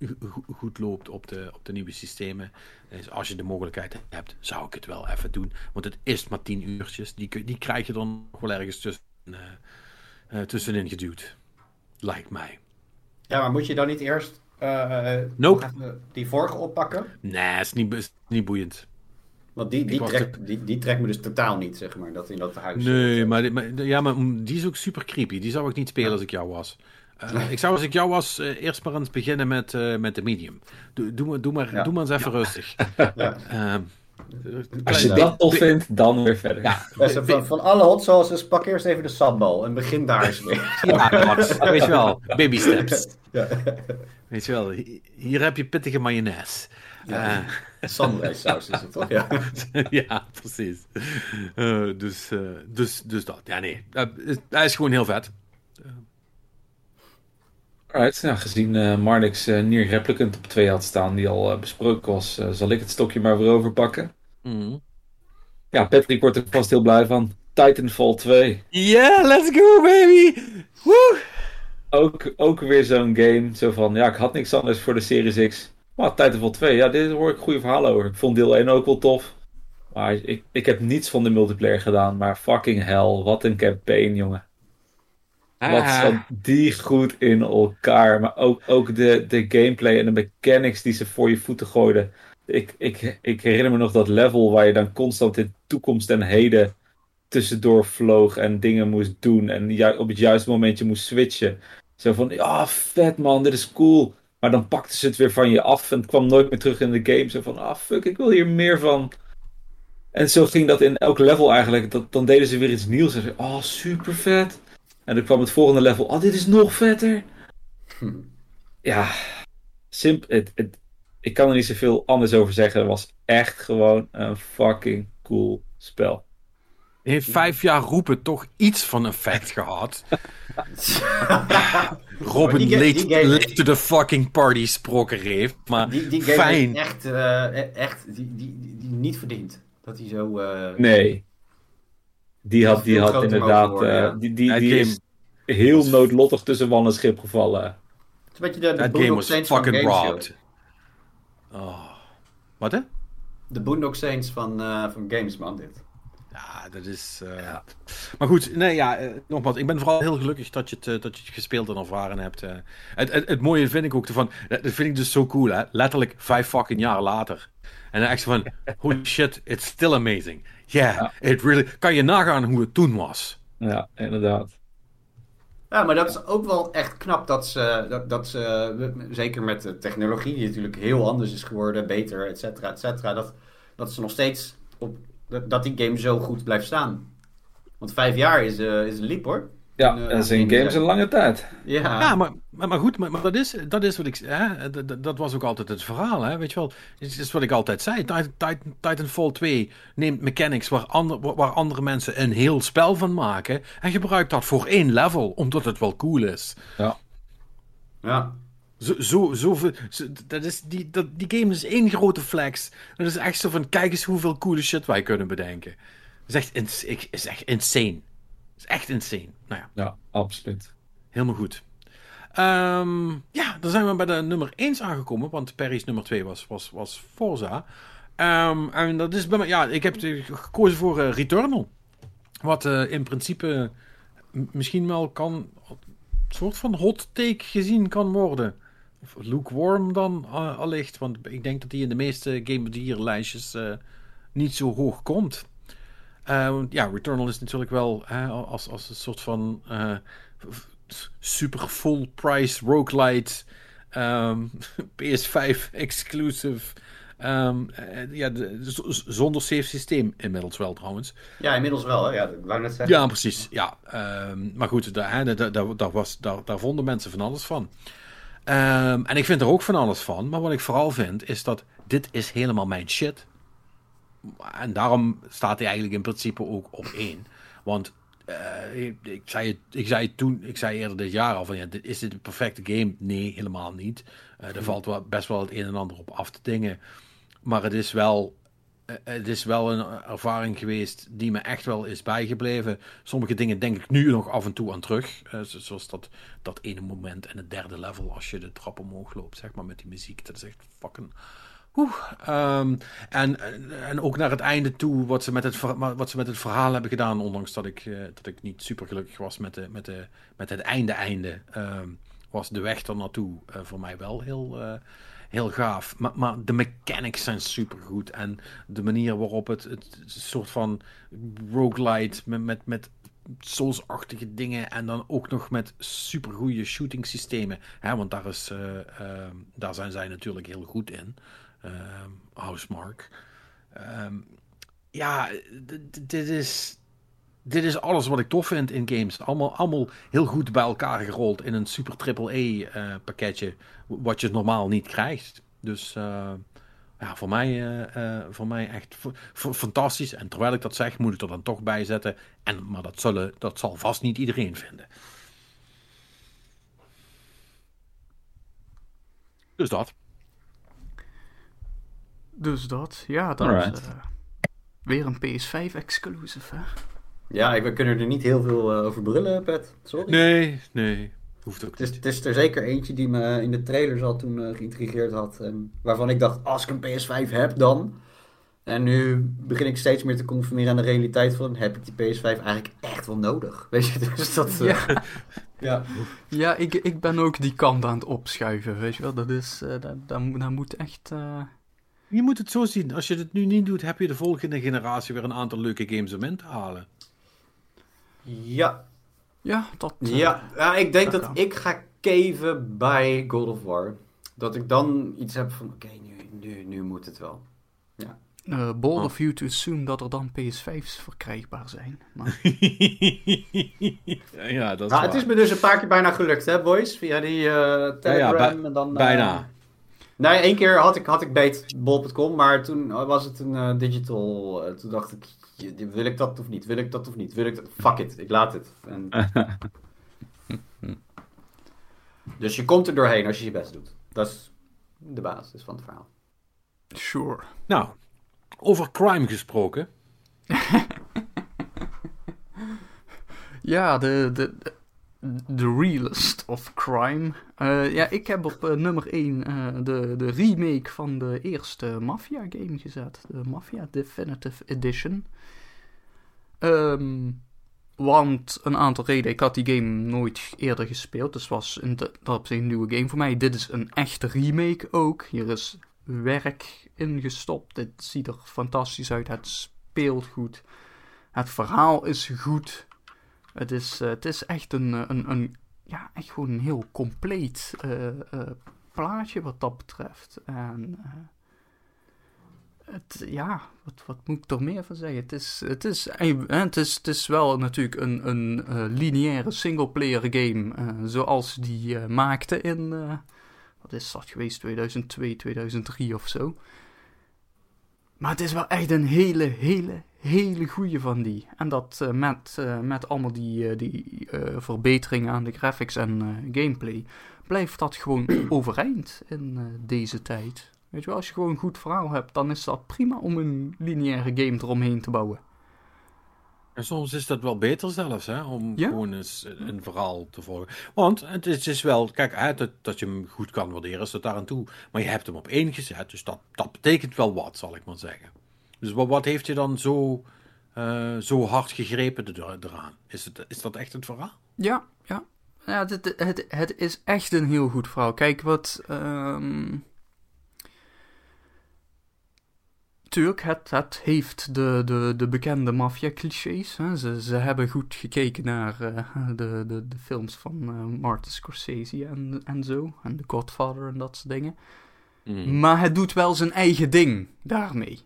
go- go- goed loopt op de, op de nieuwe systemen. Dus als je de mogelijkheid hebt, zou ik het wel even doen. Want het is maar tien uurtjes. Die, die krijg je dan nog wel ergens tussen, eh, eh, tussenin geduwd. Lijkt mij. ja, maar moet je dan niet eerst Nope. even die vorige oppakken? Nee, is niet, is niet boeiend. Want die, die, trekt, die, die trekt me dus totaal niet, zeg maar, dat in dat huis. Nee, maar, maar, ja, maar die is ook super creepy. Die zou ik niet spelen als ik jou was. Eh, ik zou als ik jou was eh, eerst maar eens beginnen met, eh, met de medium. Doe, doe, maar- doe, maar, Ja. doe maar eens even rustig. Ja. Ehm, Als je dat tof vindt, dan weer verder. Ja, Dus van, van alle hot sauces, pak eerst even de sambal en begin daar eens mee. ja, Max, weet je wel, baby steps. Ja. Weet je wel, hi- hier heb je pittige mayonaise. Ja. Samurai-saus is het toch? Ja. Ja, precies. Eh, dus, dus, dus dat. Ja, nee. Is- hij is gewoon heel vet. Alright, nou, gezien eh Marnix eh Nier Replicant op 2 had staan, die al eh, besproken was, zal ik het stokje maar weer overpakken. Mhm. Ja, Patrick wordt er vast heel blij van. Titanfall 2. Yeah, let's go, baby! Woe! Ook, ook weer zo'n game. Zo van, ja, ik had niks anders voor de Series X. Maar Titanfall 2, ja, dit hoor ik goede verhalen over. Ik vond deel 1 ook wel tof. Maar ik, ik heb niets van de multiplayer gedaan. Maar fucking hell, wat een campaign, jongen. Wat Ah. zat die goed in elkaar. Maar ook, ook de, de gameplay en de mechanics die ze voor je voeten gooiden. Ik, ik, ik herinner me nog dat level waar je dan constant in toekomst en heden tussendoor vloog en dingen moest doen. En op het juiste momentje moest switchen. Zo van, ja, vet man, dit is cool. Maar dan pakten ze het weer van je af en het kwam nooit meer terug in de game. Zo van, ah fuck, ik wil hier meer van. En zo ging dat in elk level eigenlijk. Dat, dan deden ze weer iets nieuws. En ze, oh, super vet. En dan kwam het volgende level, oh, dit is nog vetter. Ja, simp het, het, ik kan er niet zoveel anders over zeggen. Het was echt gewoon een fucking cool spel. Heeft vijf jaar roepen toch iets van effect gehad? Robin Die ga- die late, game- late to the fucking party sproken heeft, maar Die, die game fijn. echt, eh, echt die, die, die, die niet verdiend. Dat hij zo... eh, Nee. Die had, die had inderdaad. worden, eh, ja. die die, die is heel noodlottig tussen wal en schip gevallen. Het is een beetje de, de game was Saints van fucking robbed. Oh. Wat hè? De Boondock Saints van, eh, van games, man, dit. Ja, dat is. eh, Maar goed, nee, ja, eh, nogmaals, ik ben vooral heel gelukkig dat je het, eh, dat je het gespeeld en ervaren hebt. eh. Het, het, het mooie vind ik ook ervan, dat dat vind ik dus zo cool, hè? Letterlijk vijf fucking jaar later. En dan echt zo van, holy shit, it's still amazing. Yeah, Ja. it really. Kan je nagaan hoe het toen was? Ja, inderdaad. Ja, maar dat is ook wel echt knap dat ze, dat, dat ze zeker met de technologie, die natuurlijk heel anders is geworden, beter, et cetera, et cetera, dat, dat ze nog steeds op, dat, dat die game zo goed blijft staan. Want vijf jaar is, eh is een liep hoor. Ja, En, dat is in games een lange tijd. Ja, Ja, maar, maar, maar goed, maar, maar dat, is, dat is wat ik. Hè, dat, dat- dat was ook altijd het verhaal, hè? Weet je wel? Het is wat ik altijd zei. Titan, Titan, Titanfall 2 neemt mechanics waar, ander, waar andere mensen een heel spel van maken. En gebruikt dat voor één level, omdat het wel cool is. Ja. ja. Zo, zo, zo- dat is, die, dat, die game is één grote flex. Dat is echt zo van: kijk eens hoeveel coole shit wij kunnen bedenken. Dat is echt, ik- is echt insane. Is echt insane. Nou ja. Ja, absoluut. Helemaal goed. Ehm, ja, dan zijn we bij de nummer 1 aangekomen, want Perry's nummer 2 was, was, was Forza. Ehm, en dat is bij mij, ja, ik heb gekozen voor eh, Returnal. Wat eh, in principe misschien wel kan, een soort van hot take gezien kan worden. Of lukewarm dan eh, allicht, want ik denk dat die in de meeste Game of the Year lijstjes eh, niet zo hoog komt. Eh, ja, Returnal is natuurlijk wel als, als een soort van super full price roguelite ehm, PS5 exclusive. ehm, eh, ja, de- zonder save systeem inmiddels wel trouwens. ja, inmiddels wel. Hè? Ja, wou net zeggen. Ja, precies. Ja, ehm, maar goed, daar, daar, daar was, daar, daar vonden mensen van alles van. Ehm, en ik vind er ook van alles van. Maar wat ik vooral vind, is dat dit is helemaal mijn shit. En daarom staat hij eigenlijk in principe ook op één. Want eh, ik, ik, zei het, ik zei het toen, ik zei eerder dit jaar al van, ja, dit, is dit een perfecte game? Nee, helemaal niet. Eh, er valt wel, best wel het een en ander op af te dingen. Maar het is wel het is wel een ervaring geweest die me echt wel is bijgebleven. Sommige dingen denk ik nu nog af en toe aan terug. Eh, zo- zoals dat, dat ene moment in het derde level als je de trap omhoog loopt, zeg maar, met die muziek. Dat is echt fucking... Oeh, ehm, en, en ook naar het einde toe, wat ze met het, wat ze met het verhaal hebben gedaan, ondanks dat ik, eh, dat ik niet super gelukkig was met, de, met, de, met het einde-einde, ehm, was de weg er naartoe eh, voor mij wel heel, eh, heel gaaf. Maar, maar de mechanics zijn super goed en de manier waarop het, het, soort van roguelite met, met, met Souls-achtige dingen en dan ook nog met super goede shooting systemen. Hè, want daar, is, eh, ehm, daar zijn zij natuurlijk heel goed in. Ehm Housemark. ehm, ja, dit is, dit is alles wat ik tof vind in games. Allemaal, allemaal heel goed bij elkaar gerold in een super triple E eh, pakketje, wat je normaal niet krijgt. Dus eh, ja, voor mij, eh, eh, voor mij echt fantastisch. En terwijl ik dat zeg, moet ik er dan toch bij zetten. En, maar dat, zullen, dat zal vast niet iedereen vinden. Dus dat. Dus dat, ja, dat Alright. is weer een PS5 exclusive, hè? Ja, ik, we kunnen er niet heel veel eh, over brullen, Pet. Sorry. Nee, nee. Hoeft ook Het is, niet. het is er zeker eentje die me in de trailers al toen eh, geïntrigeerd had. En waarvan ik dacht, als ik een PS5 heb, dan. En nu begin ik steeds meer te conformeren aan de realiteit van... heb ik die PS5 eigenlijk echt wel nodig? Weet je, dus dat... eh, Ja, ja. ja ik, ik ben ook die kant aan het opschuiven, weet je wel. Dat is, eh dat, dat, moet- dat moet echt... eh, Je moet het zo zien. Als je het nu niet doet, heb je de volgende generatie weer een aantal leuke games om in te halen. Ja, ja, dat... eh, ja. ja, ik denk dat ik ga keven bij God of War. Dat ik dan iets heb van, oké, nu, nu, nu moet het wel. eh, bold Oh. of you to assume dat er dan PS5's verkrijgbaar zijn. Maar, ja, dat is waar. het is me dus een paar keer bijna gelukt, hè, boys? Via die eh Telegram bij- en dan... Bijna. Nee, één keer had ik, had ik beet bol.com, maar toen was het een digital. toen dacht ik, wil ik dat of niet? Wil ik dat of niet? Wil ik dat? Fuck it, ik laat het. En... dus je komt er doorheen als je je best doet. Dat is de basis van het verhaal. sure. Nou, over crime gesproken. Ja, de, de, de, de realist of crime. Eh, ja, ik heb op eh, nummer 1 de, de remake van de eerste Mafia game gezet. De Mafia Definitive Edition. Ehm, want een aantal redenen. Ik had die game nooit eerder gespeeld. Dus was dat op zich een nieuwe game voor mij. Dit is een echte remake ook. Hier is werk in gestopt. Dit ziet er fantastisch uit. Het speelt goed. Het verhaal is goed. Het is, eh, het is echt een, eh, een, een, ja, echt gewoon een heel compleet eh, plaatje wat dat betreft. En het, ja, wat, wat moet ik er meer van zeggen? Het is, het is, het is, het is wel natuurlijk een, een eh, lineaire singleplayer game, zoals die eh, maakte in, wat is dat geweest, 2002, 2003 of zo. Maar het is wel echt een hele, hele, hele goede van die. En dat eh, met, eh, met allemaal die, eh, die verbeteringen aan de graphics en gameplay, blijft dat gewoon overeind in deze tijd. Weet je wel, als je gewoon een goed verhaal hebt, dan is dat prima om een lineaire game eromheen te bouwen. En soms is dat wel beter zelfs, hè, om Ja? gewoon eens een verhaal te volgen. Want het is, wel, kijk, hè, dat, dat je hem goed kan waarderen, is dat daar aan toe. Maar je hebt hem op één gezet, dus dat, dat betekent wel wat, zal ik maar zeggen. Dus wat, wat heeft je dan zo, eh, zo hard gegrepen er- eraan? Is, het, is dat echt het verhaal? Ja, ja. ja het, het, het is echt een heel goed verhaal. Kijk, wat... ehm Tuurlijk, het, het heeft de, de, de bekende maffia-clichés. Ze, ze hebben goed gekeken naar eh, de, de, de films van eh, Martin Scorsese en, en zo. En The Godfather en dat soort dingen. Mm. Maar het doet wel zijn eigen ding daarmee.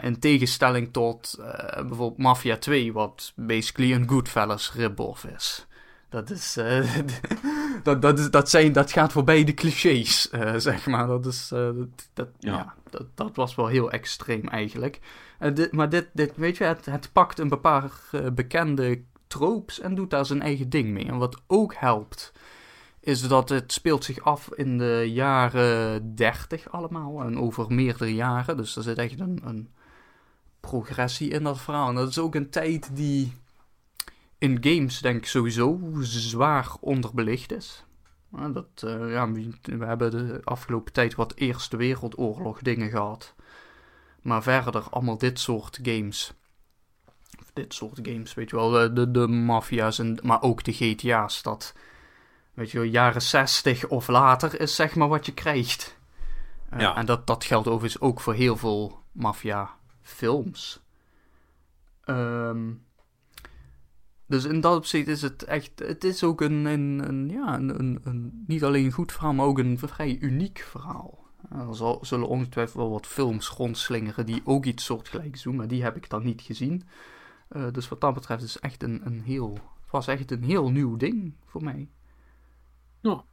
In tegenstelling tot eh, bijvoorbeeld Mafia 2, wat basically een Goodfellas rip-off is. Dat is, eh, dat, dat, is dat, zijn, dat gaat voorbij de clichés, eh, zeg maar. Dat, is, eh, dat, dat, Ja. ja. dat, dat was wel heel extreem eigenlijk. Dit, maar dit, dit, weet je, het, het pakt een paar bekende tropes en doet daar zijn eigen ding mee. En wat ook helpt, is dat het speelt zich af in de jaren 30 allemaal. En over meerdere jaren. Dus er zit echt een, een progressie in dat verhaal. En dat is ook een tijd die in games denk ik sowieso zwaar onderbelicht is. Dat, eh, ja, we hebben de afgelopen tijd wat Eerste Wereldoorlog dingen gehad. Maar verder allemaal dit soort games. Of dit soort games, weet je wel. De, de, de maffia's, en, maar ook de GTA's. Dat, weet je wel, jaren 60 of later is zeg maar wat je krijgt. Eh, Ja. En dat, dat geldt overigens ook voor heel veel maffia films. Ehm, dus in dat opzicht is het echt, het is ook een, een, een ja, een, niet alleen een goed verhaal, maar ook een vrij uniek verhaal. Er zal, zullen ongetwijfeld wel wat films rondslingeren die ook iets soortgelijks doen, maar die heb ik dan niet gezien. Uh, dus wat dat betreft is echt een, een heel, het was echt een heel nieuw ding voor mij. Ja.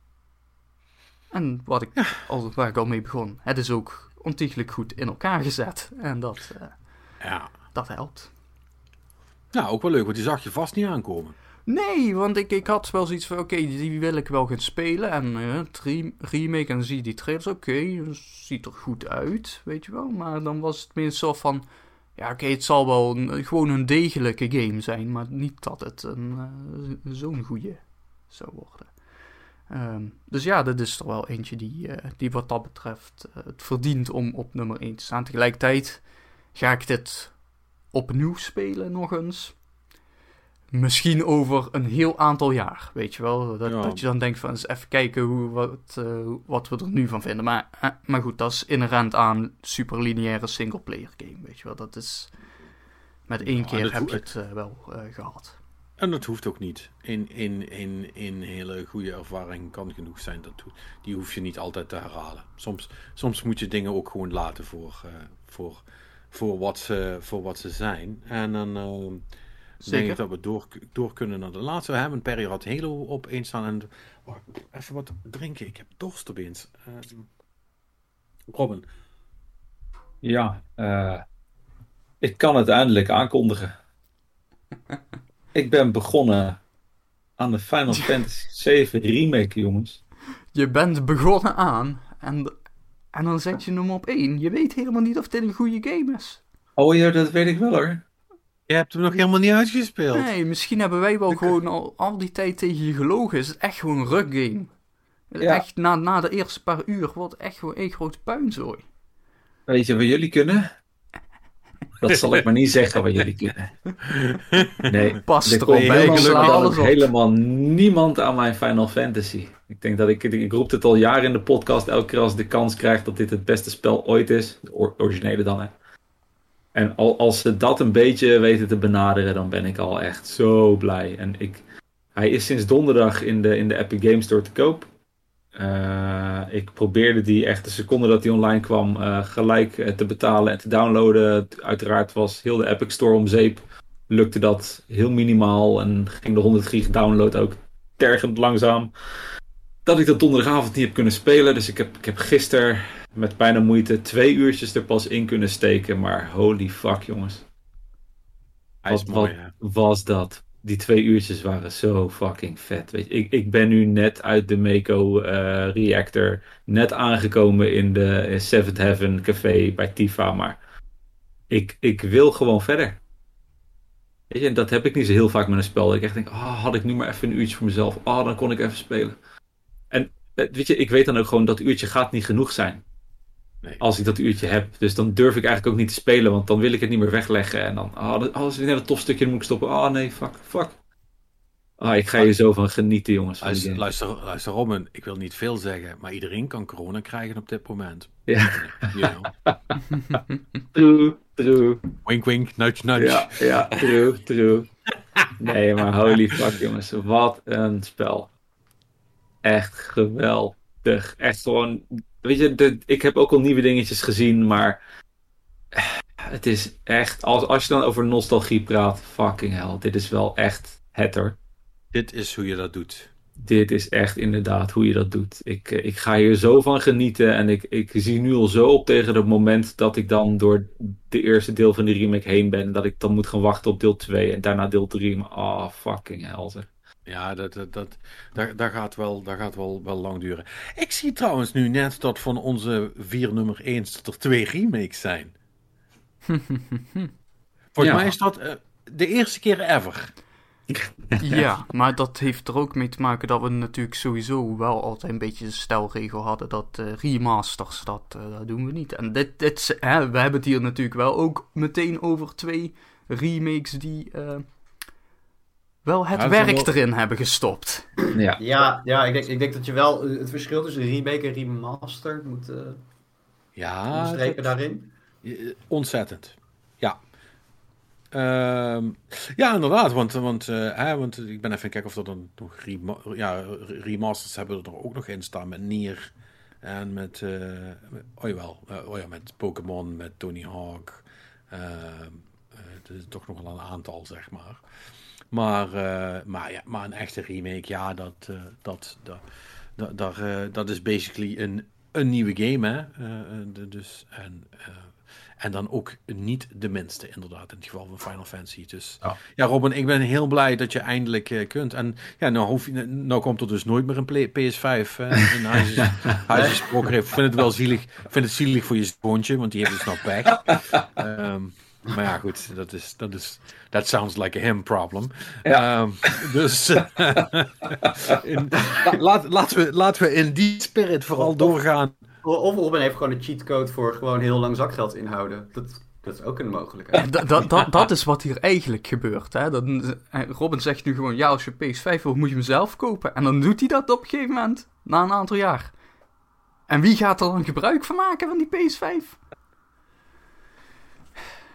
En wat ik, al, waar ik al mee begon, het is ook ontiegelijk goed in elkaar gezet. En dat, uh, ja. dat helpt. Ja, ook wel leuk, want die zag je vast niet aankomen. Nee, want ik, ik had wel zoiets van, oké, die wil ik wel gaan spelen. En uh, remake, en zie die trailers, oké, ziet er goed uit, weet je wel. Maar dan was het meer zo van, ja oké, het zal wel gewoon een degelijke game zijn. Maar niet dat het een, uh, zo'n goede zou worden. Um, dus ja, dit is er wel eentje die, uh, die wat dat betreft het verdient om op nummer 1 te staan. Tegelijkertijd ga ik dit opnieuw spelen nog eens misschien over een heel aantal jaar, weet je wel. Dat, Ja. dat je dan denkt van eens even kijken hoe, wat, eh, wat we er nu van vinden. Maar, eh, maar goed, dat is inherent aan superlineaire singleplayer game, weet je wel. Dat is... Met één Ja, keer heb je het eh, wel eh, gehad. En dat hoeft ook niet. In, in, in, in hele goede ervaring kan genoeg zijn. Dat, die hoef je niet altijd te herhalen. Soms, soms moet je dingen ook gewoon laten voor, voor, voor, wat, ze, voor wat ze zijn. En dan eh, denk Zeker. ik dat we door, door kunnen naar de laatste. We hebben Perry had Halo op één staan. En oh, even wat drinken. Ik heb dorst opeens. Eh, Robin. Ja, eh, ik kan het eindelijk aankondigen. ik ben begonnen aan de Final Fantasy 7 remake, jongens. Je bent begonnen aan en, en dan zet je hem op één. Je weet helemaal niet of dit een goede game is. Oh ja, dat weet ik wel hoor. Je hebt hem nog helemaal niet uitgespeeld. Nee, misschien hebben wij wel gewoon al, al die tijd tegen je gelogen. Is het echt gewoon een rug game. Ja. Echt, na, na de eerste paar uur wordt het echt gewoon één grote puinzooi. Weet je wat jullie kunnen? Dat zal ik maar niet zeggen wat jullie kunnen. Nee, Pas er komt helemaal, helemaal niemand aan mijn Final Fantasy. Ik denk dat ik, ik roep het al jaren in de podcast, elke keer als ik de kans krijg dat dit het beste spel ooit is. De or- originele dan, hè. En al, als ze dat een beetje weten te benaderen, dan ben ik al echt zo blij. En ik, hij is sinds donderdag in de, in de Epic Games Store te koop. Eh, ik probeerde die echt de seconde dat die online kwam eh, gelijk eh, te betalen en te downloaden. Uiteraard was heel de Epic Store om zeep. Lukte dat heel minimaal en ging de 100 gig download ook tergend langzaam. Dat ik dat donderdagavond niet heb kunnen spelen. Dus ik heb, ik heb gisteren met bijna moeite twee uurtjes er pas in kunnen steken. Maar holy fuck jongens. Wat, mooi, wat hè? was dat? Die twee uurtjes waren zo fucking vet. Weet je, ik, ik ben nu net uit de Mako eh, reactor. Net aangekomen in de Seventh Heaven café bij Tifa. Maar ik, ik wil gewoon verder. Weet je, en dat heb ik niet zo heel vaak met een spel. Dat ik echt denk, ah, had ik nu maar even een uurtje voor mezelf. Ah, dan kon ik even spelen. En eh, weet je, ik weet dan ook gewoon dat uurtje gaat niet genoeg zijn. Nee. Als ik dat uurtje heb. Dus dan durf ik eigenlijk ook niet te spelen. Want dan wil ik het niet meer wegleggen. En dan, ah, dat- als ik net een tof stukje dan moet ik stoppen. Ah, nee, fuck, fuck. Ah, ik ga hier zo van genieten, jongens. van Luister, luister, luister Robin, ik wil niet veel zeggen, maar iedereen kan corona krijgen op dit moment. Ja, You know. true, true. Wink wink, nudge nudge. Ja, ja, true, true. Nee, maar holy fuck, jongens. Wat een spel. Echt geweldig. Echt gewoon. Weet je, de, ik heb ook al nieuwe dingetjes gezien, maar. eh, Het is echt. Als, als je dan over nostalgie praat, fucking hell. Dit is wel echt het hoor. Dit is hoe je dat doet. Dit is echt inderdaad hoe je dat doet. Ik, eh, ik ga hier zo van genieten. En ik, ik zie nu al zo op tegen het moment dat ik dan door de eerste deel van die remake heen ben. En dat ik dan moet gaan wachten op deel 2 en daarna deel 3. Maar ah, fucking hell. zeg. Ja, dat, dat, dat, dat, dat gaat, wel, dat gaat wel, wel lang duren. Ik zie trouwens nu net dat van onze vier nummer 1 dat er twee remakes zijn. Volgens Ja. mij is dat eh, de eerste keer ever. Ja, maar dat heeft er ook mee te maken dat we natuurlijk sowieso wel altijd een beetje de stelregel hadden dat eh, remasters, dat, eh, dat doen we niet. En dit, dit, hè, we hebben het hier natuurlijk wel ook meteen over twee remakes die wel het Ja, werk wel- erin hebben gestopt. Ja. Ja, ja ik, denk, ik denk dat je wel eh, het verschil tussen remake en remaster moet eh Ja, onderstrepen dat- daarin. eh, ontzettend. Ja. Ehm, ja, inderdaad, want, want, eh, hè, want ik ben even kijken of er dan nog rema ja, remasters hebben er ook nog in staan met Nier En met, eh, met- oh jawel, oh ja, met Pokémon, met Tony Hawk. eh, eh, het is toch nog wel een aantal, zeg maar. Maar, eh, maar, ja, maar een echte remake, ja, dat, eh, dat, dat, dat, daar, eh, dat is basically een, een nieuwe game, hè. De- dus, en, en dan ook niet de minste, inderdaad, in het geval van Final Fantasy. Dus Ja. ja, Robin, ik ben heel blij dat je eindelijk kunt. En ja, nou, hoef je, nou komt er dus nooit meer een play- PS5 eh, in huis, huis gesproken. Ik vind het wel zielig. Ik vind het zielig voor je zoontje, want die heeft dus nog weg. Ehm, maar ja, goed, dat is, dat is, that sounds like a him problem. Ehm, dus in, la- laat, laten, we, laten we in die spirit vooral doorgaan. Of Robin heeft gewoon een cheatcode voor gewoon heel lang zakgeld inhouden. Dat, dat is ook een mogelijkheid. Dat, dat, dat, dat is wat hier eigenlijk gebeurt. Hè? Dat, eh, Robin zegt nu gewoon, ja, als je PS5 wil, moet je hem zelf kopen. En dan doet hij dat op een gegeven moment, na een aantal jaar. En wie gaat er dan gebruik van maken van die PS5?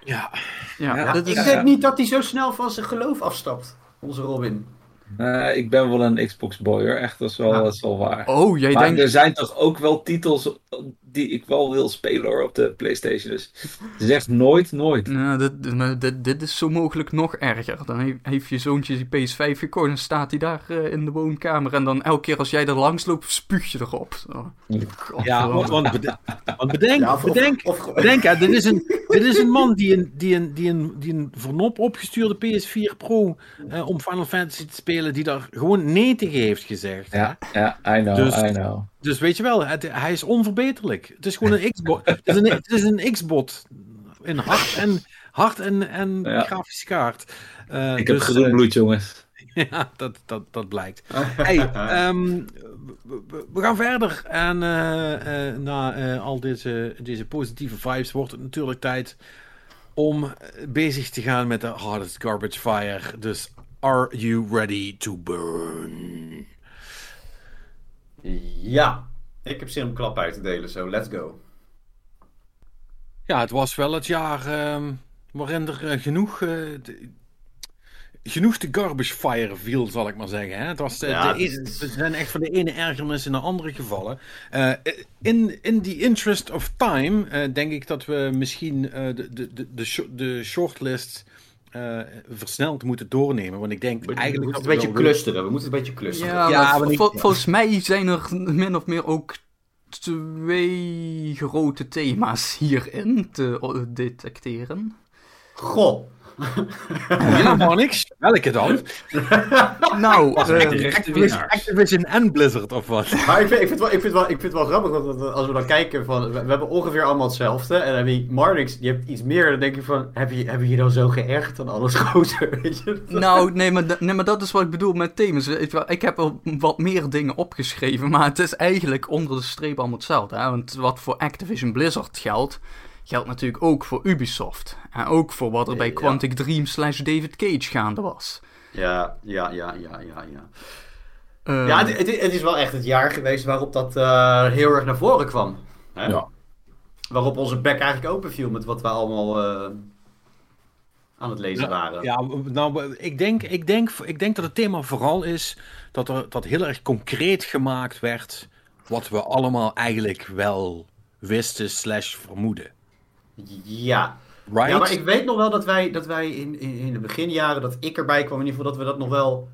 Ja, Ja, Ik is... denk niet dat hij zo snel van zijn geloof afstapt, onze Robin. Eh, ik ben wel een Xbox boy hoor, echt, dat is wel, Ja. dat is wel waar. Oh, jij maar denkt... er zijn toch ook wel titels die ik wel wil spelen hoor, op de Playstation. Dus zeg nooit nooit. Nou, dit, dit- dit, is zo mogelijk nog erger. Dan he- heeft je zoontje die PS5 gekocht en staat hij daar eh, in de woonkamer. En dan elke keer als jij er langs loopt, spuug je erop. Zo. ja want, want bede- want bedenk, Ja, of- bedenk, of- bedenk hè, dit, is een, dit is een man die een, die een, die een, die een vernop opgestuurde PS4 Pro eh, om Final Fantasy te spelen, die daar gewoon nee tegen heeft gezegd. Ja, ja, I know, Dus- I know. Dus weet je wel, het- hij is onverbeterlijk. Het is gewoon een Xbox. het is een, het is een X-bot. In hart en, hart en, en Ja. grafische kaart. Eh, Ik heb dus, groen eh, bloed jongens. ja, dat, dat, dat blijkt. Hey, ehm, we, gaan verder. En eh, na al deze, deze positieve vibes wordt het natuurlijk tijd om bezig te gaan met de hardest garbage fire. Dus are you ready to burn? Ja, ik heb zin om klap uit te delen, zo let's go. Ja, het was wel het jaar ehm, waarin er eh, genoeg, eh, de- genoeg de garbage fire viel, zal ik maar zeggen. Hè? Het was Ja, de ene- is- we zijn echt van de ene ergernis in de andere gevallen. Eh, in, in the interest of time eh, denk ik dat we misschien eh, de, de, de, de shortlist eh, versneld moeten doornemen. Want ik denk We eigenlijk moeten dat het een beetje we clusteren, we moeten het een beetje clusteren. Ja, Ja, maar maar ik- vol- volgens mij zijn er min of meer ook twee grote thema's hierin te detecteren. Goh, Ja, maar niks. Welke dan? Nou, eh, Activision. Activision en Blizzard of wat? maar ik vind, ik, vind het wel, ik, vind wel, ik vind het wel grappig, want als we dan kijken van, we, we hebben ongeveer allemaal hetzelfde. En dan heb je Marnix, die heeft iets meer, dan denk je van, heb je, heb je je dan zo geërgerd aan alles groter, weet je? nou nee, maar, nee, maar dat is wat ik bedoel met thema's. Ik heb wel wat meer dingen opgeschreven, maar het is eigenlijk onder de streep allemaal hetzelfde. Hè? Want wat voor Activision Blizzard geldt, geldt natuurlijk ook voor Ubisoft. En ook voor wat er bij Ja. Quantic Dream slash David Cage gaande was. Ja, ja, ja, ja, ja, ja. Eh, Ja, het, het- het is wel echt het jaar geweest waarop dat eh, heel erg naar voren kwam. Hè? Ja. Waarop onze bek eigenlijk open viel met wat we allemaal eh, aan het lezen waren. Ja, nou, ik denk, ik, denk, ik denk dat het thema vooral is dat er dat heel erg concreet gemaakt werd wat we allemaal eigenlijk wel wisten slash vermoeden. Ja. Right? Ja, maar ik weet nog wel dat wij, dat wij in, in, in de beginjaren, dat ik erbij kwam, in ieder geval dat we dat nog wel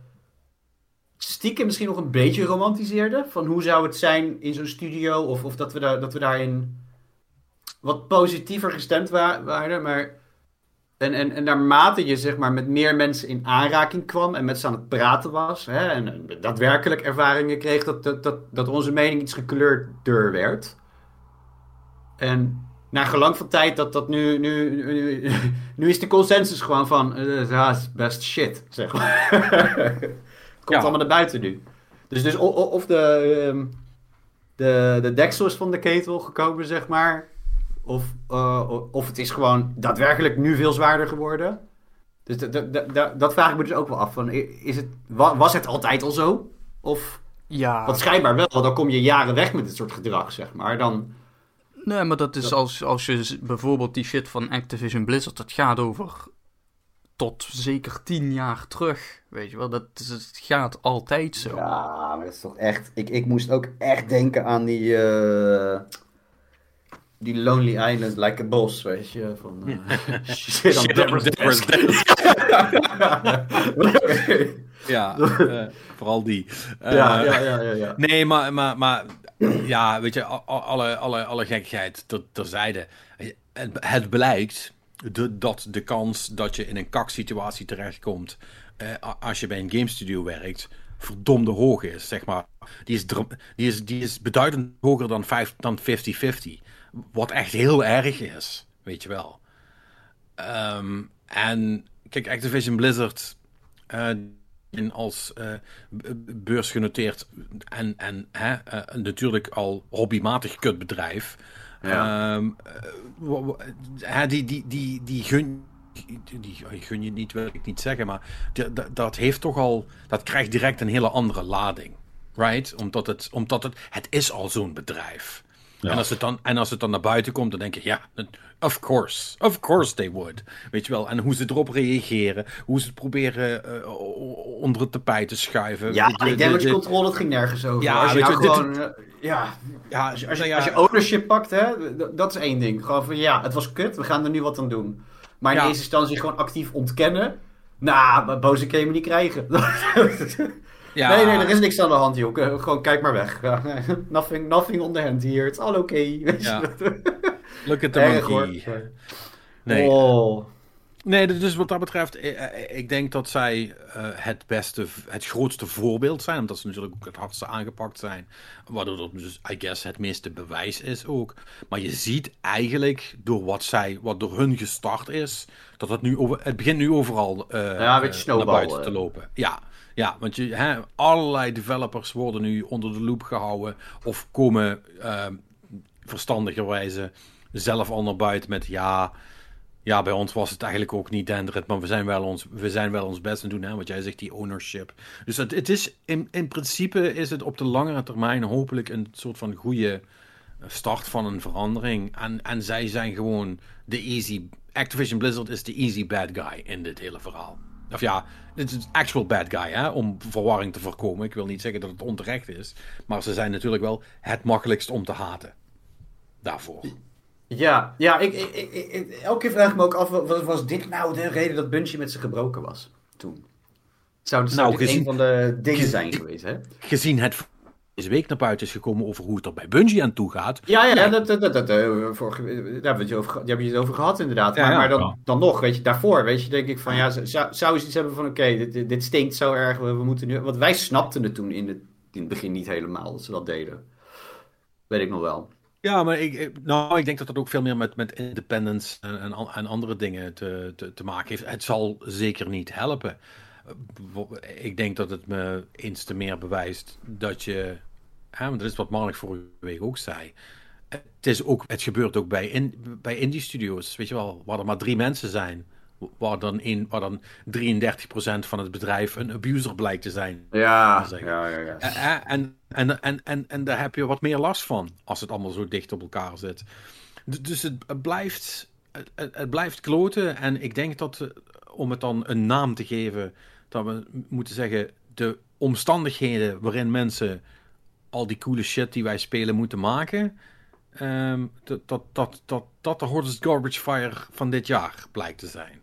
stiekem misschien nog een beetje romantiseerden. Van hoe zou het zijn in zo'n studio, of, of dat, we daar, dat we daarin wat positiever gestemd wa- waren. Maar, en, en, en naarmate je zeg maar met meer mensen in aanraking kwam en met ze aan het praten was, hè, en, en daadwerkelijk ervaringen kreeg, dat, dat, dat, dat onze mening iets gekleurder werd. En na gelang van tijd dat dat nu, nu, nu, nu is de consensus gewoon van, ja, het is best shit, zeg maar. het komt Ja. allemaal naar buiten nu. Dus, dus of de, ehm, de, de deksel is van de ketel gekomen, zeg maar. Of, eh, of het is gewoon daadwerkelijk nu veel zwaarder geworden. Dus dat- dat- dat- dat- dat vraag ik me dus ook wel af. Van, is het, wa- was het altijd al zo? Of, ja. want schijnbaar wel, dan kom je jaren weg met dit soort gedrag, zeg maar. Dan, Nee, maar dat is Dat- als, als je bijvoorbeeld die shit van Activision Blizzard, dat gaat over tot zeker tien jaar terug. Weet je wel, dat gaat altijd zo. Ja, maar dat is toch echt... Ik, ik moest ook echt denken aan die... eh, die Lonely Island, like a boss, weet je. Van, eh, shit on Deborah's desk. Ja, eh, vooral die. Eh, ja, ja, ja, ja, ja. Nee, maar, maar, maar ja, weet je, alle, alle, alle gekkigheid ter- terzijde. Het, het blijkt de, dat de kans dat je in een kaksituatie terechtkomt eh, als je bij een game studio werkt, verdomde hoog is, zeg maar. Die is, die is, die is beduidend hoger dan vijf- dan 50-50. Wat echt heel erg is, weet je wel. Ehm, en kijk, Activision Blizzard in als b- beursgenoteerd en, en hè, eh, natuurlijk al hobbymatig kutbedrijf. Ja. Ehm, eh, die, die, die, die gun. Die, gun je niet, wil ik niet zeggen, maar dat heeft toch al. Dat krijgt direct een hele andere lading. Right? Omdat het, omdat het. Het is al zo'n bedrijf. Ja. En, als het dan, en als het dan naar buiten komt, dan denk je, ja, of course. Of course they would. Weet je wel. En hoe ze erop reageren. Hoe ze het proberen eh, onder het tapijt te schuiven. Ja, De- damage de- control, dat ging nergens over. Ja, als je nou je, gewoon... eh, ja, Ja, als je, als, nou ja, als je ownership pakt, hè, dat is één ding. Gewoon van, ja, het was kut, we gaan er nu wat aan doen. Maar in Ja. eerste instantie gewoon actief ontkennen. Nou, maar boze kun je me niet krijgen. ja, Nee, nee, er is niks aan de hand, joh. Gewoon kijk maar weg. Nothing, nothing on the hand here. It's all okay. Weet je? Ja. Look at the Erg, monkey. hoor. Nee, Oh. nee, dus wat dat betreft, eh, eh, ik denk dat zij eh, het beste, het grootste voorbeeld zijn. Omdat ze natuurlijk ook het hardste aangepakt zijn. Waardoor dat dus, I guess, het meeste bewijs is ook. Maar je ziet eigenlijk door wat zij, wat door hun gestart is, dat het nu over, het begint nu overal Ja, een beetje snowball, naar buiten te lopen. Ja. Ja, want je, hè, allerlei developers worden nu onder de loep gehouden of komen eh, verstandigerwijze zelf al naar buiten met ja, ja, bij ons was het eigenlijk ook niet Dendrit, maar we zijn wel ons, we zijn wel ons best aan doen, hè, wat jij zegt, die ownership. Dus het is, in, in principe is het op de langere termijn hopelijk een soort van goede start van een verandering. En, en zij zijn gewoon de easy, Activision Blizzard is de easy bad guy in dit hele verhaal. Of ja, het is actual bad guy, hè, om verwarring te voorkomen. Ik wil niet zeggen dat het onterecht is, maar ze zijn natuurlijk wel het makkelijkst om te haten. Daarvoor. Ja, ja ik, ik, ik, elke keer vraag ik me ook af, was, was dit nou de reden dat Bungie met ze gebroken was toen? Zou, zou Nou, dit gezien- een van de dingen zijn geweest, hè? Gezien het deze week naar buiten is gekomen over hoe het er bij Bungie aan toe gaat. Ja, ja, dat, dat, dat, dat, eh, vorige, daar hebben we het over, daar hebben je het over gehad inderdaad. Ja, maar ja. maar dan, nog, weet je, daarvoor, weet je, denk ik van ja, zou, zou ze iets hebben van oké, dit, dit, dit stinkt zo erg, we, we moeten nu... Want wij snapten het toen in het, in het begin niet helemaal, dat ze dat deden. Weet ik nog wel. Ja, maar ik, nou, ik denk dat dat ook veel meer met, met independence en, en, en andere dingen te, te, te maken heeft. Het zal zeker niet helpen. Eh, Ik denk dat het me eens te meer bewijst dat je. Hè, want dat is wat Mark vorige week ook zei. Het, is ook, het gebeurt ook bij, in, bij indie studio's, weet je wel, waar er maar drie mensen zijn. Waar dan, in, waar dan 33% van het bedrijf een abuser blijkt te zijn. Ja, ja, ja. ja. Eh, eh, En, en, en, en, en daar heb je wat meer last van als het allemaal zo dicht op elkaar zit. Dus het, blijft, het, het- blijft kloten. En ik denk dat, eh, om het dan een naam te geven, dat we moeten zeggen: de omstandigheden waarin mensen al die coole shit die wij spelen moeten maken. ehm, dat, dat, dat, dat, dat de hottest garbage fire van dit jaar blijkt te zijn.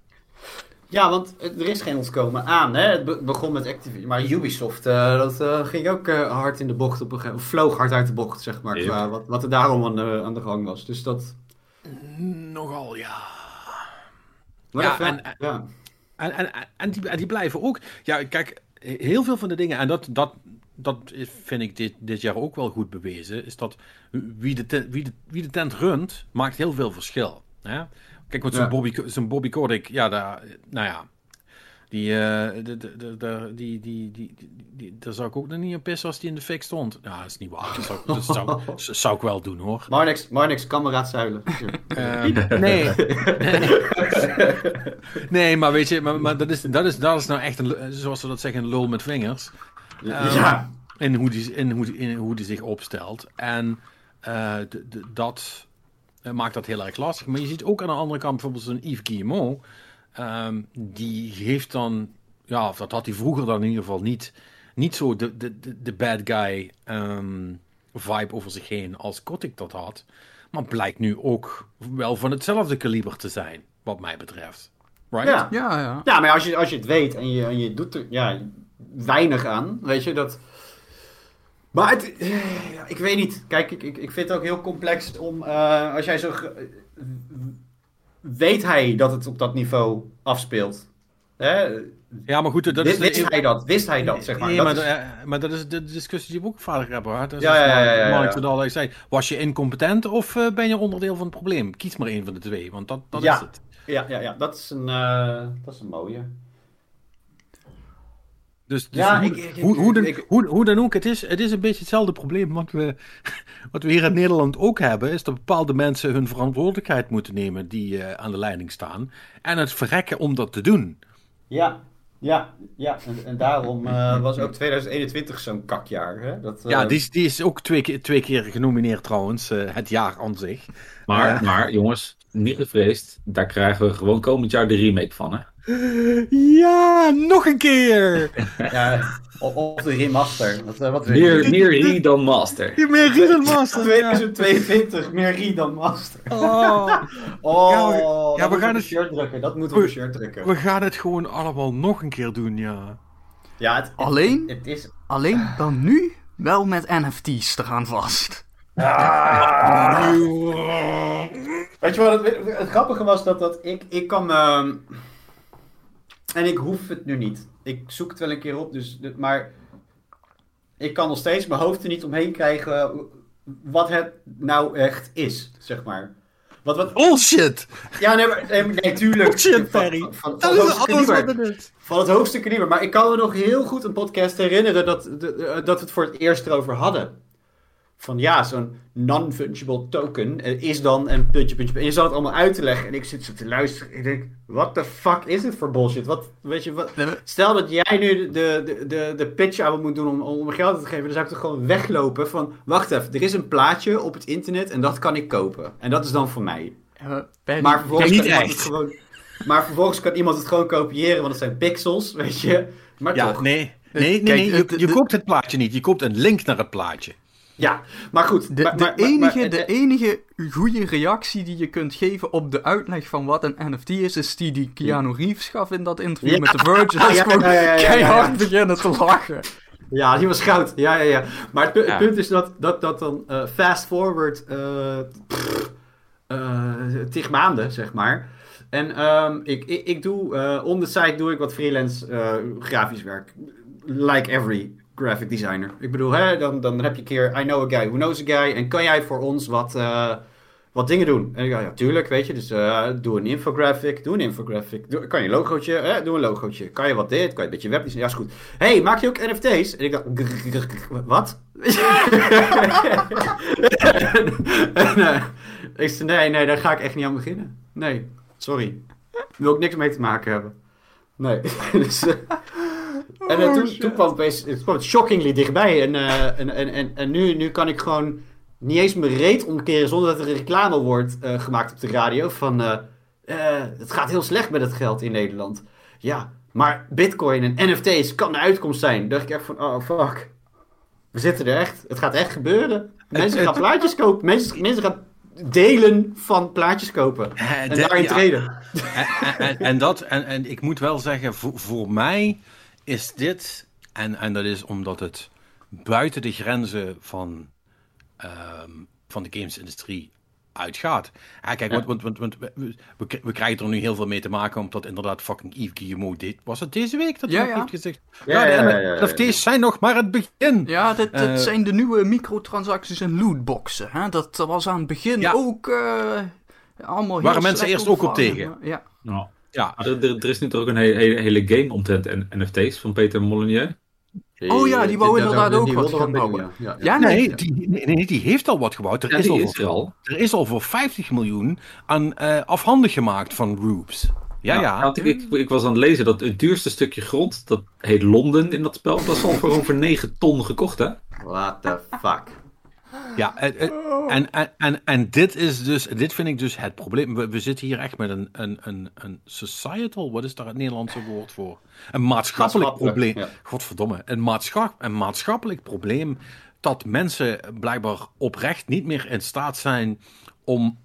Ja, want er is geen ontkomen aan. Hè? Het be- begon met Activision, maar Ubisoft, eh, dat eh, ging ook eh, hard in de bocht op een gegeven. Vloog hard uit de bocht, zeg maar. Qua wat, wat er daarom aan de, aan de gang was. Dus dat... Nogal, ja. Maar Ja, dat- en- en- ja. En, en, en, die, en die blijven ook. Ja, kijk, heel veel van de dingen, en dat, dat, dat vind ik dit, dit jaar ook wel goed bewezen, is dat wie de, tent, wie de, wie de tent runt, maakt heel veel verschil. Hè? Kijk, want zo'n Ja. Bobby, zo'n Bobby Kotick, ja, daar, nou ja, die, eh, de, de, de, de- die, die, die, die, daar zou ik ook nog niet op pissen als die in de fik stond. Nou, dat is niet waar. Dat zou, dat zou, zou ik wel doen, hoor. Marnix, Marnix, kameraad zuilen. Ehm, nee. nee, maar weet je, maar, maar dat, is, dat, is, dat is nou echt, een, zoals ze dat zeggen, een lul met vingers. Ehm, ja. In hoe die, in hoe, die- in hoe die zich opstelt. En eh, dat eh, maakt dat heel erg lastig. Maar je ziet ook aan de andere kant bijvoorbeeld zo'n Yves Guillemot. Ehm, die heeft dan, ja, of dat had hij vroeger dan in ieder geval niet, niet zo de, de, de, de bad guy ehm, vibe over zich heen als Kotick dat had. Maar blijkt nu ook wel van hetzelfde kaliber te zijn, wat mij betreft. Right? Ja. Ja, ja. Ja, maar als je, als je het weet en je, en je doet er ja, weinig aan, weet je, dat... Maar het, eh, ik weet niet. Kijk, ik, ik, ik vind het ook heel complex om, eh, als jij zo... Weet hij dat het op dat niveau afspeelt? Hè? Ja, maar goed, dat wist, is... wist hij dat? Wist hij dat, zeg maar? Nee, Dat maar, is- eh, maar dat is de discussie die we ook vaak hebben. Dat is Ja, ja, ja, ja, ja, zei, was je incompetent of eh, ben je onderdeel van het probleem? Kies maar één van de twee, want dat, dat Ja. is het. ja, ja, ja, dat is een, eh, dat is een mooie. Dus, dus Ja, hoe, ik- ik- hoe, hoe, dan, ik- hoe, hoe dan ook, het is, het is een beetje hetzelfde probleem wat we, wat we hier in Nederland ook hebben, is dat bepaalde mensen hun verantwoordelijkheid moeten nemen die eh, aan de leiding staan. En het verrekken om dat te doen. Ja, ja, ja. En, en daarom eh, was ook 2021 zo'n kakjaar. Hè? Dat, eh, Ja, die, is- die is ook twee keer, twee keer genomineerd trouwens, eh, het jaar aan zich. Maar, Eh. maar jongens, niet gevreesd. Daar krijgen we gewoon komend jaar de remake van, hè? Ja, nog een keer! Ja, of, of de remaster. Wat, eh, wat Meer, meer re dan master. Meer Riedel Master. Ja. 2022, meer Re dan Master. Oh, Oh, Ja, we- dat ja, we moeten gaan het- een shirt drukken. Dat moeten we een shirt drukken. we gaan het gewoon allemaal nog een keer doen, ja. Ja, het, Alleen? Het, is... Alleen dan nu wel met NFT's eraan vast. Weet je wat het, het grappige was? Dat, dat ik, ik kan... ehm, en ik hoef het nu niet. Ik zoek het wel een keer op, dus, maar... Ik kan nog steeds mijn hoofd er niet omheen krijgen wat het nou echt is, zeg maar. Wat, wat, Bullshit! ja, nee, maar, nee, nee, tuurlijk. Bullshit, Ferry. Van, van, van Dat het is alles wat het is. Van het hoogste kaliber. Maar ik kan me nog heel goed een podcast herinneren dat, de- dat we het voor het eerst erover hadden. Van ja, zo'n non-fungible token eh, is dan een puntje, puntje, puntje. En je zat het allemaal uit te leggen. En ik zit zo te luisteren. En ik denk, what the fuck is dit voor bullshit? Wat, weet je, wat... Stel dat jij nu de, de, de, de pitch aan moet doen om, om me geld te geven. Dan zou ik toch gewoon weglopen van... Wacht even, er is een plaatje op het internet en dat kan ik kopen. En dat is dan voor mij. Maar vervolgens, niet kan iemand echt. het gewoon, maar vervolgens kan iemand het gewoon kopiëren, want het zijn pixels, weet je. Maar Ja, toch. nee. Nee, nee, Kijk, nee. Je, de- koopt het plaatje niet. Je koopt een link naar het plaatje. Ja, maar goed. De, maar, de, maar- maar- enige, maar- de enige goede reactie die je kunt geven op de uitleg van wat een NFT is, is die die Keanu Reeves gaf in dat interview Ja. met The Verge. Dat is Ja, gewoon ja, ja, ja, ja, keihard beginnen te lachen. Ja, die was goud. Ja, ja, ja. Maar het, pu- het Ja. punt is dat, dat, dat dan eh, fast forward eh pff, eh, tig maanden, zeg maar. En ehm, ik, ik, ik doe, eh on the side doe ik wat freelance eh, grafisch werk. Like every graphic designer. Ik bedoel, hè, dan, dan heb je een keer I know a guy who knows a guy. En kan jij voor ons wat, eh, wat dingen doen? En ik ja, ja, tuurlijk, weet je. Dus eh, doe een infographic, doe een infographic. Doe, kan je een logootje, hè? doe een logootje. Kan je wat dit, kan je een beetje webdesign. Ja, is goed. hey, maak je ook NFT's? En ik dacht, wat? en, ik zei, nee, nee, daar ga ik echt niet aan beginnen. Nee, sorry. Wil ik niks mee te maken hebben. Nee. dus, eh, en eh, toen, toen kwam het opeens, het kwam het shockingly dichtbij. En, eh, en, en, en, en nu, nu kan ik gewoon niet eens mijn reet omkeren zonder dat er een reclame wordt eh, gemaakt op de radio. Van, het gaat heel slecht met het geld in Nederland. Ja, maar bitcoin en NFT's kan de uitkomst zijn. Dan dacht ik echt van, oh fuck. We zitten er echt. Het gaat echt gebeuren. Mensen gaan plaatjes kopen. Mensen, mensen gaan delen van plaatjes kopen. En daarin ja. treden. En, en, en dat, en, en ik moet wel zeggen, voor, voor mij is dit, en, en dat is omdat het buiten de grenzen van, ehm, van de gamesindustrie uitgaat. Ja, kijk, Ja. want, want, want, want we, we, k- we krijgen er nu heel veel mee te maken, omdat inderdaad fucking Yves Guillemot dit, was het deze week dat hij Ja, ja. heeft gezegd? Ja, Ja, ja, de ja, ja, ja. NFT's zijn nog maar het begin. Ja, dit, dit Eh. zijn de nieuwe microtransacties en lootboxen. Hè? Dat was aan het begin Ja. ook eh, allemaal heel Waren mensen eerst ook op tegen? Ja. Ja. Ja, er, er, er is nu toch ook een hele, hele, hele game omtrent N- NFT's van Peter Molyneux. Oh ja, die wou inderdaad ook wat gaan bouwen. Ja, ja. Ja, nee. nee, die, nee, nee, die heeft al wat gebouwd. Er, Ja, is, al is voor, er al. er is al voor 50 miljoen aan eh, afhandig gemaakt van Rubes. Ja, ja. want ik, ik, ik was aan het lezen dat het duurste stukje grond, dat heet Londen in dat spel, dat is al voor over 9 ton gekocht, hè? What the fuck. Ja, eh, eh, en, en, en, en dit is dus, dit vind ik dus het probleem. We, we zitten hier echt met een, een, een, een societal, wat is daar het Nederlandse woord voor? Een maatschappelijk Maatschappelijk, probleem. ja. Godverdomme, een, maatschap, een maatschappelijk probleem dat mensen blijkbaar oprecht niet meer in staat zijn om,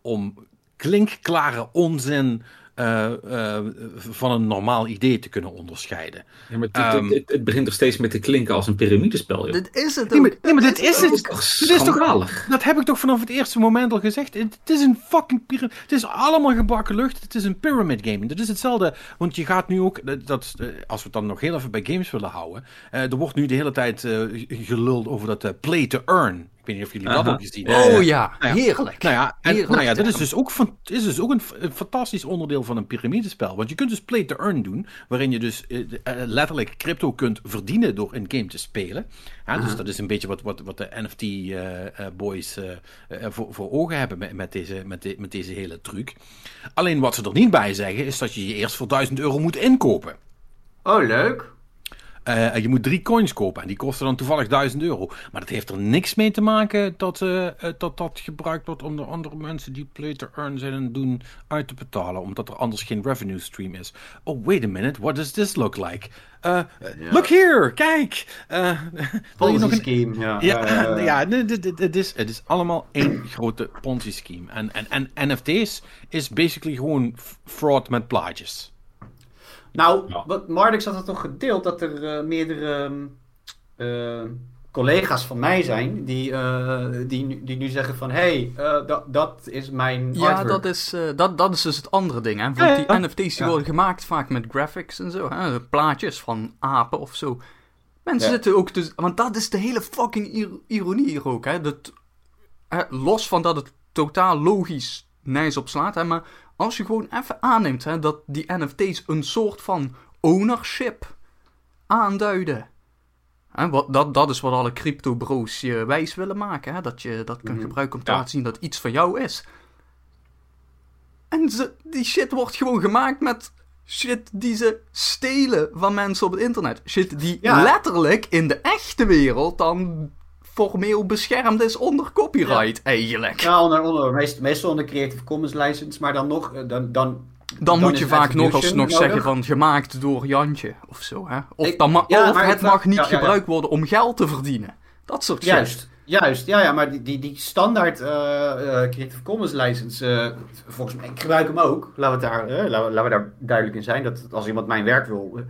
om klinkklare onzin eh, eh, van een normaal idee te kunnen onderscheiden. Ja, maar het, Ehm. het, begint toch steeds meer te klinken als een piramidespel, joh. Dit is het Nee, ook. maar, nee, maar dit is het. toch Dit is toch schandalig? Dat heb ik toch vanaf het eerste moment al gezegd. Het, het is een fucking pyramid. Het is allemaal gebakken lucht. Het is een pyramid game. Dat is hetzelfde. Want je gaat nu ook. Dat, eh, als we het dan nog heel even bij games willen houden. eh, er wordt nu de hele tijd geluld over dat play to earn. Ik weet niet of jullie dat ook gezien hebben. Oh ja, Nou ja, heerlijk. Nou ja, en, Heerlijk nou ja dat is dus ook, van, is dus ook een, fantastisch onderdeel van een piramidespel. Want je kunt dus play to earn doen, waarin je dus eh, eh, letterlijk crypto kunt verdienen door een game te spelen. Ja, dus dat is een beetje wat, wat, wat de NFT-boys eh, voor, voor ogen hebben met, met, deze, met, de- met deze hele truc. Alleen wat ze er niet bij zeggen, is dat je je eerst voor 1000 euro moet inkopen. Oh, leuk. Eh, je moet drie coins kopen en die kosten dan toevallig 1000 euro. Maar dat heeft er niks mee te maken dat eh, eh, dat, dat gebruikt wordt om de andere mensen die play to earn zijn en doen uit te betalen. Omdat er anders geen revenue stream is. Oh, wait a minute, what does this look like? Look here, kijk! Eh, wil je Ponzi nog een... scheme, ja. Ja, het, is, het is allemaal één grote Ponzi-scheme. En, en, en NFT's is basically gewoon fraud met plaatjes. Nou, Ja. wat Mardix had het toch gedeeld dat er eh, meerdere ehm, eh, collega's van mij zijn die, eh, die, nu- die nu zeggen van hé, hey, eh, dat, dat is mijn Ja, artwork. dat is, eh, dat, dat is dus het andere ding. Hè? Want die ja. NFT's die Ja. worden gemaakt vaak met graphics en zo. Hè? Plaatjes van apen of zo. Mensen Ja. zitten ook dus... Want dat is de hele fucking ir- ironie hier ook. Hè? Dat, hè, los van dat het totaal logisch nergens op slaat. Hè? Maar als je gewoon even aanneemt hè, dat die NFT's een soort van ownership aanduiden. Hè, wat, dat, dat is wat alle crypto-bro's je wijs willen maken. Hè? Dat je dat kunt Mhm. gebruiken om te Ja. laten zien dat iets van jou is. En ze, die shit wordt gewoon gemaakt met shit die ze stelen van mensen op het internet. Shit die Ja. letterlijk in de echte wereld dan formeel beschermd is onder copyright eigenlijk. Ja, onder, onder, meest- meestal onder Creative Commons license, maar dan nog, eh, dan, dan, Dan, moet je vaak nog alsnog zeggen van gemaakt door Jantje of zo. Hè? Of, Ik- dan ja, of het mag niet ja, gebruikt worden om geld te verdienen. Dat soort shit. Juist, juist. Ja, ja, maar die, die, die standaard eh, eh, Creative Commons license, volgens mij, ik gebruik hem ook. Laten we, daar, laten, we, laten we daar duidelijk in zijn. Dat als iemand mijn werk wil,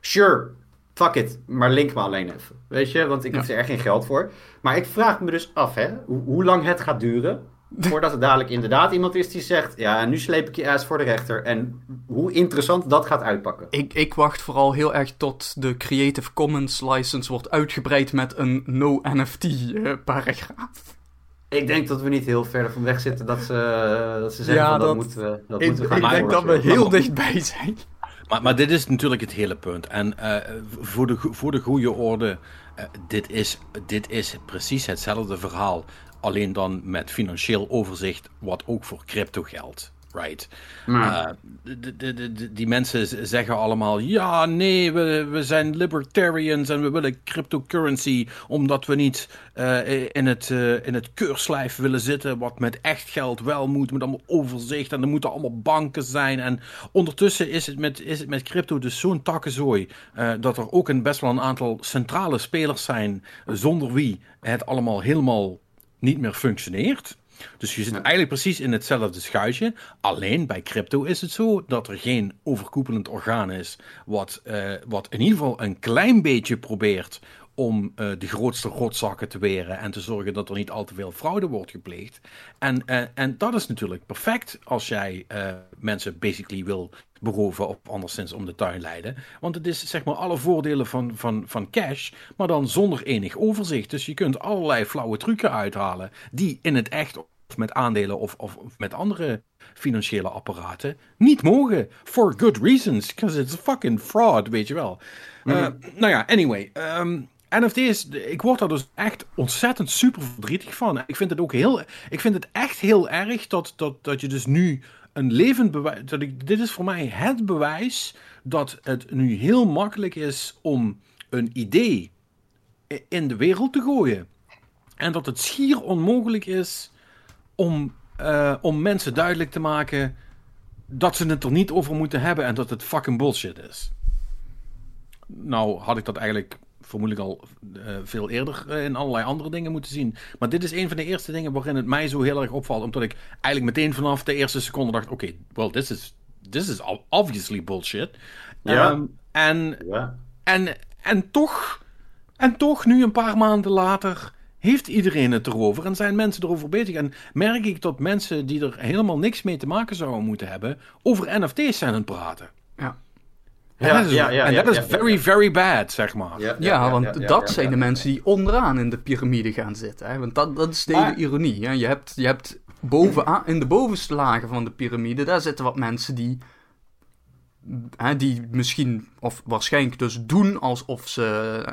sure, fuck it, maar link me alleen even. Weet je, want ik Ja. heb er echt geen geld voor. Maar ik vraag me dus af, hè, hoe, hoe lang het gaat duren voordat er dadelijk inderdaad iemand is die zegt, ja, nu sleep ik je ass voor de rechter. En hoe interessant dat gaat uitpakken. Ik, ik wacht vooral heel erg tot de Creative Commons license wordt uitgebreid met een no-NFT-paragraaf. Ik denk dat we niet heel ver van weg zitten dat ze, eh, dat ze zeggen Ja, van, dat, dat- moeten we, dat Ik, moeten we gaan ik denk dat we heel dichtbij zijn. Maar, dit is natuurlijk het hele punt. En eh, voor, de, voor de goede orde, eh, dit, is, dit is precies hetzelfde verhaal. Alleen dan met financieel overzicht, wat ook voor crypto geldt. Right. Maar- Eh, die mensen zeggen allemaal: ja, nee, we, we zijn libertarians en we willen cryptocurrency omdat we niet eh, in, het, eh, in het keurslijf willen zitten, wat met echt geld wel moet, met allemaal overzicht en er moeten allemaal banken zijn. En ondertussen is het met, is het met crypto dus zo'n takkenzooi dat er ook een best wel een aantal centrale spelers zijn, zonder wie het allemaal helemaal niet meer functioneert. Dus je zit eigenlijk precies in hetzelfde schuitje. Alleen bij crypto is het zo dat er geen overkoepelend orgaan is. Wat, eh, wat in ieder geval een klein beetje probeert om eh, de grootste rotzakken te weren. En te zorgen dat er niet al te veel fraude wordt gepleegd. En, eh, en dat is natuurlijk perfect als jij mensen basically wil beroven of anderszins om de tuin leiden. Want het is zeg maar alle voordelen van, van, van cash, maar dan zonder enig overzicht. Dus je kunt allerlei flauwe trucken uithalen die in het echt of met aandelen of, of, of met andere financiële apparaten niet mogen. For good reasons, because it's fucking fraud, weet je wel. Eh, nou ja, anyway. ehm, NFT's, ik word daar dus echt ontzettend super verdrietig van. Ik vind het ook heel, ik vind het echt heel erg dat, dat, dat je dus nu een levend bewijs, dat ik, dit is voor mij het bewijs dat het nu heel makkelijk is om een idee in de wereld te gooien. En dat het schier onmogelijk is om, eh, om mensen duidelijk te maken dat ze het er niet over moeten hebben en dat het fucking bullshit is. Nou had ik dat eigenlijk vermoedelijk al eh, veel eerder eh, in allerlei andere dingen moeten zien. Maar dit is een van de eerste dingen waarin het mij zo heel erg opvalt. Omdat ik eigenlijk meteen vanaf de eerste seconde dacht: oké, well, this is, this is ob- obviously bullshit. Ja. Ehm, en, Ja. en, en toch, en toch, nu een paar maanden later, heeft iedereen het erover en zijn mensen erover bezig. En merk ik dat mensen die er helemaal niks mee te maken zouden moeten hebben, over NFT's zijn aan het praten. Ja. En Ja, dat is, ja, ja, en ja, dat is ja, ja, very, ja. very bad, zeg maar. Ja, Ja, want ja, dat ja, zijn ja. de mensen die onderaan in de piramide gaan zitten. Hè? Want dat, dat is de hele ironie. Hè? Je hebt, je hebt bovenaan, in de bovenste lagen van de piramide, daar zitten wat mensen die, hè, die misschien, of waarschijnlijk dus doen alsof ze,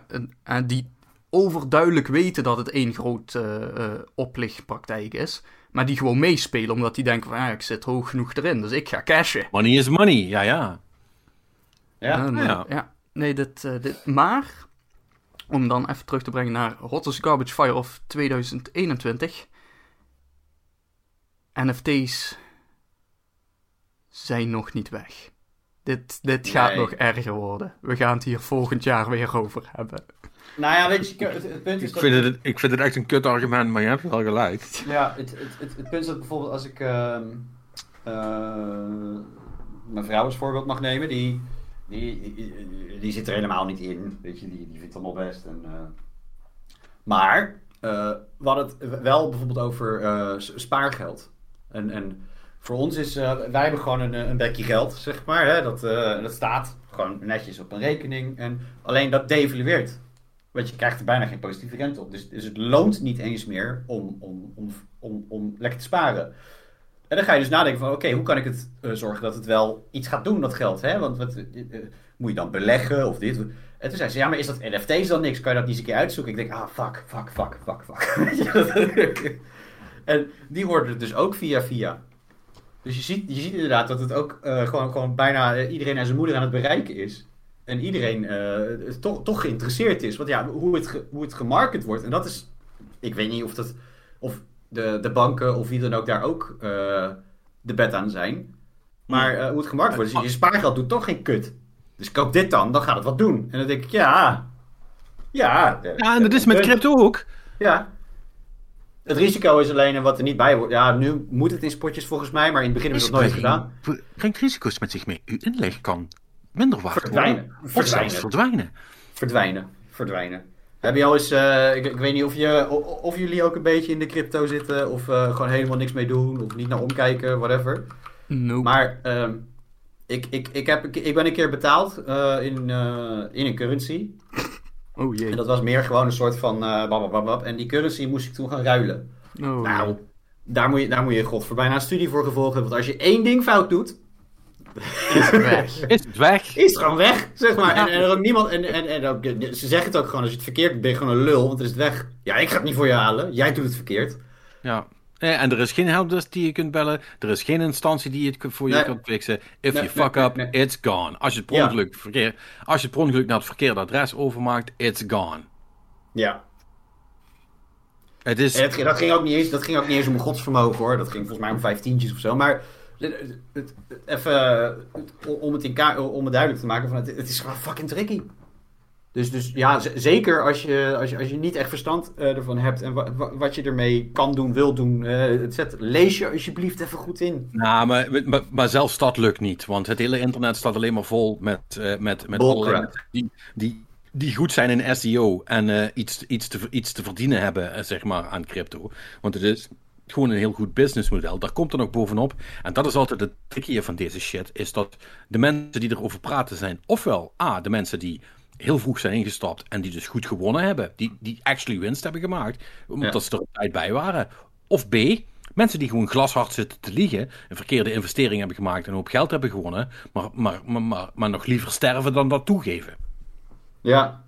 die overduidelijk weten dat het één groot eh, eh, oplichtpraktijk is. Maar die gewoon meespelen, omdat die denken van, ja, ik zit hoog genoeg erin, dus ik ga cashen. Money is money, ja, ja. Ja. Eh, ja. ja. Nee, dit, eh, dit... Maar, om dan even terug te brengen naar Hottest Garbage Fire of 2021. NFT's zijn nog niet weg. Dit, dit gaat Nee. nog erger worden. We gaan het hier volgend jaar weer over hebben. Nou ja, weet je, het, het punt is Ik dat... vind, het, ik vind het echt een kut argument, maar je hebt wel gelijk. Ja, het, het, het, het punt is dat bijvoorbeeld als ik eh, mijn vrouw als voorbeeld mag nemen, die, die, die, die zit er helemaal niet in. Weet je, die, die vindt het allemaal best. En, eh, maar eh, we hadden het wel bijvoorbeeld over spaargeld. En, en voor ons is, wij hebben gewoon een, een bekje geld, zeg maar. Hè? Dat, dat staat gewoon netjes op een rekening. En alleen dat devalueert. Want je krijgt er bijna geen positieve rente op. Dus, dus het loont niet eens meer om, om, om, om, om lekker te sparen. En dan ga je dus nadenken van, oké, hoe kan ik het eh, zorgen dat het wel iets gaat doen, dat geld? Hè? Want wat, eh, eh, moet je dan beleggen of dit? En toen zei ze, ja, maar is dat NFT's dan niks? Kan je dat niet eens een keer uitzoeken? Ik denk, ah, fuck, fuck, fuck, fuck, fuck. En die hoorden dus ook via via. Dus je ziet, je ziet inderdaad dat het ook gewoon, gewoon bijna iedereen en zijn moeder aan het bereiken is. En iedereen eh, toch, toch geïnteresseerd is. Want ja, hoe het, ge- hoe het gemarket wordt. En dat is. Ik weet niet of, dat, of de, de banken of wie dan ook daar ook eh, de bet aan zijn. Maar eh, hoe het gemarket wordt. Dus je spaargeld doet toch geen kut. Dus koop dit dan, dan gaat het wat doen. En dan denk ik, ja. Ja. Ja, en dat is met crypto ook. Ja. Het risico is alleen en wat er niet bij wordt. Ja, nu moet het in spotjes volgens mij, maar in het begin hebben we dat nooit gedaan. Brengt risico's met zich mee. Uw inleg kan minder waard Verdwijnen. worden. Of Verdwijnen. zelfs verdwijnen. Verdwijnen. Verdwijnen. Heb je al eens, eh, ik, ik weet niet of, je, of jullie ook een beetje in de crypto zitten, of eh, gewoon helemaal niks mee doen, of niet naar omkijken, whatever. Nope. Maar ehm, ik, ik, ik, heb, ik, ik ben een keer betaald eh, in, eh, in een currency. Oh jee. En dat was meer gewoon een soort van uh, babababab. En die currency moest ik toen gaan ruilen. Oh, nou, daar moet je, daar moet je god voor bijna een studie voor gevolgd hebben. Want als je één ding fout doet, Is weg. Is het weg? is het gewoon weg, zeg maar. En, en er ook niemand, en, en, en ook, ze zeggen het ook gewoon, als je het verkeerd doet, ben je gewoon een lul, want dan is het weg. Ja, ik ga het niet voor je halen, jij doet het verkeerd. Ja. En er is geen helpdesk die je kunt bellen. Er is geen instantie die het voor je Nee. kan fixen. If Nee, you fuck nee, up, nee. it's gone. Als je, het per Ja. ongeluk verkeer, als je het per ongeluk naar het verkeerde adres overmaakt, it's gone. Ja. Het is... En het, dat, ging ook niet eens, dat ging ook niet eens om godsvermogen hoor, dat ging volgens mij om vijftientjes of zo. Maar het- het- het- even het- om, het in ka- om het duidelijk te maken, van het, het is gewoon fucking tricky. Dus, dus ja, zeker als je, als, je, als je niet echt verstand eh, ervan hebt en wa- wa- wat je ermee kan doen, wil doen, eh, het zet, lees je alsjeblieft even goed in. Nou, maar, maar, maar zelfs dat lukt niet. Want het hele internet staat alleen maar vol met, eh, met, met die, die, die goed zijn in SEO en eh, iets, iets, te, iets te verdienen hebben, eh, zeg maar, aan crypto. Want het is gewoon een heel goed businessmodel. Daar komt er nog bovenop. En dat is altijd het trickie van deze shit, is dat de mensen die erover praten zijn, ofwel A, de mensen die heel vroeg zijn ingestapt en die dus goed gewonnen hebben, die, die actually winst hebben gemaakt, omdat Ja. ze er op tijd bij waren. Of B, mensen die gewoon glashard zitten te liegen, een verkeerde investering hebben gemaakt en een hoop geld hebben gewonnen, maar, maar, maar, maar, maar nog liever sterven dan dat toegeven. Ja,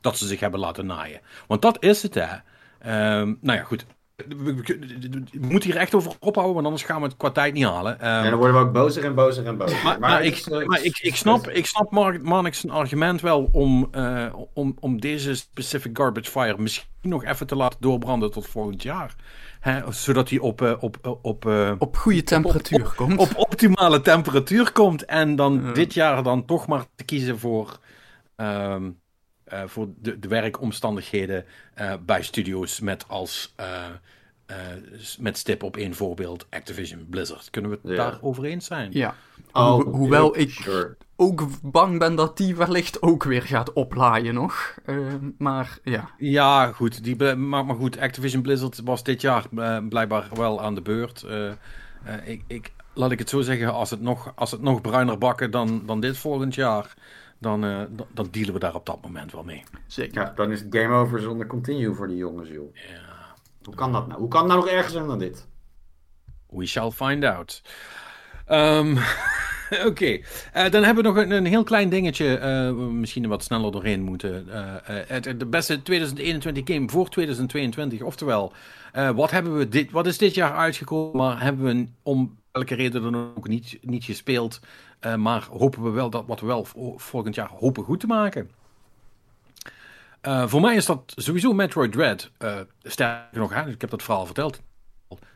Dat ze zich hebben laten naaien. Want dat is het, hè. Ehm, nou ja, goed. We, we- we moeten hier echt over ophouden, want anders gaan we het qua tijd niet halen. Ehm, En dan worden we ook bozer en bozer en bozer. maar, ik, is, eh, maar ik, ik snap, ik snap Mark argument wel om, eh, om, om deze specific garbage fire misschien nog even te laten doorbranden tot volgend jaar. Hè, zodat hij op, eh, op, op, op, eh, Op goede temperatuur komt. op optimale temperatuur komt. En dan Ja. dit jaar dan toch maar te kiezen voor, ehm, eh, voor de, de werkomstandigheden eh, bij studio's met als eh, eh, met stip op één voorbeeld Activision Blizzard. Kunnen we het Ja. daar over eens zijn? Ja. Oh, Ho- hoewel ik Sure. ook bang ben dat die wellicht ook weer gaat oplaaien nog. Eh, maar ja. Ja, goed. Die, maar, maar goed, Activision Blizzard was dit jaar eh, blijkbaar wel aan de beurt. Eh, eh, ik, ik, laat ik het zo zeggen, als het nog, als het nog bruiner bakken dan, dan dit volgend jaar, dan, eh, dan, dealen we daar op dat moment wel mee. Zeker. Ja, dan is het game over zonder continue voor die jongens, joh. Ja. Hoe kan dat nou? Hoe kan het nou nog erger zijn dan dit? We shall find out. Ehm, Oké, Eh, dan hebben we nog een, een heel klein dingetje. eh, we misschien wat sneller doorheen moeten. Eh, eh, het, de beste 2021 game voor 2022. Oftewel, eh, wat, hebben we dit, wat is dit jaar uitgekomen? Maar hebben we om welke reden dan ook niet, niet gespeeld? Eh, maar hopen we wel dat wat we wel vo- volgend jaar hopen goed te maken. Eh, voor mij is dat sowieso Metroid Dread. Eh, sterker nog, ik heb dat verhaal verteld.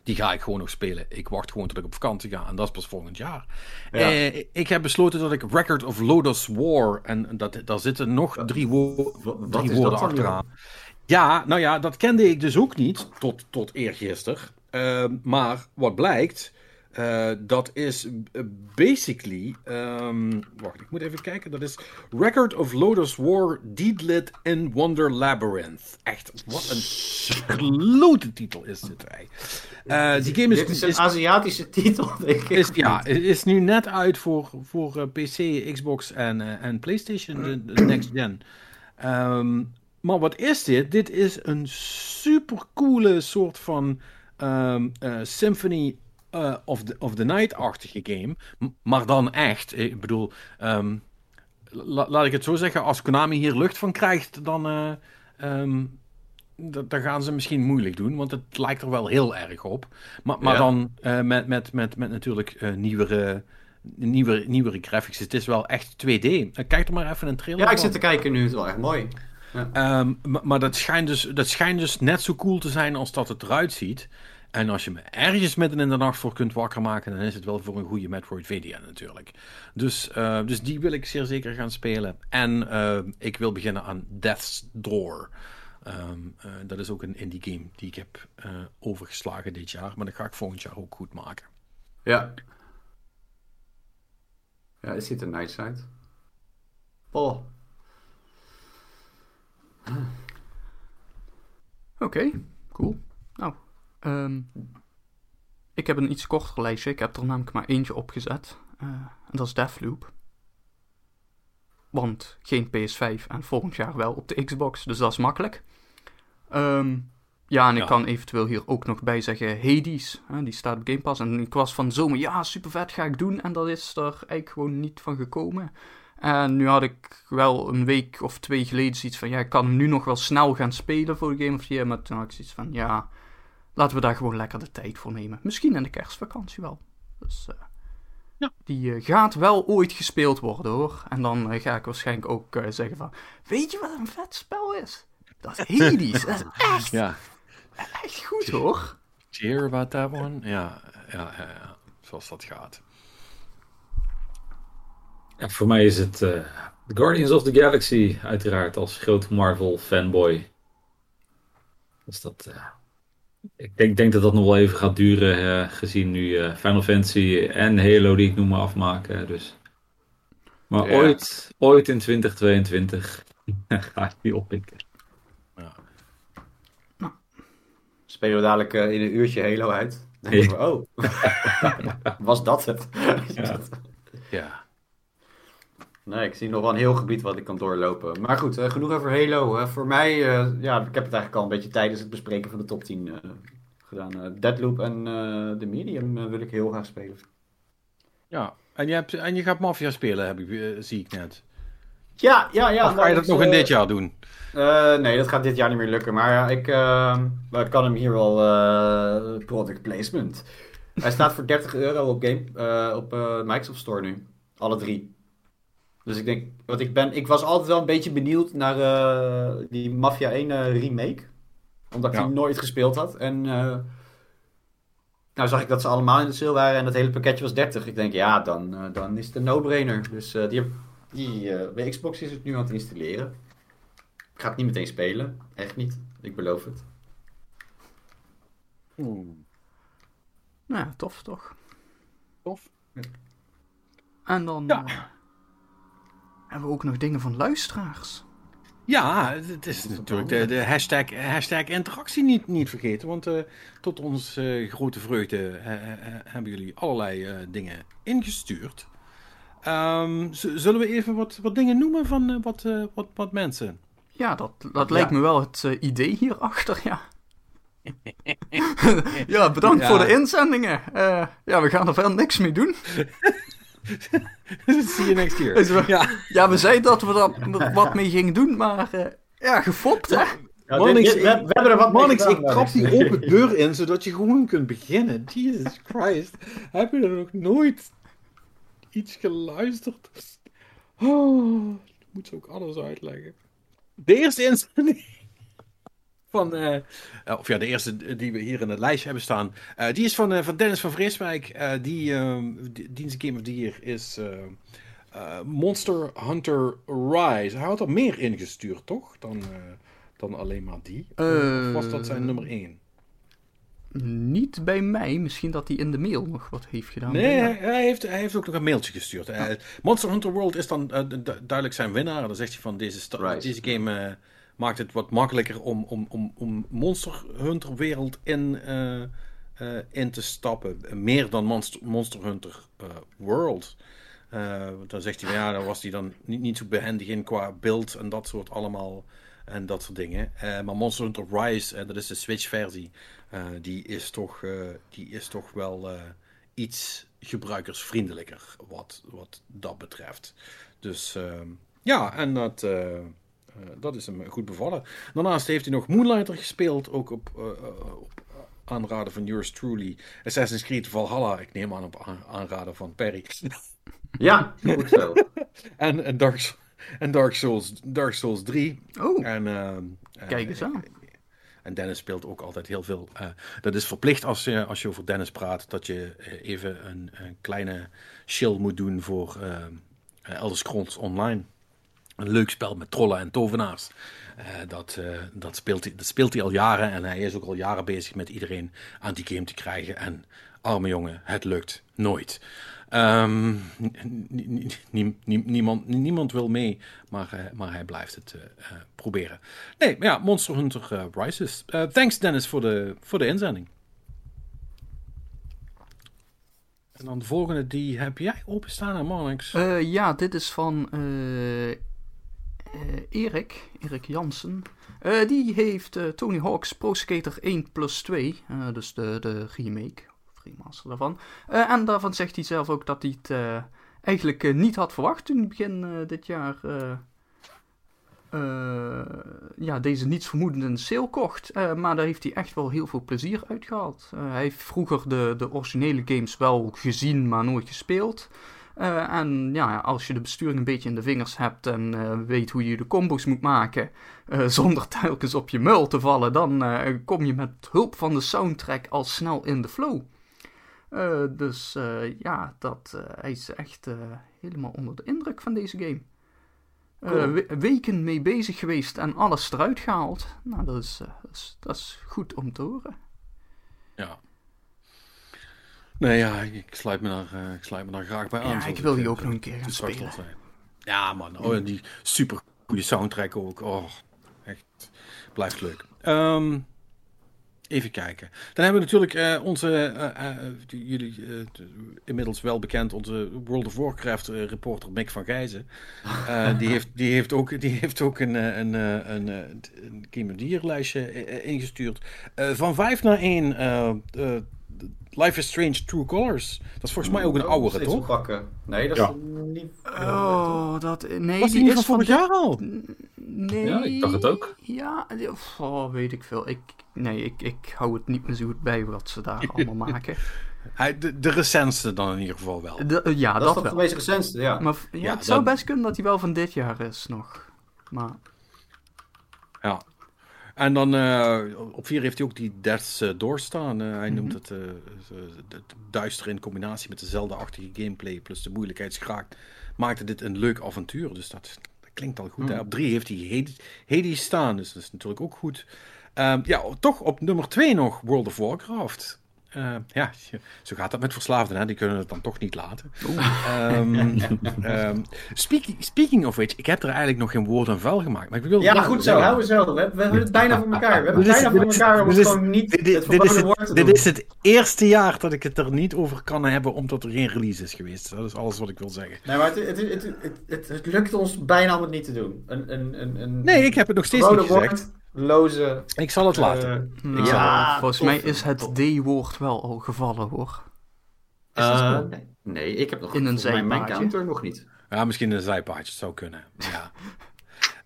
Die ga ik gewoon nog spelen. Ik wacht gewoon tot ik op vakantie ga. En dat is pas volgend jaar. Ja. Ik heb besloten dat ik Record of Lotus War. En dat, daar zitten nog drie, wo woorden dan? achteraan. Ja, nou ja, dat kende ik dus ook niet. Tot, tot eergisteren. Maar wat blijkt. Eh, dat is basically. ehm, wacht, ik moet even kijken. Dat is Record of Lotus War Deedlit in Wonder Labyrinth. Echt, wat een klote titel is dit. Eh, die game is, Dit is een is, Aziatische titel, denk ik. is, ja, het is nu net uit voor, voor eh, PC, Xbox en, en PlayStation, de, de next gen. Ehm, maar wat is dit? Dit is een super coole soort van ehm, eh, Symphony eh, of, the, of the Night-achtige game. Maar dan echt. Ik bedoel, ehm, la- laat ik het zo zeggen, als Konami hier lucht van krijgt, dan, eh, ehm, dan gaan ze misschien moeilijk doen, want het lijkt er wel heel erg op. Maar, maar Ja. dan eh, met, met, met, met natuurlijk eh, nieuwere, nieuwere, nieuwere graphics. Het is wel echt 2D. Eh, kijk er maar even een trailer Ja, ik zit te kijken nu. Het is wel echt mooi. Ehm, maar maar dat, schijnt dus, dat schijnt dus net zo cool te zijn als dat het eruit ziet. En als je me ergens midden in de nacht voor kunt wakker maken, dan is het wel voor een goede Metroidvania natuurlijk. Dus, eh, dus die wil ik zeer zeker gaan spelen. En eh, ik wil beginnen aan Death's Door. Ehm, eh, dat is ook een indie game die ik heb overgeslagen dit jaar. Maar dat ga ik volgend jaar ook goed maken. Ja. Ja, het ziet er nice uit. Oh. Oké, cool. Ehm, ik heb een iets korter lijstje. Ik heb er namelijk maar eentje opgezet. Eh, en dat is Deathloop. Want geen PS5 en volgend jaar wel op de Xbox, dus dat is makkelijk. Ehm, ja, en ik Ja. kan eventueel hier ook nog bij zeggen Hades. Hè, die staat op Game Pass. En ik was van zomer, ja, super vet, ga ik doen. En dat is er eigenlijk gewoon niet van gekomen. En nu had ik wel een week of twee geleden zoiets van, ja, ik kan hem nu nog wel snel gaan spelen voor de Game of the Year. Maar toen had ik zoiets van, ja, laten we daar gewoon lekker de tijd voor nemen. Misschien in de kerstvakantie wel. Dus eh, Ja. die eh, gaat wel ooit gespeeld worden hoor. En dan eh, ga ik waarschijnlijk ook eh, zeggen van, weet je wat een vet spel is? Dat is Hades. dat is echt, Ja, echt goed hoor. cheer about that one. Ja, ja, ja, ja. zoals dat gaat. Ja, voor mij is het eh, Guardians of the Galaxy, uiteraard, als grote Marvel fanboy. Dus dat, eh, ik denk, denk dat dat nog wel even gaat duren, eh, gezien nu eh, Final Fantasy en Halo die ik noem maar afmaken. Dus. Maar Ja. ooit, ooit in 2022 ga ik die oppikken. Spelen we dadelijk eh, in een uurtje Halo uit. Dan denken we, oh. Was dat het? Ja. Ja. Nee, ik zie nog wel een heel gebied wat ik kan doorlopen. Maar goed, eh, genoeg over Halo. Voor mij, eh, ja, ik heb het eigenlijk al een beetje tijdens het bespreken van de top 10 eh, gedaan. Deadloop en The Medium wil ik heel graag spelen. Ja, en je, hebt, en je gaat Mafia spelen, heb ik, zie ik net. Ja, ja, ja. of ga je dat dus, nog in dit jaar doen? Nee, dat gaat dit jaar niet meer lukken. Maar ja, ik, ik kan hem hier wel product placement. Hij staat voor 30 euro op, game, op Microsoft Store nu. Alle drie. Dus ik denk, wat ik ben, ik was altijd wel een beetje benieuwd naar eh, die Mafia 1 eh, remake. Omdat ik Ja. die nooit gespeeld had. En eh, nou zag ik dat ze allemaal in de sale waren en dat hele pakketje was 30. Ik denk, ja, dan, dan is het een no-brainer. Dus eh, die, heb- die, eh, bij Xbox is het nu aan het installeren. Ik ga het niet meteen spelen. Echt niet. Ik beloof het. Nou ja, tof toch? Tof. En dan Ja. Hebben we ook nog dingen van luisteraars. Ja, het is natuurlijk de, de hashtag, hashtag interactie niet, niet vergeten. Want eh, tot ons eh, grote vreugde eh, hebben jullie allerlei eh, dingen ingestuurd. Ehm, zullen we even wat, wat dingen noemen van wat, eh, wat, wat mensen? Ja, dat, dat lijkt me wel het idee hierachter, ja. ja, bedankt Ja. voor de inzendingen. Eh, ja, we gaan er verder niks mee doen. See you next year. We- Ja, Ja, we zeiden dat we er wat mee gingen doen, maar eh, ja, gefopt, hè? Ja, Mannix, dit- dit- we, we hebben er wat Mannix, gedaan, ik trap die open deur in, zodat je gewoon kunt beginnen. Jesus Christ. Heb je er nog nooit iets geluisterd? Oh, ik moet ze ook alles uitleggen. De eerste inzending van, eh, eh, of ja, de eerste die we hier in het lijstje hebben staan, eh, die is van, eh, van Dennis van Vreeswijk. Eh, die, die, diens Game of the Year is eh, eh, Monster Hunter Rise. Hij had er meer ingestuurd, toch? Dan, eh, dan alleen maar die. Of was dat zijn nummer 1? Niet bij mij. Misschien dat hij in de mail nog wat heeft gedaan. Nee, hij, hij heeft, hij heeft ook nog een mailtje gestuurd. Eh, Monster Hunter World is dan du- duidelijk zijn winnaar. Dan zegt hij van deze, deze game eh, maakt het wat makkelijker om, om, om, om Monster Hunter wereld in, eh, eh, in te stappen. Meer dan Monster, Monster Hunter eh, World. Dan zegt hij, ja, daar was hij dan niet, niet zo behendig in qua beeld en dat soort allemaal. En dat soort dingen. Maar Monster Hunter Rise, dat is de Switch-versie. die, is toch, die is toch wel iets gebruikersvriendelijker wat, wat dat betreft. Dus ehm, ja, en dat, dat is hem goed bevallen. Daarnaast heeft hij nog Moonlighter gespeeld, ook op, eh, eh, op aanraden van yours truly. Assassin's Creed Valhalla, ik neem aan op aan- aanraden van Perry. Ja, goed zo. en, en, Dark, en Dark, Souls, Dark Souls 3. Oh, En, ehm, kijk eens eh, aan. En Dennis speelt ook altijd heel veel. eh, dat is verplicht als je, als je over Dennis praat, dat je eh, even een, een kleine chill moet doen voor eh eh, Elder Scrolls Online. Een leuk spel met trollen en tovenaars. Eh, dat, eh, dat, speelt hij, dat speelt hij al jaren en hij is ook al jaren bezig met iedereen aan die game te krijgen. En arme jongen, het lukt nooit. Ehm, niemand, niemand wil mee, maar, eh, maar hij blijft het proberen. Nee, maar ja, Monster Hunter Rises. Thanks Dennis voor de, voor de inzending. En dan de volgende, die heb jij openstaan aan Marnix. Eh, ja, dit is van Erik, Erik Jansen. Eh, die heeft eh, Tony Hawk's Pro Skater 1 plus 2, eh, dus de, de remake, of remaster daarvan. Eh, en daarvan zegt hij zelf ook dat hij het eh, eigenlijk eh, niet had verwacht toen begin eh, dit jaar eh, eh, ja, deze niets vermoedende sale kocht. Eh, maar daar heeft hij echt wel heel veel plezier uit gehad. Eh, hij heeft vroeger de, de originele games wel gezien, maar nooit gespeeld. Eh, en ja, als je de besturing een beetje in de vingers hebt en eh, weet hoe je de combos moet maken, eh, zonder telkens op je muil te vallen, dan kom je met hulp van de soundtrack al snel in de flow. Dus ja, dat, hij is echt helemaal onder de indruk van deze game. Cool. we- weken mee bezig geweest en alles eruit gehaald. Nou, dat is, dat is, dat is goed om te horen. Ja. Nee, ja, ik, sluit me daar, eh, ik sluit me daar graag bij aan. Ja, ik wil die eh, ook nog een keer gaan spelen. zei. Ja, man. Oh, en die super goede soundtrack ook. Oh, echt. Blijft leuk. Ehm, even kijken. Dan hebben we natuurlijk eh, onze, die- jullie inmiddels wel bekend, onze World of Warcraft reporter Mick van Gijzen. Die, heeft, die, heeft ook, die heeft ook een, een, een, een eh, ingestuurd. Van 5 naar 1. Life is Strange True Colors. Dat is volgens mij ook een Oh, oudere, toch? pakken. Nee, dat Ja. is niet... Oh, dat... Nee, Was die is van vorig jaar al? Nee. Ja, ik dacht het ook. Ja, oh, weet ik veel. Ik, nee, ik, ik hou het niet meer zo goed bij wat ze daar allemaal maken. Hij, de, de recentste dan in ieder geval wel. De- ja, dat, dat, is wel. de meest recentste, ja. Maar ja, Ja, het zou best kunnen dat hij wel van dit jaar is nog. Maar Ja. En dan eh, op 4 heeft hij ook die Death's eh, Door staan. Eh, hij noemt het eh, eh, het duister in combinatie met de Zelda-achtige gameplay plus de moeilijkheidsgraad. Maakte dit een leuk avontuur. Dus dat, dat klinkt al goed. Hè? Op 3 heeft hij Hades, Hades staan. Dus dat is natuurlijk ook goed. Ehm, ja, toch op nummer 2 nog World of Warcraft. Eh, ja, zo gaat dat met verslaafden. Hè? Die kunnen het dan toch niet laten. Ehm, ehm, speaking, speaking of which, ik heb er eigenlijk nog geen woord aan vuil gemaakt. Maar ik wil Ja, goed zo, houden we zo. We, we hebben het bijna voor elkaar. We hebben het Dit is- bijna voor elkaar om dit het is- gewoon niet Dit, dit- het dit is verboden woord te het, dit is het eerste jaar dat ik het er niet over kan hebben, omdat er geen release is geweest. Dat is alles wat ik wil zeggen. Nee, maar het, het, het, het, het, het lukt ons bijna om het niet te doen. Een, een, een, een Nee, ik heb het nog steeds niet gezegd. Woordloze... Ik zal het laten. eh, nou, Ja, volgens mij is het D-woord wel al gevallen hoor. eh, nee. nee, ik heb nog In een mijn zijpaadje. counter nog niet. Ja, misschien een zijpaadje, zou kunnen. Ja.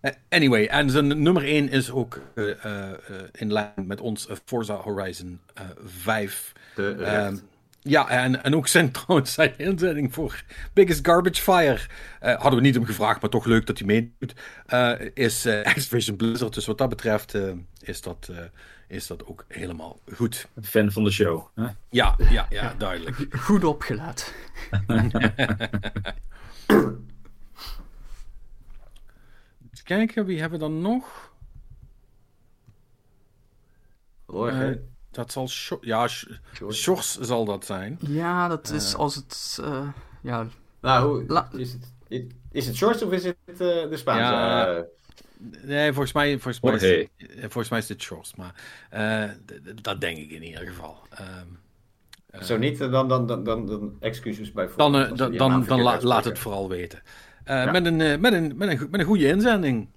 Eh, anyway, en zijn nummer 1 is ook eh, eh, eh, in lijn met ons Forza Horizon eh 5. De Ehm, recht. Ja, en, en ook zijn trouwens zijn inzending voor Biggest Garbage Fire. eh, hadden we niet hem gevraagd, maar toch leuk dat hij meedoet. eh, is eh Activision Blizzard. Dus wat dat betreft eh, is, dat, eh, is dat ook helemaal goed. Fan van de show. Hè? Ja, ja, ja, duidelijk. Goed opgelet. Even kijken, wie hebben we dan nog? Hoor, hè? Dat zal... Ja, Sh- George. Shores zal dat zijn. Ja, dat is als het... eh, ja, Nou, hoe, is, het, is- het shorts of is het eh, de Spaanse? Ja. eh, Nee, volgens mij, volgens mij, is, volgens mij is dit Shores. Maar eh, d- dat denk ik in ieder geval. Ehm, zo niet, dan, dan, dan, dan, dan excuses bij dan we dan, dan, dan la- laat het vooral weten. Eh, Ja. met, een, eh, met, een, met, een, met een goede inzending.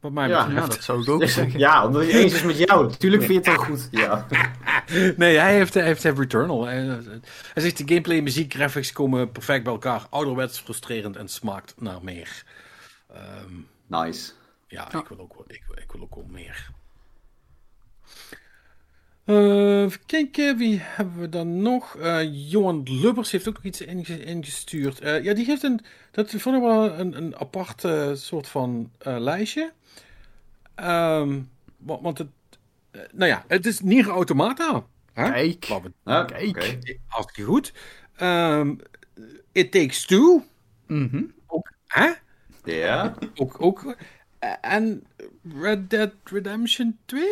Wat mij Ja. betreft. ja, dat zou ik ook zeggen. Ja, omdat hij eens is met jou. Natuurlijk vind je het wel goed. Ja. Nee, hij heeft, hij heeft, Returnal. Hij, hij zegt de gameplay, muziek, graphics komen perfect bij elkaar. Ouderwets, frustrerend en smaakt naar meer. Ehm, Nice. ja, Ja. Ik, wil ook, wel- ik, wil- ik wil ook wel meer. Eh, even kijken, wie hebben we dan nog? Eh, Johan Lubbers heeft ook nog iets inge- ingestuurd. Eh, ja, die heeft een, dat vond ik wel een, een apart soort van eh, lijstje. Ehm, wa- want het, eh, nou ja, het is Nier Automata. Hè? Kijk. We- Ah, Kijk. oké. Hartstikke goed. Ehm, It Takes Two. Mhm. Ook, hè? Ja. Ook, ook. eh, en Red Dead Redemption 2?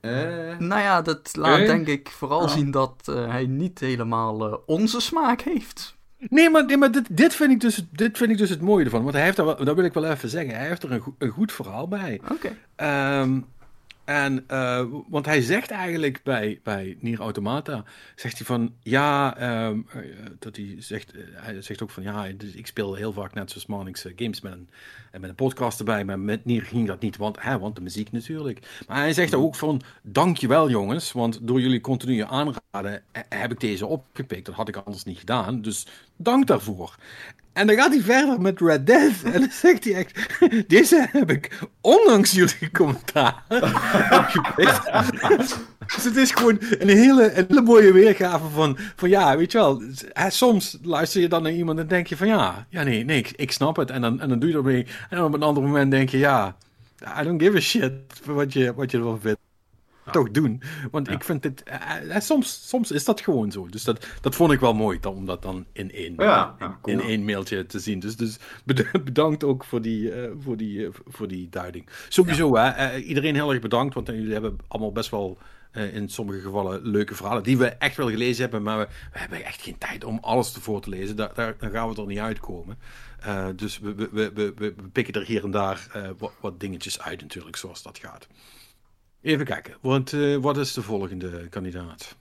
Eh, Nou ja, dat laat denk ik vooral Ja. zien dat hij niet helemaal onze smaak heeft. Nee, maar, nee, maar dit, dit, vind ik dus, dit vind ik dus het mooie ervan. Want hij heeft er wel, dat wil ik wel even zeggen. Hij heeft er een, een goed verhaal bij. Oké. Ehm, en, eh, want hij zegt eigenlijk bij, bij Nier Automata, zegt hij van, ja, ehm, eh, dat hij zegt, eh, hij zegt ook van, ja, dus ik speel heel vaak net zoals Marnix eh, games met een, en met een podcast erbij, maar met Nier ging dat niet, want, hè, want de muziek natuurlijk. Maar hij zegt ook van, dankjewel jongens, want door jullie continu aanraden heb ik deze opgepikt, dat had ik anders niet gedaan, dus dank daarvoor. En dan gaat hij verder met Red Dead. En dan zegt hij echt: Deze heb ik ondanks jullie commentaar. Dus het is gewoon een hele, hele mooie weergave van, van ja, weet je wel. Soms luister je dan naar iemand en denk je van ja, ja nee, nee, ik, snap het. En dan, en dan doe je ermee. En dan op een ander moment denk je ja, I don't give a shit wat je, wat je ervan vindt. Toch doen. Want ik vind het. eh, eh, soms, soms is dat gewoon zo. Dus dat, dat vond ik wel mooi dan, om dat dan in één, Ja, in, ja, cool. in één mailtje te zien. Dus, dus bed- bedankt ook voor die, eh, voor die, eh, voor die duiding. Sowieso, hè, eh, iedereen heel erg bedankt. Want eh, jullie hebben allemaal best wel eh, in sommige gevallen leuke verhalen. Die we echt wel gelezen hebben. Maar we, we hebben echt geen tijd om alles ervoor te lezen. Daar, daar, gaan we er niet uitkomen. Eh, dus we, we, we, pikken er hier en daar eh, wat, wat dingetjes uit, natuurlijk, zoals dat gaat. Even kijken, want, eh, wat is de volgende kandidaat?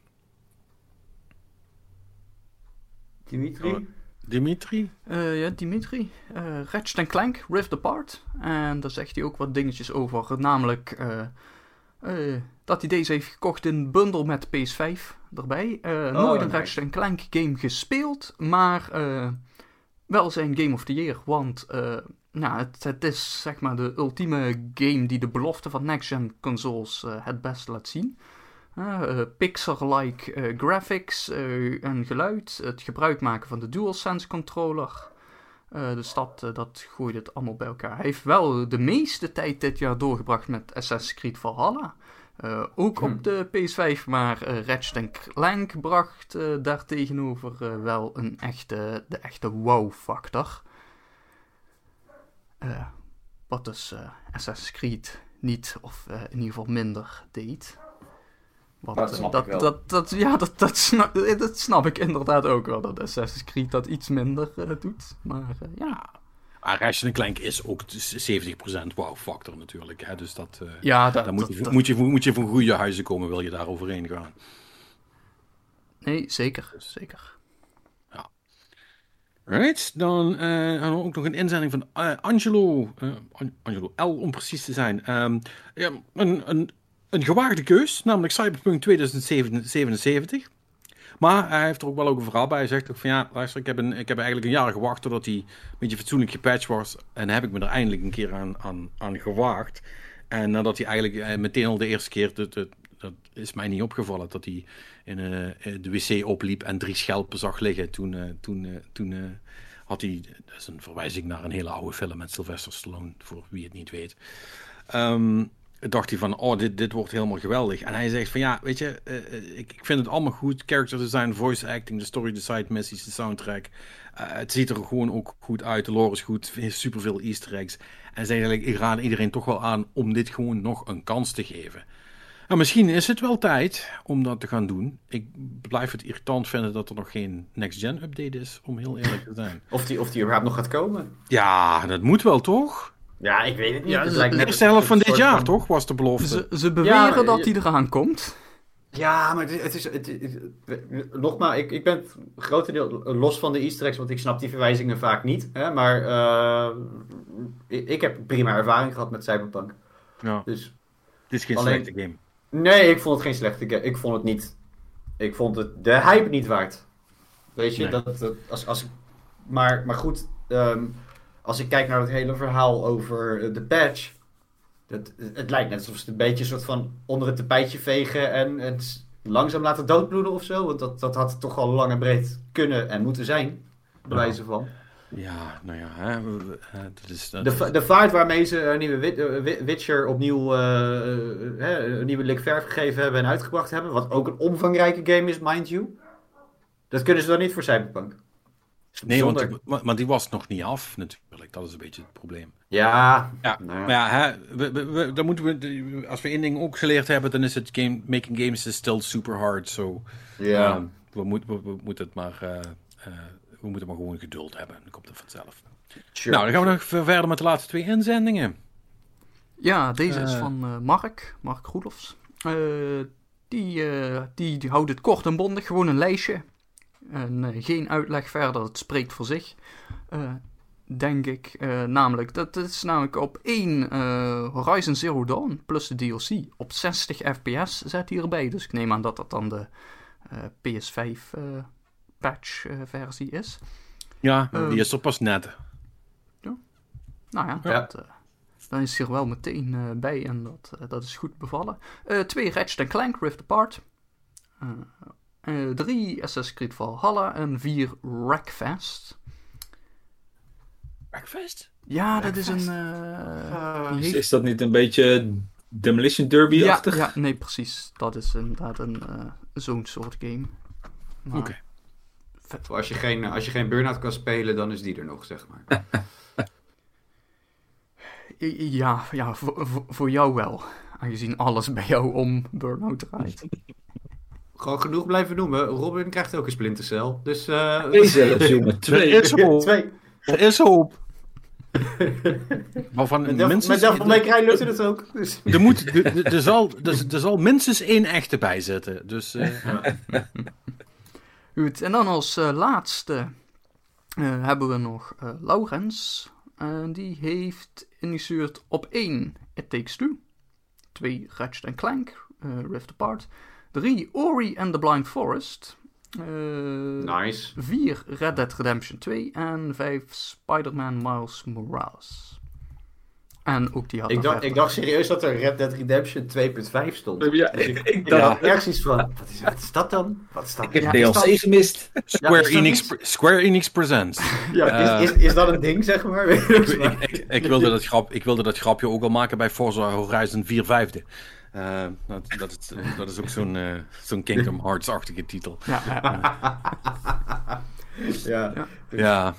Dimitri? Oh. Dimitri? Eh, ja, Dimitri. eh Ratchet Clank, Rift Apart. En daar zegt hij ook wat dingetjes over. Namelijk, eh, eh, dat hij deze heeft gekocht in een bundle met PS5 erbij. Eh, nooit een nice. Ratchet Clank game gespeeld, maar eh, wel zijn Game of the Year. Want eh, nou, het, het is zeg maar de ultieme game die de belofte van next-gen consoles eh, het best laat zien. Uh, Pixar-like graphics en geluid, het gebruik maken van de DualSense controller. Eh, dus dat, dat gooit het allemaal bij elkaar. Hij heeft wel de meeste tijd dit jaar doorgebracht met Assassin's Creed Valhalla. Ook Hmm. op de PS5, maar eh Ratchet Clank bracht daartegenover wel een echte, de echte wow-factor. Eh, wat dus eh, Assassin's Creed niet, of eh, in ieder geval minder, deed. Want, Dat snap dat, ik wel. Dat, dat, ja, dat, dat, snap, dat snap ik inderdaad ook wel, dat Assassin's Creed dat iets minder eh, doet. Maar eh, ja, Maar Ratchet Clank is ook 70% wow factor natuurlijk. Hè? Dus dat, eh, ja dat, dan moet dat- je, dat- moet, je, moet je van goede huizen komen, wil je daar overheen gaan. nee, zeker, zeker. Right, dan hadden we ook nog een inzending van eh, Angelo, eh, An- Angelo L om precies te zijn. Ehm, ja, een, een, een gewaagde keus, namelijk Cyberpunk 2077. Maar hij heeft er ook wel ook een verhaal bij. Hij zegt van ja, luister, ik heb, een, ik heb eigenlijk een jaar gewacht totdat hij een beetje fatsoenlijk gepatcht was. En heb ik me er eindelijk een keer aan, aan, aan gewaagd. En nadat hij eigenlijk meteen al de eerste keer, dat, dat, dat is mij niet opgevallen, dat hij in eh, de wc opliep en drie schelpen zag liggen. Toen, eh, toen, eh, toen had hij, dat is een verwijzing naar een hele oude film met Sylvester Stallone, voor wie het niet weet. Ehm, dacht hij van, oh, dit, dit wordt helemaal geweldig. En hij zegt van, ja, weet je, ik, ik vind het allemaal goed. Character design, voice acting, de story, de side missies, de soundtrack. Het ziet er gewoon ook goed uit. De lore is goed, superveel easter eggs. En zei eigenlijk, ik raad iedereen toch wel aan om dit gewoon nog een kans te geven. Nou, misschien is het wel tijd om dat te gaan doen. Ik blijf het irritant vinden dat er nog geen next-gen update is, om heel eerlijk te zijn. Of die, of die überhaupt nog gaat komen. Ja, dat moet wel, toch? Ja, ik weet het niet. Ja, het lijkt de eerste helft van dit jaar, van- toch? Was de belofte. Ze, ze beweren Ja, maar dat hij eraan komt. Ja, maar het is... Het is, het is- nogmaals, ik, ik ben grotendeel los van de easter eggs, want ik snap die verwijzingen vaak niet. Hè? Maar eh, ik, ik heb prima ervaring gehad met Cyberpunk. Ja, Dus het is geen Alleen- slechte game. Nee, ik vond het geen slechte game. Ik vond het niet... Ik vond het de hype niet waard. Weet je, Nee. dat, dat als, als, maar, maar goed, ehm, als ik kijk naar het hele verhaal over eh, de patch... Dat, het lijkt net alsof ze het een beetje een soort van onder het tapijtje vegen en het langzaam laten doodbloeden of zo. Want dat, dat had toch al lang en breed kunnen en moeten zijn, bij wijze van. Ja, nou ja, hè, dat is... dat De, de vaart waarmee ze een nieuwe eh, Wi- Witcher opnieuw eh, eh, hè, een nieuwe lik verf gegeven hebben en uitgebracht hebben. Wat ook een omvangrijke game is, mind you. Dat kunnen ze dan niet voor Cyberpunk. Nee, want die, maar, die was nog niet af, natuurlijk. Dat is een beetje het probleem. Ja, Ja, nou maar ja, hè, we, we, we- dan moeten we, als we één ding ook geleerd hebben, dan is het game, making games is still super hard. So, ja. we, moet, we, we moeten het maar, we moeten maar gewoon geduld hebben. Dan komt het vanzelf. sure. Nou, dan gaan we nog verder met de laatste twee inzendingen. Ja, deze is Eh. van eh, Mark, Mark Roelofs. Eh, die, die, die houdt het kort en bondig, gewoon een lijstje. En geen uitleg verder, het spreekt voor zich. Denk ik. Namelijk, dat is namelijk op 1 eh, Horizon Zero Dawn plus de DLC op 60 fps zet hij erbij. Dus ik neem aan dat dat dan de eh, PS5 eh, patch eh, versie is. Ja, Ehm. die is er pas net. Nou ja, Ja. Dat, eh, dan is hij er wel meteen eh, bij en dat, eh, dat is goed bevallen. Eh, twee Ratchet Clank Rift Apart. Drie Assassin's Creed Valhalla en vier Wreckfest. Breakfast? Ja, dat is een... Wreckfest. Is, dat niet een beetje Demolition ja, Derby-achtig? ja, nee, precies. Dat is inderdaad een, eh, zo'n soort game. Oké. Als je geen, als je geen Burnout kan spelen, dan is die er nog, zeg maar. Ja, ja voor, jou wel. Aangezien alles bij jou om Burnout draait. Gewoon genoeg blijven noemen. Robin krijgt ook een splintercel. Dus eh Twee zelfs, jongen. Twee. Er is hoop. twee. Er is hoop. Waarvan Met Devil, minstens... met Devil May Cry lukte het ook. Dus. Er, moet, er, zal, er, er zal minstens één echte bij zitten. Dus eh, Goed, en dan als eh, laatste eh, hebben we nog eh, Laurens. En die heeft ingestuurd op 1 It Takes Two. 2 Ratchet Clank, eh, Rift Apart. 3 Ori and the Blind Forest. Nice. 4 Red Dead Redemption 2 en 5 Spider-Man Miles Morales. En ook die had Ik dacht, ik dacht serieus dat er Red Dead Redemption 2.5 stond. Ja, Dus ik, ik ik dacht- ergens iets van, wat is, wat is dat dan? Wat is dat? Ik heb Ja, DLC is dat- gemist. Square, Enix? Square Enix Presents. Ja, is, is, is dat een ding, zeg maar? ik, ik, ik, ik wilde dat grap, ik wilde dat grapje ook wel maken bij Forza Horizon 4 vijfde. Eh, dat, dat, is, dat is ook zo'n eh, zo'n Kingdom Hearts-achtige titel. Ja, ja, ja. ja. Ja.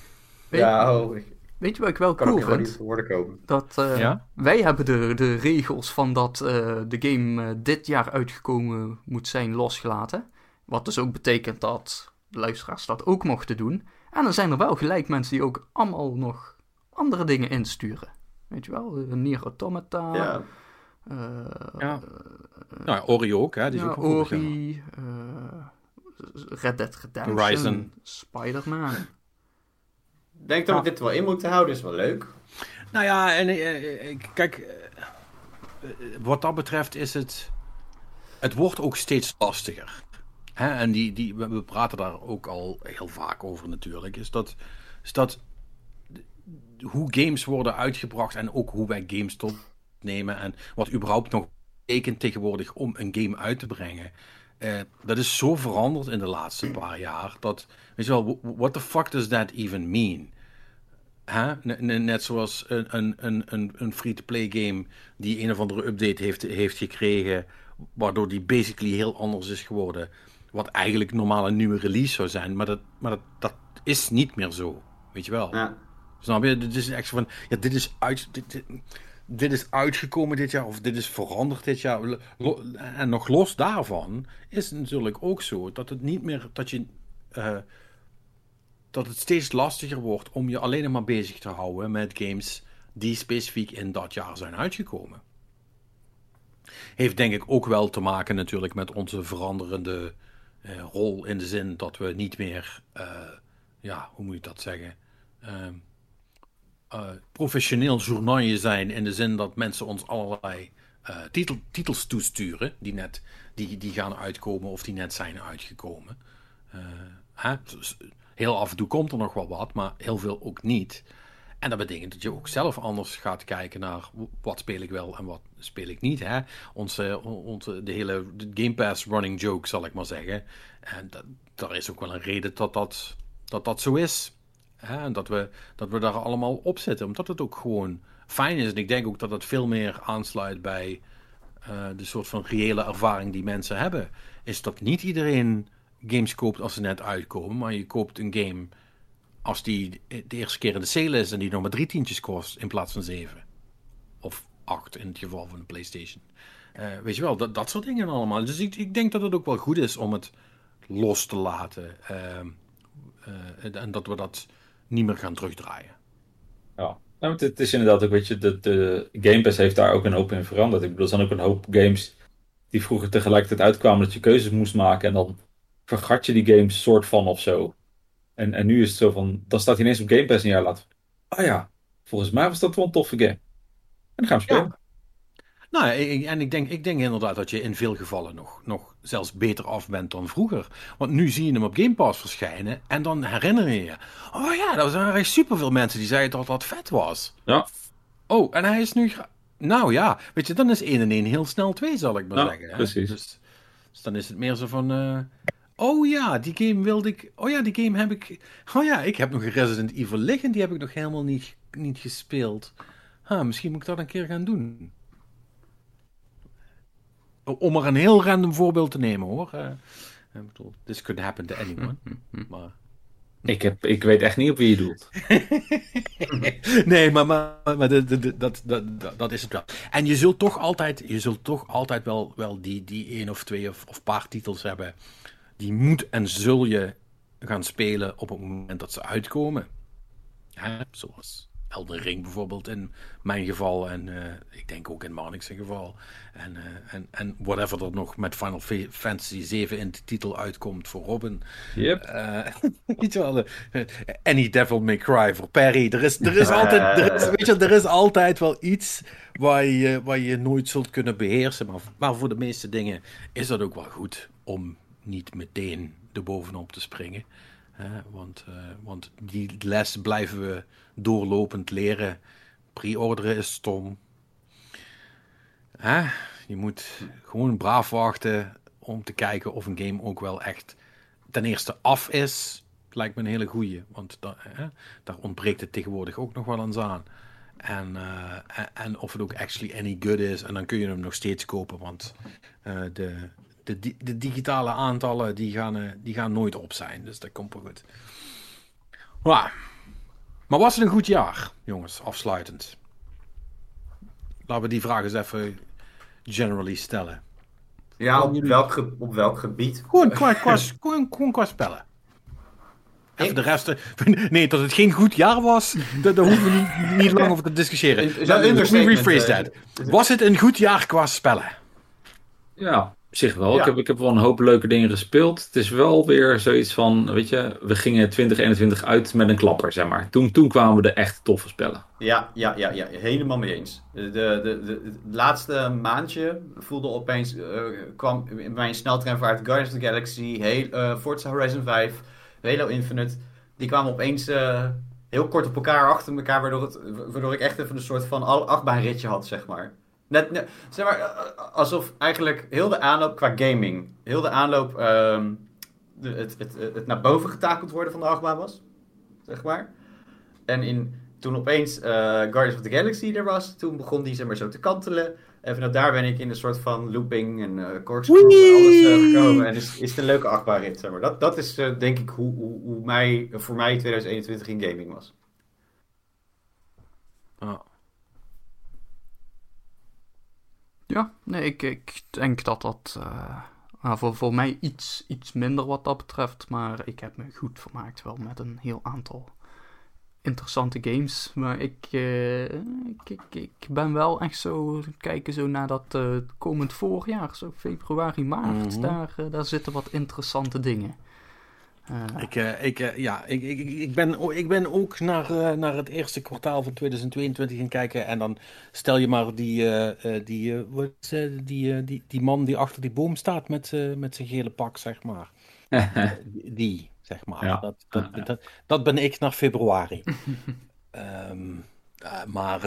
Ja, Ja, oh, ik Weet je wat ik wel kan cool ook niet vind? woorden komen. Dat eh, Ja? wij hebben de, de regels van dat eh, de game eh, dit jaar uitgekomen moet zijn losgelaten. Wat dus ook betekent dat de luisteraars dat ook mochten doen. En dan zijn er wel gelijk mensen die ook allemaal nog andere dingen insturen. Weet je wel, Nier Automata, Ja. eh, ja. Nou, ja, Ori ook, hè? Die is ja, ook. Ori, Red Dead Redemption, Horizon. Spider-Man. Denk dat we dit wel in moeten houden, is wel leuk. Nou ja, en eh, eh, kijk, eh, wat dat betreft is het. Het wordt ook steeds lastiger. Hè? En die, die, we we praten daar ook al heel vaak over natuurlijk. Is dat, is dat hoe games worden uitgebracht en ook hoe wij games tot nemen en wat überhaupt nog betekent tegenwoordig om een game uit te brengen. Eh, dat is zo veranderd in de laatste paar jaar dat, weet je wel, what the fuck does that even mean? Hè? Net- zoals een, een, een, free-to-play game die een of andere update heeft, heeft gekregen, waardoor die basically heel anders is geworden. Wat eigenlijk normaal een nieuwe release zou zijn, maar dat, maar dat, dat is niet meer zo. Weet je wel? Ja. Snap je? Dit is echt van, ja, dit is, uit, dit, dit, dit is uitgekomen dit jaar, of dit is veranderd dit jaar. En nog los daarvan is het natuurlijk ook zo dat het niet meer, dat je, eh, dat het steeds lastiger wordt om je alleen maar bezig te houden met games die specifiek in dat jaar zijn uitgekomen. Heeft denk ik ook wel te maken natuurlijk met onze veranderende eh, rol in de zin dat we niet meer, eh, ja, hoe moet je dat zeggen? Eh, professioneel journaal zijn in de zin dat mensen ons allerlei eh, titel, titels toesturen die net die, die gaan uitkomen of die net zijn uitgekomen. Eh, heel af en toe komt er nog wel wat, maar heel veel ook niet. En dat betekent dat je ook zelf anders gaat kijken naar wat speel ik wel en wat speel ik niet. Hè? Onze, onze, de hele Game Pass running joke, zal ik maar zeggen. En dat, daar is ook wel een reden dat dat, dat, dat zo is. Hè? En dat we, dat we daar allemaal op zitten, omdat het ook gewoon fijn is. En ik denk ook dat het veel meer aansluit bij eh, de soort van reële ervaring die mensen hebben. Is dat niet iedereen games koopt als ze net uitkomen, maar je koopt een game als die de eerste keer in de sale is en die nog maar drie tientjes kost in plaats van zeven. Of acht in het geval van de PlayStation. Eh, weet je wel, dat, dat soort dingen allemaal. Dus ik, ik denk dat het ook wel goed is om het los te laten. ehm, eh, en dat we dat niet meer gaan terugdraaien. Ja, nou, het, het is inderdaad ook, weet je, de, de Game Pass heeft daar ook een hoop in veranderd. Ik bedoel, er zijn ook een hoop games die vroeger tegelijkertijd uitkwamen dat je keuzes moest maken en dan vergat je die games soort van of zo. En, en nu is het zo van, dan staat hij ineens op Game Pass een jaar later. Oh ja, volgens mij was dat wel een toffe game. En dan gaan we spelen. Nou, ik- en ik denk, ik denk inderdaad dat je in veel gevallen nog, nog zelfs beter af bent dan vroeger. Want nu zie je hem op Game Pass verschijnen en dan herinner je je. Oh ja, er waren echt superveel mensen die zeiden dat dat vet was. Ja. Oh, en hij is nu... Nou ja, weet je, dan is 1 en 1 heel snel 2, zal ik maar Ja, zeggen. Hè? precies. Dus, dus dan is het meer zo van... eh, oh ja, die game wilde ik... Oh ja, die game heb ik... Oh ja, ik heb nog een Resident Evil liggen, die heb ik nog helemaal niet, niet gespeeld. Ha, misschien moet ik dat een keer gaan doen. Om er een heel random voorbeeld te nemen, hoor. Eh, ik bedoel, this could happen to anyone. maar... Ik, heb, ik weet echt niet op wie je doelt. nee, maar, maar, maar de, de, de- dat, dat, dat, dat is het wel. En je zult toch altijd, je zult toch altijd wel, wel die, die één of twee of, of paar titels hebben. Die moet en zul je gaan spelen op het moment dat ze uitkomen. Hè? Zoals Elden Ring bijvoorbeeld in mijn geval. En eh, ik denk ook in Marnix geval. En, eh, en, en whatever er nog met Final Fantasy 7 in de titel uitkomt voor Robin. Yep. Uh, weet je wel, Any Devil May Cry voor Perry. Er is, er is, altijd, er is, weet je, er is altijd wel iets waar je, waar je nooit zult kunnen beheersen. Maar, maar voor de meeste dingen is dat ook wel goed om niet meteen erbovenop te springen. Want, uh, want die les blijven we doorlopend leren. Pre-orderen is stom. Je moet gewoon braaf wachten om te kijken of een game ook wel echt ten eerste af is. Lijkt me een hele goeie, want hè? daar ontbreekt het tegenwoordig ook nog wel eens aan. En, uh, en of het ook actually any good is. En dan kun je hem nog steeds kopen, want uh, de, de, de, digitale aantallen die gaan, uh, die gaan nooit op zijn. Dus dat komt wel goed. Maar was het een goed jaar, jongens, afsluitend? Laten we die vraag eens even generally stellen. Ja, op, welk, op welk gebied? Gewoon qua, qua, gewoon, gewoon qua spellen. Even de rest. Nee, dat het geen goed jaar was, daar, hoeven we niet, niet lang over te discussiëren. Nou, we rephrase that. Was het een goed jaar qua spellen? Ja, op zich wel. Ja. Ik, heb, ik heb wel een hoop leuke dingen gespeeld. Het is wel weer zoiets van, weet je, we gingen 2021 uit met een klapper, zeg maar. Toen, toen kwamen we de echt toffe spellen. Ja, ja, ja, ja helemaal mee eens. De, de, de, laatste maandje voelde opeens, uh, kwam in mijn sneltreinvaart Guardians of the Galaxy, heel, uh, Forza Horizon 5, Halo Infinite. Die kwamen opeens uh, heel kort op elkaar achter elkaar, waardoor, het, waardoor ik echt even een soort van achtbaanritje had, zeg maar. Net, net, zeg maar, alsof eigenlijk heel de aanloop qua gaming, heel de aanloop um, de, het, het, het, naar boven getakeld worden van de achtbaan was. Zeg maar. En in, toen opeens uh, Guardians of the Galaxy er was, toen begon die zeg maar zo te kantelen. En vanuit daar ben ik in een soort van looping en uh, corkscrew en alles uh, gekomen. En is, is het een leuke achtbaanrit, zeg maar. Dat, dat is uh, denk ik hoe, hoe, hoe mij, voor mij 2021 in gaming was. Oh. Ja, nee, ik, ik denk dat dat uh, voor, voor mij iets, iets minder wat dat betreft. Maar ik heb me goed vermaakt wel met een heel aantal interessante games. Maar ik, uh, ik, ik, ik, ben wel echt zo kijken zo naar dat uh, komend voorjaar, zo februari, maart. Mm -hmm. daar, daar zitten wat interessante dingen. Uh, ik, uh, ik, uh, ja, ik, ik, ik, ben, ik ben ook naar, naar het eerste kwartaal van 2022 gaan kijken. En dan stel je maar die, die, wat, die, die, die man die achter die boom staat met, met zijn gele pak, zeg maar. die, zeg maar. Ja. Dat, dat, ja. dat, dat, ben ik naar februari. um, maar,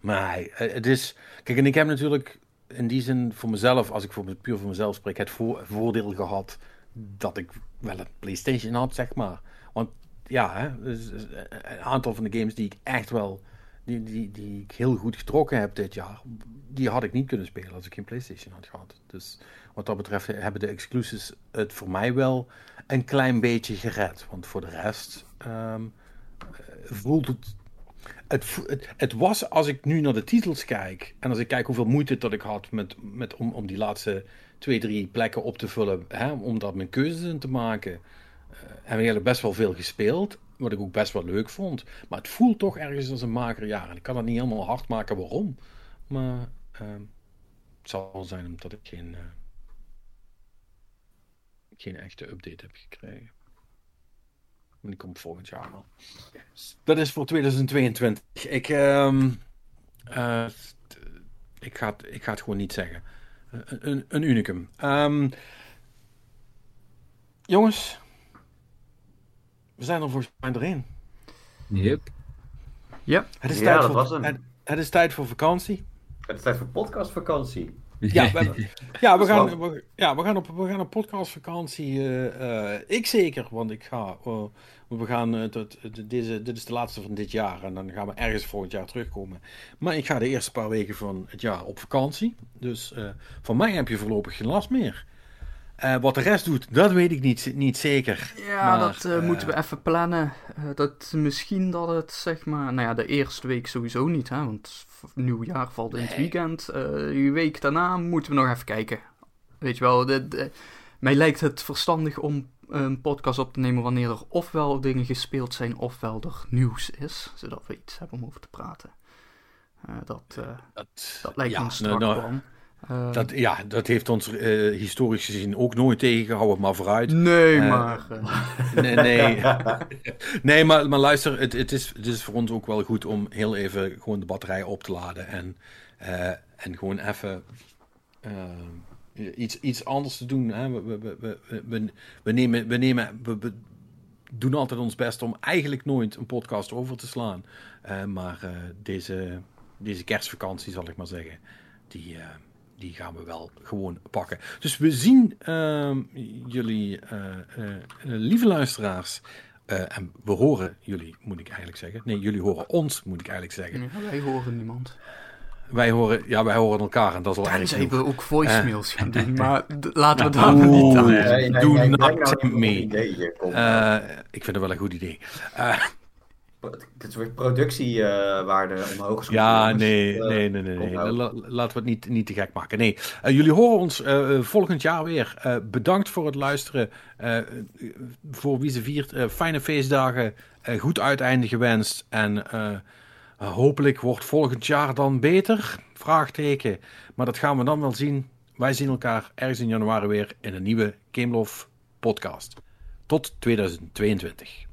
maar het is. Kijk, en ik heb natuurlijk in die zin voor mezelf, als ik voor, puur voor mezelf spreek, het voor, voordeel gehad dat ik wel een PlayStation had, zeg maar. Want ja, dus, een aantal van de games die ik echt wel, die, die, die ik heel goed getrokken heb dit jaar, die had ik niet kunnen spelen als ik geen PlayStation had gehad. Dus wat dat betreft hebben de exclusives het voor mij wel een klein beetje gered. Want voor de rest um, voelt het het, het, het, was, als ik nu naar de titels kijk, en als ik kijk hoeveel moeite dat ik had met, met, om, om die laatste twee, drie plekken op te vullen, hè, om daar mijn keuzes in te maken, uh, heb ik eigenlijk best wel veel gespeeld, wat ik ook best wel leuk vond. Maar het voelt toch ergens als een mager jaar. En ik kan dat niet helemaal hard maken waarom. Maar uh, het zal wel zijn omdat ik geen, uh, geen echte update heb gekregen. Die komt volgend jaar wel. Dat is voor 2022. Ik, um, uh, ik, ga het, ik ga het gewoon niet zeggen. Een, een unicum. Um, jongens, we zijn er volgens mij doorheen. Yep. Ja, het is, ja, tijd dat voor, was hem. Het, het is tijd voor vakantie. Het is tijd voor podcastvakantie. Ja, we, ja, we gaan, we, ja, we gaan op, we gaan op podcastvakantie. Uh, uh, ik zeker, want ik ga. Uh, we gaan. Tot, deze, dit is de laatste van dit jaar. En dan gaan we ergens volgend jaar terugkomen. Maar ik ga de eerste paar weken van het jaar op vakantie. Dus van mij heb je voorlopig geen last meer. wat de rest doet, dat weet ik niet, niet zeker. Ja, maar, dat moeten we even plannen. dat misschien dat het zeg maar. Nou ja, de eerste week sowieso niet, hè? Want nieuwjaar valt in het weekend. Uh, die week daarna moeten we nog even kijken. Weet je wel, de, de, mij lijkt het verstandig om een podcast op te nemen wanneer er ofwel dingen gespeeld zijn, ofwel er nieuws is. Zodat we iets hebben om over te praten. Eh, dat, uh, dat, dat, lijkt ja, ons strak nou, plan. Uh, dat, ja, dat heeft ons uh, historisch gezien ook nooit tegengehouden, maar vooruit. Nee, uh, maar. nee, nee. nee maar, maar luister, het, het, is, het is voor ons ook wel goed om heel even gewoon de batterij op te laden en, en gewoon even iets, iets anders te doen. Hè? We, we, we, we, we nemen, we, nemen we, we, doen altijd ons best om eigenlijk nooit een podcast over te slaan. maar deze, deze kerstvakantie, zal ik maar zeggen, die die gaan we wel gewoon pakken. Dus we zien uh, jullie, uh, uh, lieve luisteraars, en we horen jullie, moet ik eigenlijk zeggen. Nee, jullie horen ons, moet ik eigenlijk zeggen. Ja, wij horen niemand. Wij horen, ja, wij horen elkaar en dat is al eigenlijk Tenzij we ook voicemails gaan doen, maar laten we daar niet aan. Doe not me. ik vind het wel een goed idee dit soort productiewaarde uh, omhoog is. Ja, nee, uh, nee, nee, nee. nee. laten we het niet, niet te gek maken. Nee, uh, jullie horen ons volgend jaar weer. bedankt voor het luisteren. voor wie ze viert, fijne feestdagen. goed uiteinde gewenst. En hopelijk wordt volgend jaar dan beter. Vraagteken. Maar dat gaan we dan wel zien. Wij zien elkaar ergens in januari weer in een nieuwe Gamelof podcast. Tot 2022.